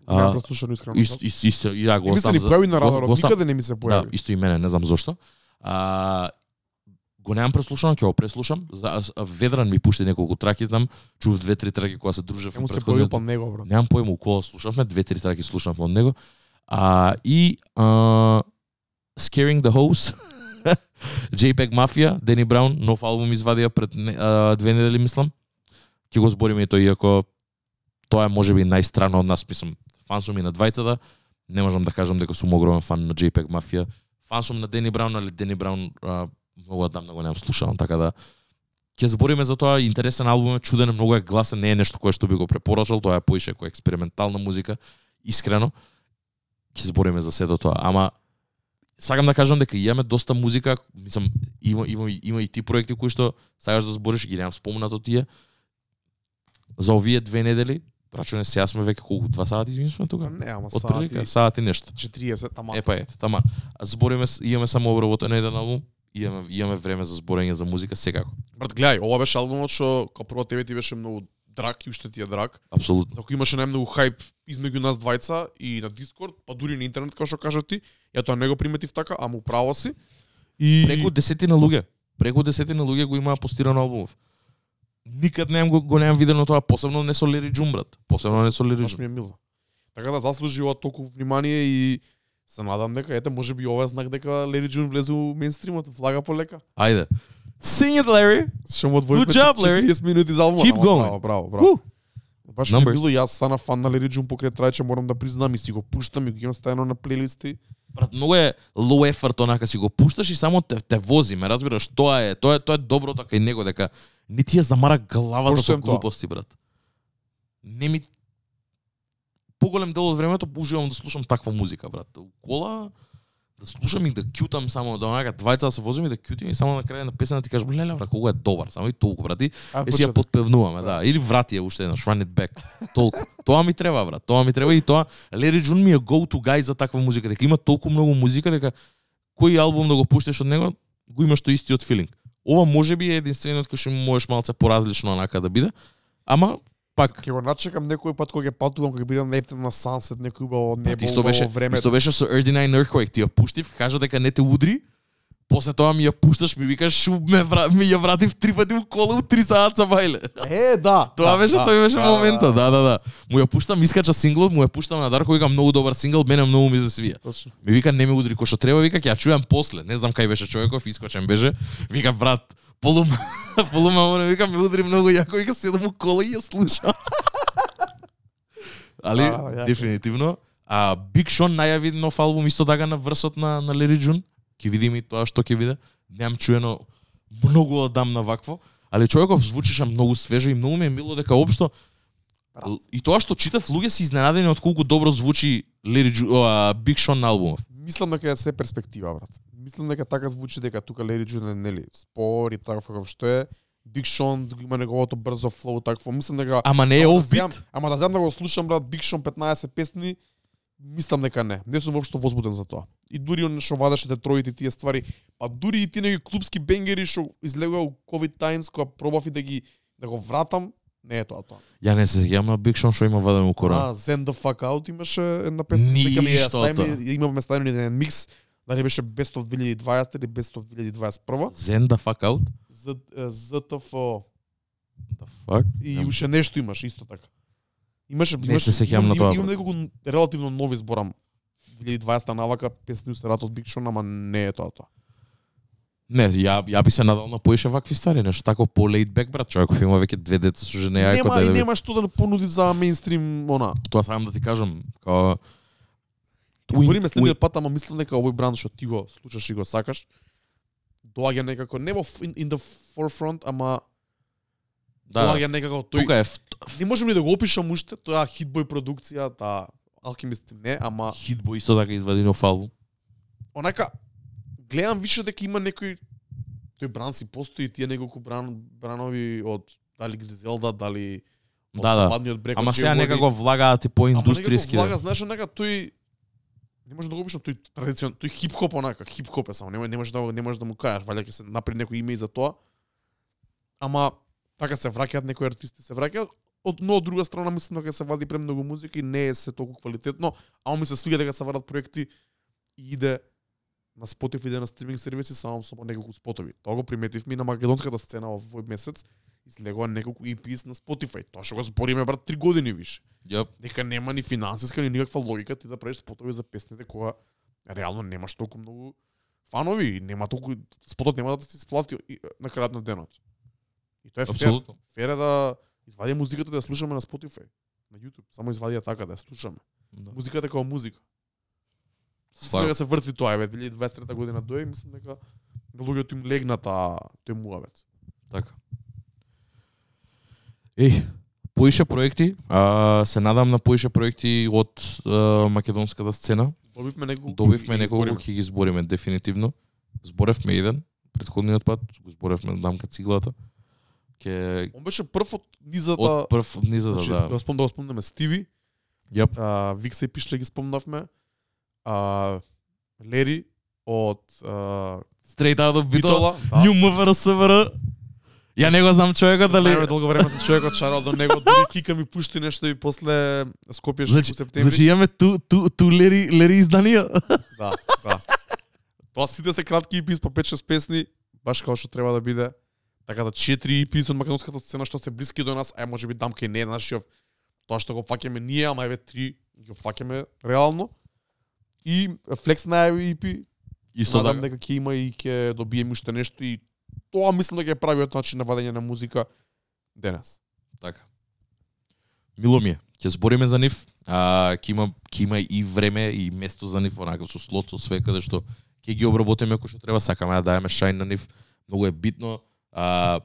А, прослушано искрено. Исто, исто, исто, и ја го ми се оставам за... појави на го- радарот, го никаде не ми се Да, појави. исто и мене, не знам зошто. А, го немам преслушано, ќе го преслушам. За, Ведран ми пушти неколку траки, знам, чув две-три траки кога се дружев. Му се појави па него, брат. Немам појма у кола слушавме, две-три траки слушавме од него. А, и а, Scaring the Hose, <laughs> JPEG Mafia, Дени Браун, нов албум извадија пред не- а, две недели, мислам. Ќе го збориме и тој, иако тоа е можеби најстрано од нас, мислам, фан сум и на двајцата, не можам да кажам дека сум огромен фан на JPEG Mafia. Фан сум на Дени Браун, али Дени Браун а, многу да одамна го немам слушал, така да ќе збориме за тоа, интересен албум е, чуден, е, многу е гласен, не е нешто кое што би го препорачал, тоа е поише кој експериментална музика, искрено. Ќе збориме за сето тоа, ама сакам да кажам дека имаме доста музика, мислам, има, има, има и ти проекти кои што сакаш да збориш, ги немам спомнато тие. За овие две недели, рачуне сега сме веќе колку, два сати ми сме тука? Не, ама Од прилика, сати сати нешто. 40, тама. Епа ете, тама. Збориме, имаме само обработен еден албум, имаме, имаме време за зборење за музика секако. Брат, гледај, ова беше албумот што као прво тебе ти беше многу драг и уште ти е драг. Апсолутно. За кој имаше најмногу хајп измеѓу нас двајца и на Дискорд, па дури на интернет, како што кажа ти. Ја тоа не го приметив така, ама управо си. И Преку десетина луѓе. Преку десетина луѓе го имаа постирано албумов. Никад немам го, го немам видено тоа, посебно не со Лери Джун, брат. Посебно не со Лери Джун. ми е мило. Така да заслужи ова толку внимание и се надам дека ете можеби ова е знак дека Лери Джун влезе у мејнстримот, влага полека. Ајде. Sing it, Larry. Што му job, Larry. 40 минути за албумот. Keep going. Браво, браво, браво. Woo. Баш ми Numbers. мило, јас стана фан на Лери Джун покрај трајче, морам да признам и си го пуштам и го имам стајано на плейлисти. Брат, многу е low effort онака си го пушташ и само те, те вози, ме разбираш, тоа е, тоа е, тоа е доброто кај него дека не ти ја замара главата со глупости, брат. Не ми поголем дел од времето уживам да слушам таква музика, брат. У кола да слушам и да кјутам само да онака двајца да се возиме и да кјутим и само на крај на песната ти кажеш леле брат колку е добар, само и толку брат. И е си ја подпевнуваме, да. Или врати ја уште еднаш, run it back. Толку. Тоа ми треба, брат. Тоа ми треба и тоа Лери Джун ми е go to guy за таква музика, дека има толку многу музика дека кој албум да го пуштиш од него, го имаш тој истиот филинг. Ова може би е единствениот кој што можеш малце поразлично онака да биде, ама пак Ќе го начекам некој пат кога ќе патувам, кога бидам на Ептен на Сансет, некој убаво небо, исто беше, време. исто беше со Earth 9 Earthquake, ти ја пуштив, кажа дека не те удри, после тоа ми ја пушташ, ми викаш, шу ме вра, ми ја вратив три пати у кола у три саат бајле. Е, да. Тоа да, беше, да, тој беше да, моментот, да, да, да. Му ја пуштам, искача синглот, му ја пуштам на Дарко, вика многу добар сингл, мене многу ми се свија. Точно. Ми вика не ме удри кој што треба, вика ќе ја чујам после. Не знам кај беше човеков, искочен беше. Вика брат, полум полума <laughs> му вика ме удри многу јако, вика седам у кола и ја слушам. <laughs> Али А, дефинитивно А Big Sean најави нов албум исто така на врсот на на Лери Джун. Ќе видиме и тоа што ќе биде. Немам чуено многу одамна вакво, али човеков звучеше многу свежо и многу ми е мило дека општо и тоа што читав луѓе се изненадени од колку добро звучи Лери Джу, а, Big Sean на албумов. Мислам дека е се перспектива, брат. Мислам дека така звучи дека тука Джун е нели спор и таков каков што е. Биг Шон има неговото брзо флоу такво. Мислам дека Ама не е Ама ов да. Ама да земам да го слушам брат Биг Шон 15 песни мислам дека не. Не сум воопшто возбуден за тоа. И дури он што вадеше Детройт и тие ствари, па дури и тие неги клубски бенгери што излегува у COVID times кога пробав и да ги да го вратам, не е тоа тоа. Ја не се сеќавам на Big Sean што има ваден у Коран. А, Zen the fuck out имаше една песна, Ништо сеќам ја ставиме, имаме ставени еден микс, дали беше Best of 2020 или Best of 2021, Zen the fuck out? е, ZTFO The fuck? и уште нешто имаш исто така. Имаше имаше се сеќавам на тоа, Имам неколку релативно нови зборам. 2020 навака песни се Big Sean, ама не е тоа тоа. Не, ја ја би се надал на поише вакви стари, нешто тако по laid back брат, човеков има веќе две деца со жена ја нема да и нема што да понуди за мејнстрим она. тоа сакам да ти кажам, као Избориме следниот пат, ама мислам дека овој бранд што ти го слушаш и го сакаш, доаѓа некако не во in, in the forefront, ама да, доаѓа некако тој тука е не можам ли да го опишам уште, тоа хитбој продукција, таа Алхимист не, ама Хитбой исто така извади нов албум. онака гледам више дека има некој тој бран си постои тие неколку бран бранови од дали Гризелда, дали од Да, да. западниот брег. Ама сега некако влагаат и по индустријски. Ама некако влага, да. знаеш, онака тој не може да го опишам тој традиционален, тој хип-хоп онака, хип-хоп е само, не, не може да не може да му кажеш, валја ќе се направи некој име и за тоа. Ама така се враќаат некои артисти се враќаат, од но од друга страна мислам дека се вади премногу музика и не е се толку квалитетно, ама ми се свига дека се вадат проекти и иде на Spotify иде на стриминг сервиси само со неколку спотови. Тоа го приметивме и на македонската сцена во овој месец излегува неколку EPs на Spotify. Тоа што го збориме брат 3 години више Јап. дека нема ни финансиска ни никаква логика ти да правиш спотови за песните кога реално немаш толку многу фанови и нема толку спотот нема да ти се сплати на крајот на денот. И тоа е фер. Апсолутно. Фер е да извади музиката да ја слушаме на Spotify, на YouTube, само извади ја така да ја слушаме. Да. Музиката како музика. Дека се врти тоа, еве 2023 година дој мислам дека на луѓето им легна таа тој муавет. Така. Еј, поише проекти, а, се надам на поише проекти од а, македонската сцена. Добивме неколку Добивме неколку, ќе ги збориме дефинитивно. Зборевме еден, предходниот пат, го зборевме дамка циглата. Ке Он беше прв од низата од прв од низата, Значи, да. да спомнам, да го спомнеме Стиви, Јап. а, Викса и Пишле ги спомнавме, а, Лери од а, Straight out of. Битола, да. Нju МВР Ја не го знам човекот дали Најме долго време сум човекот шарал до него, дури Кика ми пушти нешто и после Скопје Значи, значи, септември. значи имаме ту ту ту лери лери изданија. Да, да. Тоа сите се кратки EP по 5-6 песни, баш како што треба да биде. Така да 4 EP од македонската сцена што се блиски до нас, ај може би дамка и не е нашиот тоа што го фаќаме ние, ама еве 3 ги фаќаме реално. И Flex најави EP, Исто надам така. дека ќе има и ќе добиеме уште нешто и тоа мислам дека е правиот начин на вадење на музика денес. Така. Мило ми е. Ќе збориме за нив. А, ќе има ќе има и време и место за нив, онака со слот, со све каде што ќе ги обработиме кој што треба, сакаме да даеме шајн на нив. Многу е битно. А,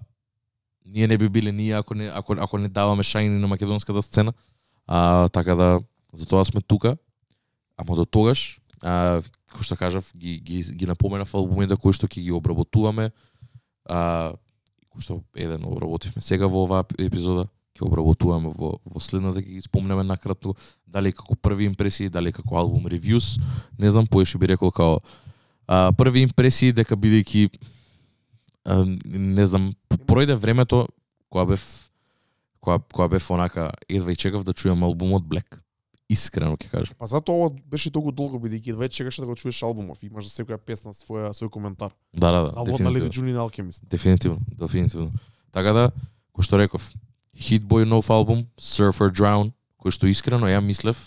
ние не би биле ние ако не ако ако не даваме шајни на македонската сцена. А, така да затоа сме тука. Ама до тогаш, а, кој што кажав, ги ги ги напоменав албумите кои што ќе ги обработуваме. А, кој што еден да обработивме сега во оваа епизода, ќе обработуваме во во следната ќе ги спомнеме накратко, дали како први импресии, дали како албум ревјус, не знам, поеше би рекол као а, први импресии дека бидејќи а, не знам, пројде времето кога бев кога кога бев онака едва и чекав да чујам албумот Black. Искрено ќе кажам. Па затоа ова беше толку долго бидејќи едва чекаше да го чуеш албумов, имаш за секоја песна своја свој коментар. Да, да, да. Албумот на. Леди Джулин Алкемист. Дефинитивно, дефинитивно. Така да, кој што реков, Hit Boy нов албум, Surf or Drown, кој што искрено ја мислев,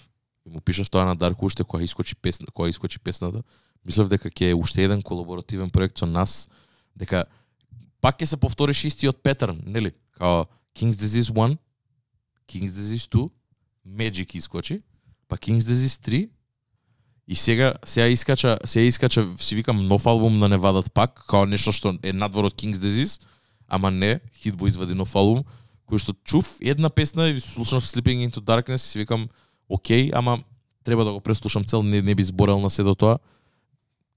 и му пишав тоа на Дарко уште кога искочи песна, кога искочи песната, мислев дека ќе е уште еден колаборативен проект со нас, дека пак ќе се повториш истиот петерн, нели? Као King's Disease 1, King's Disease 2, Magic искочи, па King's Disease 3, И сега сега искача, сега искача, си викам нов албум на Невадат пак, као нешто што е надвор од King's Disease, ама не, Hitboy извади нов албум, кој што чув една песна и слушнав Sleeping into Darkness и си викам, окей, ама треба да го преслушам цел, не, не би зборел на се до тоа.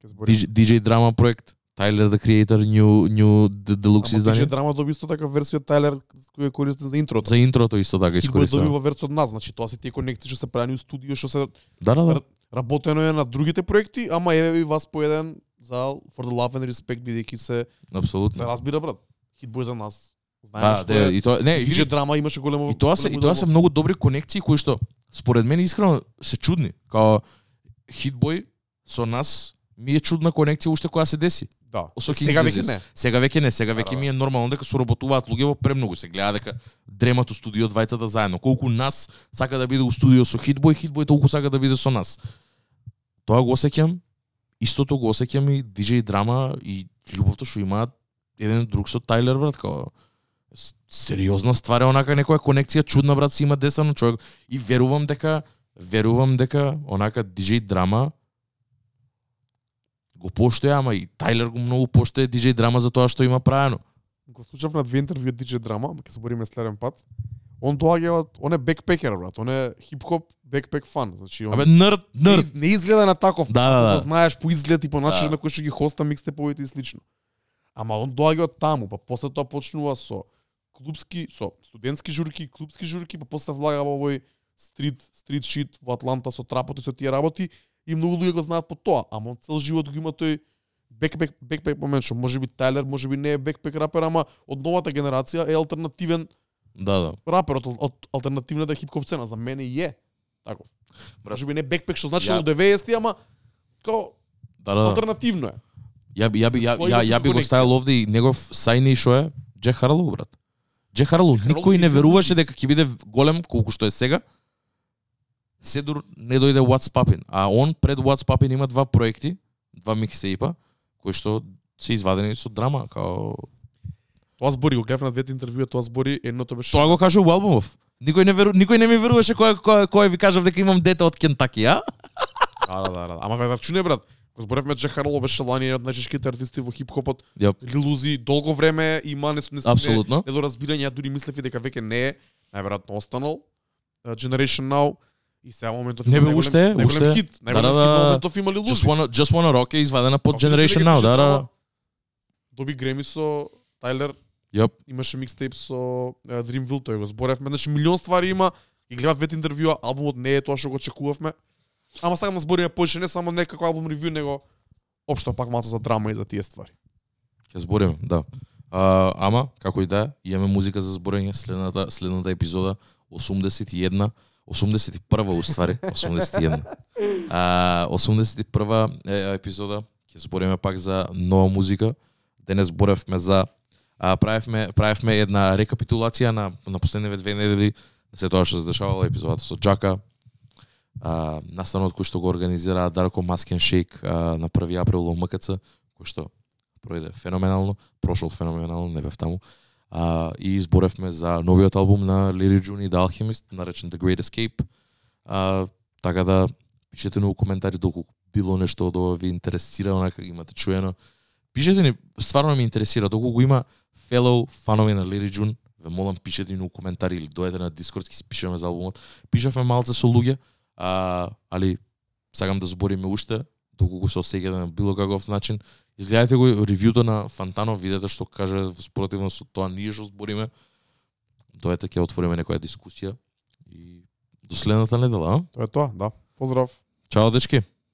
DJ, DJ драма проект, Tyler the Creator New New Deluxe Ама издание. DJ драма доби исто така версија Тайлер кој е користен за интрото. За интрото исто така Хитбој доби искористува. во версија од нас, значи тоа се тие конекти што се правени у студио, што се Да, да, да. работено е на другите проекти, ама еве ви вас по еден за For the Love and Respect бидејќи се се Апсолутно. разбира брат. Хитбој за нас. Знаеме Да, што е. и тоа не, види, драма имаше големо и тоа се и тоа се многу добри конекции кои што според мене искрено се чудни. Као Хитбој со нас ми е чудна конекција уште која се деси. Да. Со Сега веќе не. Сега веќе не, сега Да, веќе да, ми е нормално дека соработуваат луѓе во премногу. Се гледа дека дремат у студио двајцата заедно. Колку нас сака да биде у студио со Хитбој, Хитбој толку сака да биде со нас. Тоа го осеќам, истото го осеќам и DJ драма и љубовта што имаат еден друг со Тайлер брат, као сериозна ствар е онака некоја конекција чудна брат си има десано човек и верувам дека верувам дека онака DJ драма го поштоја, ама и Тайлер го многу поштоја DJ драма за тоа што има правено. Го слушав на две интервју од DJ драма, ама ќе се бориме следен пат. Он доаѓа од он е бекпекер брат, он е хип-хоп бекпек фан, значи он Абе нерд, не, нерд. из- не изгледа на таков, Да, да, да, да. знаеш по изглед и по начин Да. на кој што ги хоста микстеповите и слично. Ама он доаѓа од таму, па после тоа почнува со клубски, со студентски журки, клубски журки, па после влага во овој стрит, стрит шит во Атланта со трапот и со тие работи и многу луѓе го знаат по тоа, ама он цел живот го има тој бекпек бекпек момент што можеби Тайлер, можеби не е бекпек рапер, ама од новата генерација е алтернативен Да, да. рапер од, од алтернативната хип-хоп сцена, за мене и е таков. Можеби не бекпек што значи Ја- во 90-ти, ама као Да, да. да. алтернативно е. Ја би ја би ја, ја, ја би го ставил овде и негов сајни шо е Джек Харлоу брат. Джек Харлоу никој не веруваше дека ќе биде голем колку што е сега. Се дур не дојде What's Poppin, а он пред What's Poppin има два проекти, два миксейпа кои што се извадени со драма, као Тоа збори, го гледав на двете интервјуа, тоа збори, едното беше Тоа го кажа у албумов. Никој не веру, никој не ми веруваше кој кој кој ви кажав дека имам дете од Кентаки, а? Да, да, да, да. Ама веднаш брат. Го зборевме Джек Харлоу беше лани од најчешките артисти во хип-хопот. Јап. Лилузи долго време има не не Апсолутно. Не, недоразбирање, ја дури мислев и дека веќе не е најверојатно останал. Uh, Generation Now и сега во моментов Не бе, уште уште хит, Да, да, да. во моментов има Лилузи. Just wanna Just wanna Rock е извадена под Generation Now, да, да. Доби Греми со Тайлер Јап. имаше микстейп со uh, Dreamville, тој го зборевме. Значи милион ствари има. И гледав двете интервјуа, албумот не е тоа што го очекувавме. Ама сакам да збориме повеќе не само некако албум ревју, него општо пак малку за драма и за тие ствари. Ќе збориме, да. А, ама, како и да, имаме музика за зборење следната следната епизода 81 81 уствари, 81. А, 81-ва епизода ќе збориме пак за нова музика. Денес зборевме за а, правевме правевме една рекапитулација на на последниве две недели се тоа што се дешавало епизодата со Джака. А, настанот кој што го организира Дарко Маскен Шейк а, на 1 април во МКЦ, кој што пројде феноменално, прошол феноменално, не бев таму. А, и изборевме за новиот албум на Larry June и The Alchemist, наречен The Great Escape. А, така да пишете ни у коментари доколку било нешто од ова ви интересира, онака имате чуено. Пишете ни, стварно ме интересира, доколку има fellow фанови на Larry June, ве молам пишете ни у коментари или дојдете на Discord ќе си пишеме за албумот. Пишавме малце со луѓе, а, али сакам да збориме уште, доколку се осеќате на било каков начин. Изгледајте го ревјуто на Фантано, видете што каже во спротивно со тоа ние што збориме. Дојдете ќе отвориме некоја дискусија и до следната недела, а? Тоа е тоа, да. Поздрав. Чао дечки.